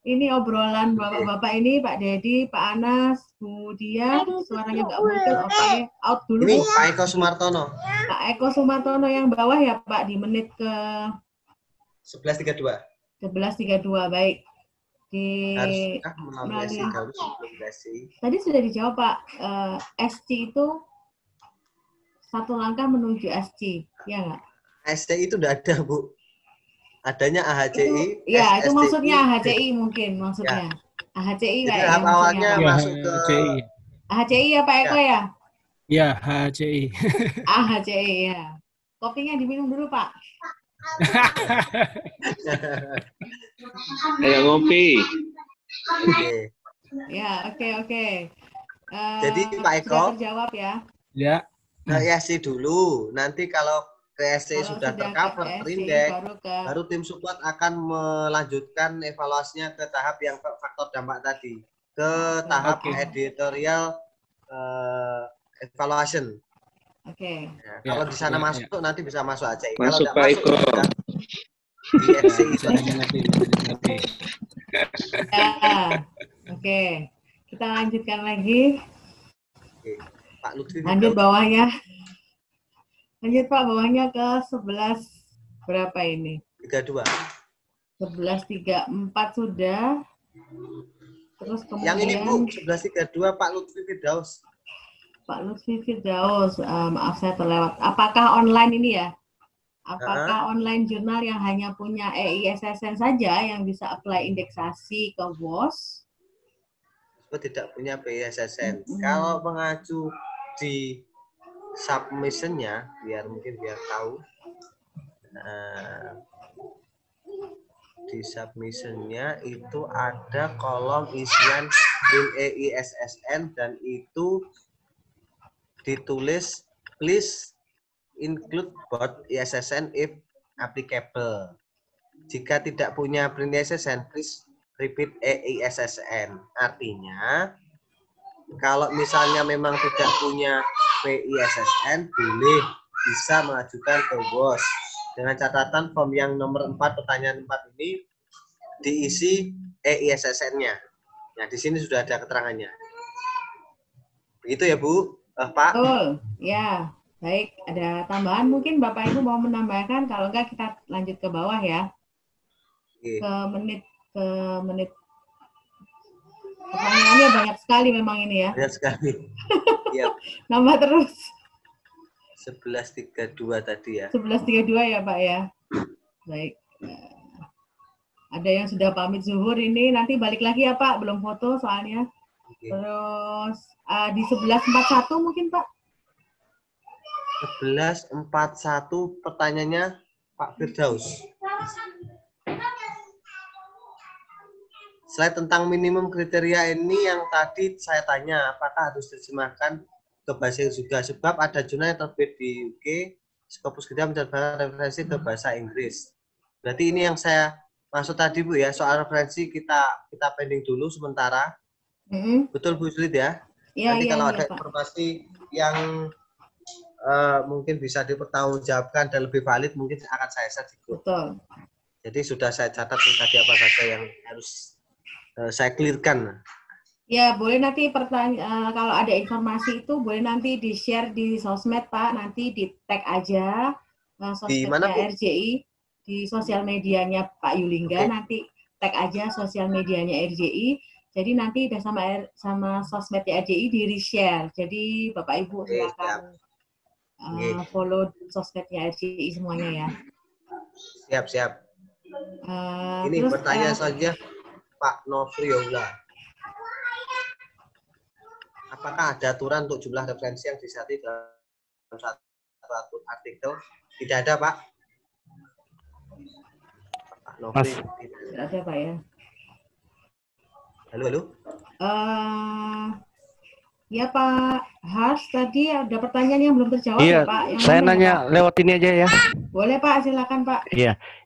ini obrolan bapak-bapak ini Pak Dedi, Pak Anas, Bu Dia, suaranya nggak muncul. Oke, out dulu Ini Bu. Pak Eko Sumartono, Pak Eko Sumartono yang bawah ya Pak di menit ke 11.32. 11.32 baik. Di Haruskah melalui tadi sudah dijawab Pak Eh, SC itu satu langkah menuju SC, ya nggak? SC itu tidak ada, Bu. Adanya AHCI. Itu, ya, itu maksudnya AHCI mungkin maksudnya. AHCI Jadi kayak awalnya Ya, masuk ke HCI. AHCI ya Pak Eko ya? Ya, HCI. AHCI ya. Kopinya diminum dulu Pak. Ayo ngopi. Oke. Ya, oke oke. Eh, Jadi, Pak Eko. terjawab ya. Ya, Ke SC dulu. Nanti kalau ke SC Kalau sudah tercover, SC, terindeks, baru ke baru tim support akan melanjutkan evaluasinya ke tahap yang faktor dampak tadi. Ke tahap Oke. editorial eh, evaluation. Oke. Ya, Ya, kalau di sana ya, masuk nanti bisa masuk ACI. Masuk, kalau Pak masuk Eko. ya ya, itu aja. Ya, Oke. Kita lanjutkan lagi. Oke. Pak Lutfi Lanjut bawahnya. Lanjut Pak, bawahnya ke 11 berapa ini? 32. 11.34 sudah. Terus kemudian Yang ini Bu, 1132 Pak Lutfi Firdaus. Pak Lutfi Firdaus, eh, maaf saya terlewat. Apakah online ini ya? Apakah online jurnal yang hanya punya EISSN saja yang bisa apply indeksasi ke WOS? Saya tidak punya BISSN. Mm-mm. Kalau mengacu di submissionnya, biar mungkin biar tahu. Nah, di submissionnya itu ada kolom isian print EISSN dan itu ditulis please include both ISSN if applicable. Jika tidak punya print ISSN, please repeat EISSN. Artinya, kalau misalnya memang tidak punya PISSN, boleh bisa mengajukan ke BOS. Dengan catatan form yang nomor 4, pertanyaan 4 ini diisi EISSN-nya. Nah, di sini sudah ada keterangannya. Begitu ya, Bu? Eh, Pak? Betul, ya. Baik, ada tambahan mungkin Bapak Ibu mau menambahkan, kalau enggak kita lanjut ke bawah ya, Oke. ke menit ke menit. Pertanyaannya banyak sekali memang ini ya, Banyak sekali. Ya, nambah terus. 11.32 tadi ya. 11.32 ya Pak ya. Baik. Ada yang sudah pamit zuhur ini, nanti balik lagi ya Pak, belum foto soalnya. Oke. Terus eh, di 11.41 mungkin Pak. 11.41 pertanyaannya Pak Firdaus. Slide tentang minimum kriteria ini yang tadi saya tanya, apakah harus diterjemahkan ke bahasa yang sudah sebab ada jurnal yang terbit di UK, Scopus kita mencatat referensi ke bahasa Inggris. Berarti ini yang saya maksud tadi Bu ya, soal referensi kita kita pending dulu sementara. Mm-mm. Betul Bu Sulit ya? Iya, Nanti iya, kalau iya, ada Pak. informasi yang eh, mungkin bisa dipertanggungjawabkan dan lebih valid, mungkin akan saya share di grup. Betul. Jadi sudah saya catat tadi apa saja yang harus eh, saya clearkan. Ya, boleh nanti pertanyaan kalau ada informasi itu boleh nanti di-share di sosmed Pak, nanti di tag aja eh, Di mana? RJI di sosial medianya Pak Yulingga Oke. nanti tag aja sosial medianya RJI. Jadi nanti udah sama R- sama sosmednya RJI di reshare. Jadi Bapak Ibu Oke, silakan uh, Oke. follow sosmednya RCI semuanya ya. Siap, siap. Uh, Ini terus, pertanyaan uh, selanjutnya Pak Novriola. Apakah ada aturan untuk jumlah referensi yang disati dalam satu artikel? Tidak ada, Pak. Pak Novri. Tidak ada Pak ya. Halo, halo. Eh, ya Pak Has, tadi ada pertanyaan yang belum terjawab Iya, ya Pak. Yang saya mana ya, nanya Pak? lewat ini aja ya. Boleh Pak, silakan Pak.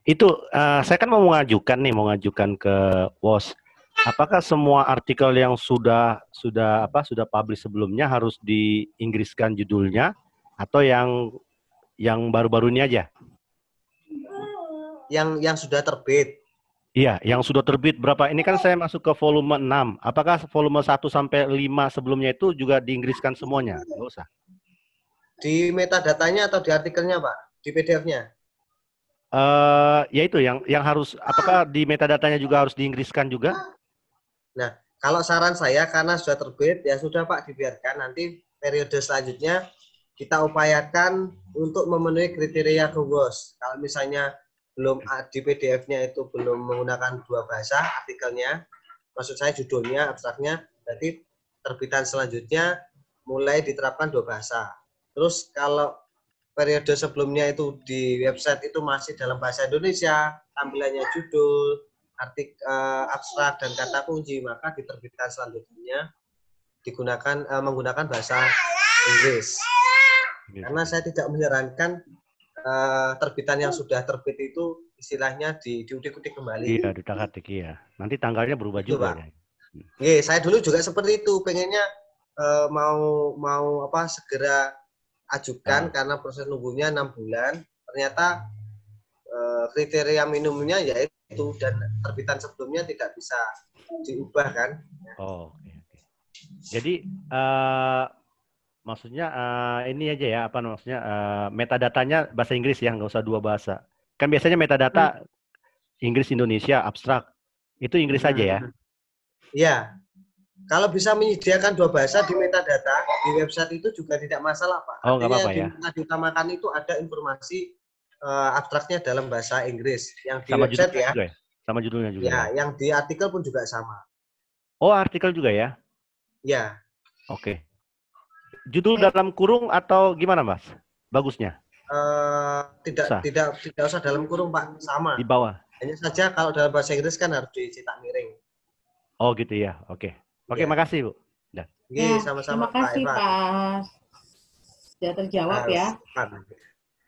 Itu eh, saya kan mau mengajukan nih, mau mengajukan ke WOS. Apakah semua artikel yang sudah sudah apa sudah publish sebelumnya harus diinggriskan judulnya atau yang yang baru-baru ini aja? Yang yang sudah terbit. Iya, yang sudah terbit berapa? Ini kan saya masuk ke volume 6. Apakah volume 1 sampai 5 sebelumnya itu juga diinggriskan semuanya? Nggak usah. Di metadatanya atau di artikelnya, Pak? Di PDF-nya? Eh, ya itu yang yang harus apakah di metadatanya juga harus diinggriskan juga? Kalau saran saya karena sudah terbit ya sudah Pak dibiarkan nanti periode selanjutnya kita upayakan untuk memenuhi kriteria GOWOS. Kalau misalnya belum a- di PDF-nya itu belum menggunakan dua bahasa artikelnya, maksud saya judulnya, abstraknya, berarti terbitan selanjutnya mulai diterapkan dua bahasa. Terus kalau periode sebelumnya itu di website itu masih dalam bahasa Indonesia, tampilannya judul, artik eh, abstrak dan kata kunci maka diterbitkan selanjutnya digunakan eh, menggunakan bahasa Inggris. Karena saya tidak menyarankan eh, terbitan yang sudah terbit itu istilahnya di diudik-udik kembali. Iya, ditarik iya. Nanti tanggalnya berubah Itu, juga Pak. ya. Iya, saya dulu juga seperti itu, pengennya eh, mau mau apa segera ajukan karena proses nunggunya enam bulan. Ternyata eh, kriteria minimumnya yaitu dan terbitan sebelumnya tidak bisa diubah kan. Oh, oke oke. Jadi eh maksudnya eh, ini aja ya apa maksudnya eh, metadatanya bahasa Inggris ya, nggak usah dua bahasa. Kan biasanya metadata Inggris Indonesia abstrak. Itu Inggris aja ya. Iya. Kalau bisa menyediakan dua bahasa di metadata di website itu juga tidak masalah, Pak. Oh, nggak apa-apa ya. di- diutamakan itu ada informasi eh, abstraknya dalam bahasa Inggris. Yang di Sama website ya. juga ya. Sama judulnya juga. Ya, ya. yang di artikel pun juga sama. Oh, artikel juga ya. Ya, Oke. Judul dalam kurung atau gimana, Mas? Bagusnya eh, tidak Usah. tidak tidak usah dalam kurung, Pak. Sama. di bawah. Hanya saja kalau dalam bahasa Inggris kan harus dicetak miring. Oh, gitu ya. Oke. Oke, Ya. makasih, Bu. Oke, Ya, sama-sama terima kasih Eva. Pak. Sudah terjawab ya. Harus.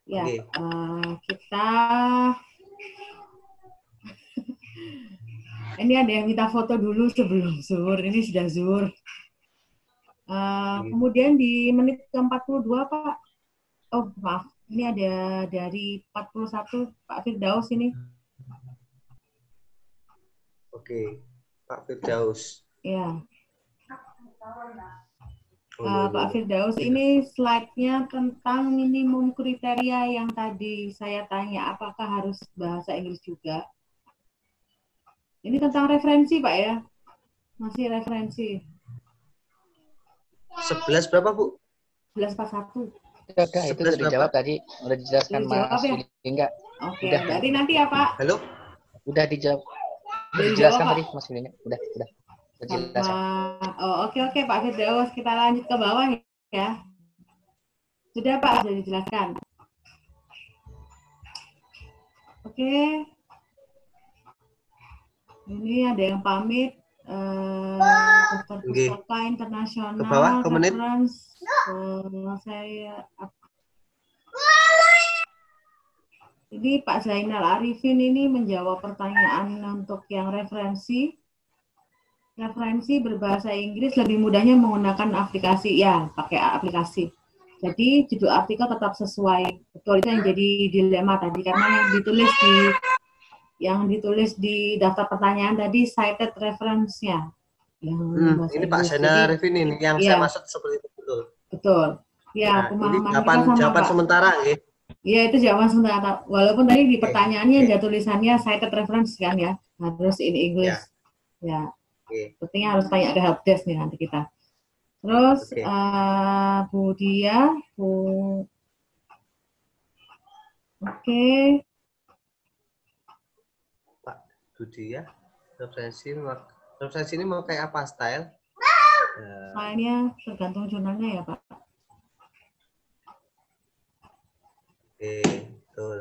Ya, Oke. eh, kita ini ada yang minta foto dulu sebelum zuhur. Ini sudah zuhur. Eh, Oke. kemudian di menit ke-42 Pak. Oh, maaf. Ini ada dari 41 Pak Firdaus ini. Oke. Pak Firdaus. Ya, iya, Pak. Firdaus, ini slide-nya tentang minimum kriteria yang tadi saya tanya, apakah harus bahasa Inggris juga? Ini tentang referensi, Pak ya? Masih referensi. 11 berapa, Bu? 1141. Udah, udah, itu udah 11 dijawab tadi. Udah dijelaskan Mas ya? Yudi. Enggak, Oke, Udah. berarti nanti ya, Pak. Halo? udah dijawab. Udah Udah dijelaskan tadi Mas Yudi. Udah, udah. Udah dijelaskan. Sama, oh, oke, oke, Pak Firdaus. Kita lanjut ke bawah ya. Sudah, Pak, sudah dijelaskan. Oke. Ini ada yang pamit. Eh, Internasional. Ke bawah, ke menit. reference, eh, saya ini Pak Zainal Arifin ini menjawab pertanyaan untuk yang referensi. Referensi berbahasa Inggris lebih mudahnya menggunakan aplikasi. Ya, pakai aplikasi. Jadi judul artikel tetap sesuai. Betul itu yang jadi dilema tadi karena yang ditulis di yang ditulis di daftar pertanyaan tadi cited reference-nya. Yang Hmm, ini Pak Jadi, Arifin ini yang Iya. saya maksud seperti itu betul. betul. Ya, Nah, pemahaman kita jawaban sama jawaban Pak. sementara ya. Iya itu jawaban sementara. Walaupun tadi di pertanyaannya oke. ada tulisannya cited reference kan ya, harus in English. Ya, Oke. sepertinya harus tanya ke helpdesk nih nanti kita. Terus Oke. eh, Bu Dia, Bu Oke, Budi ya. Referensi mau- referensi ini mau kayak apa style? Ya, soalnya tergantung jurnalnya ya Pak. Oke, betul.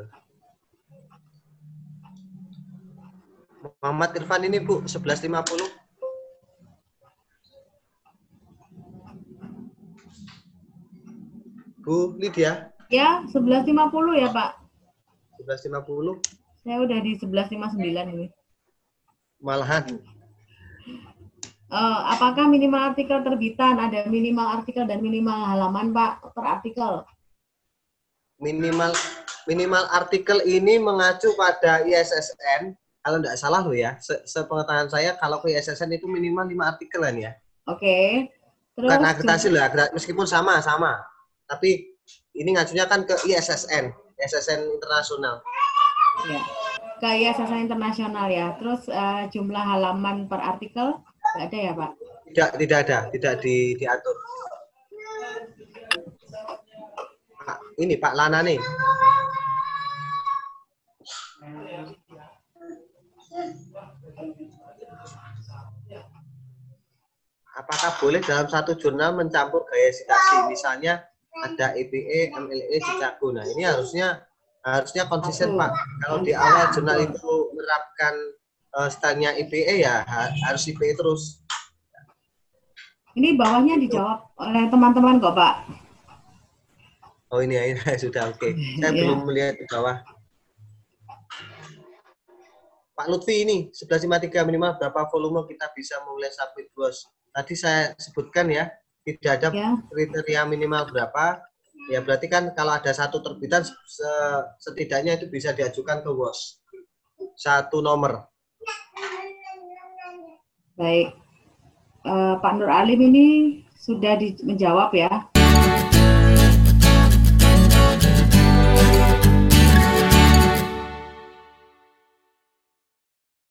Muhammad Irfan ini Bu 1150. Bu Lydia Ya, 11.50 ya Pak. 1150 Saya udah di 11.59 ini. Malahan Eh, apakah minimal artikel terbitan? Ada minimal artikel dan minimal halaman Pak per artikel. minimal minimal artikel ini mengacu pada ISSN kalau tidak salah loh ya se sepengetahuan saya kalau ke ISSN itu minimal 5 artikelan ya Oke. Terus bukan akreditasi loh akreditasi meskipun sama sama tapi ini ngacunya kan ke ISSN ISSN internasional ya, ke ISSN internasional ya. Terus eh, jumlah halaman per artikel nggak ada ya Pak? tidak tidak ada tidak di, diatur Pak, ini Pak Lana nih apakah boleh dalam satu jurnal mencampur gaya citasi misalnya ada EPE, MLE, Chicago. Nah, ini harusnya harusnya konsisten, Pak. Kalau di awal jurnal itu menerapkan uh, stylenya IPE ya ha- harus IPE terus. Ini bawahnya dijawab oleh teman-teman kok Pak. Oh ini ya, ini sudah oke. Saya Iya. belum melihat di bawah. Pak Lutfi ini 1153 minimal berapa volume kita bisa memulai submit bos. Tadi saya sebutkan ya, tidak ada Ya. kriteria minimal berapa. Ya berarti kan kalau ada satu terbitan se- setidaknya itu bisa diajukan ke WOS. Satu nomor. Baik. Eh, Pak Nur Alim ini sudah di- menjawab ya.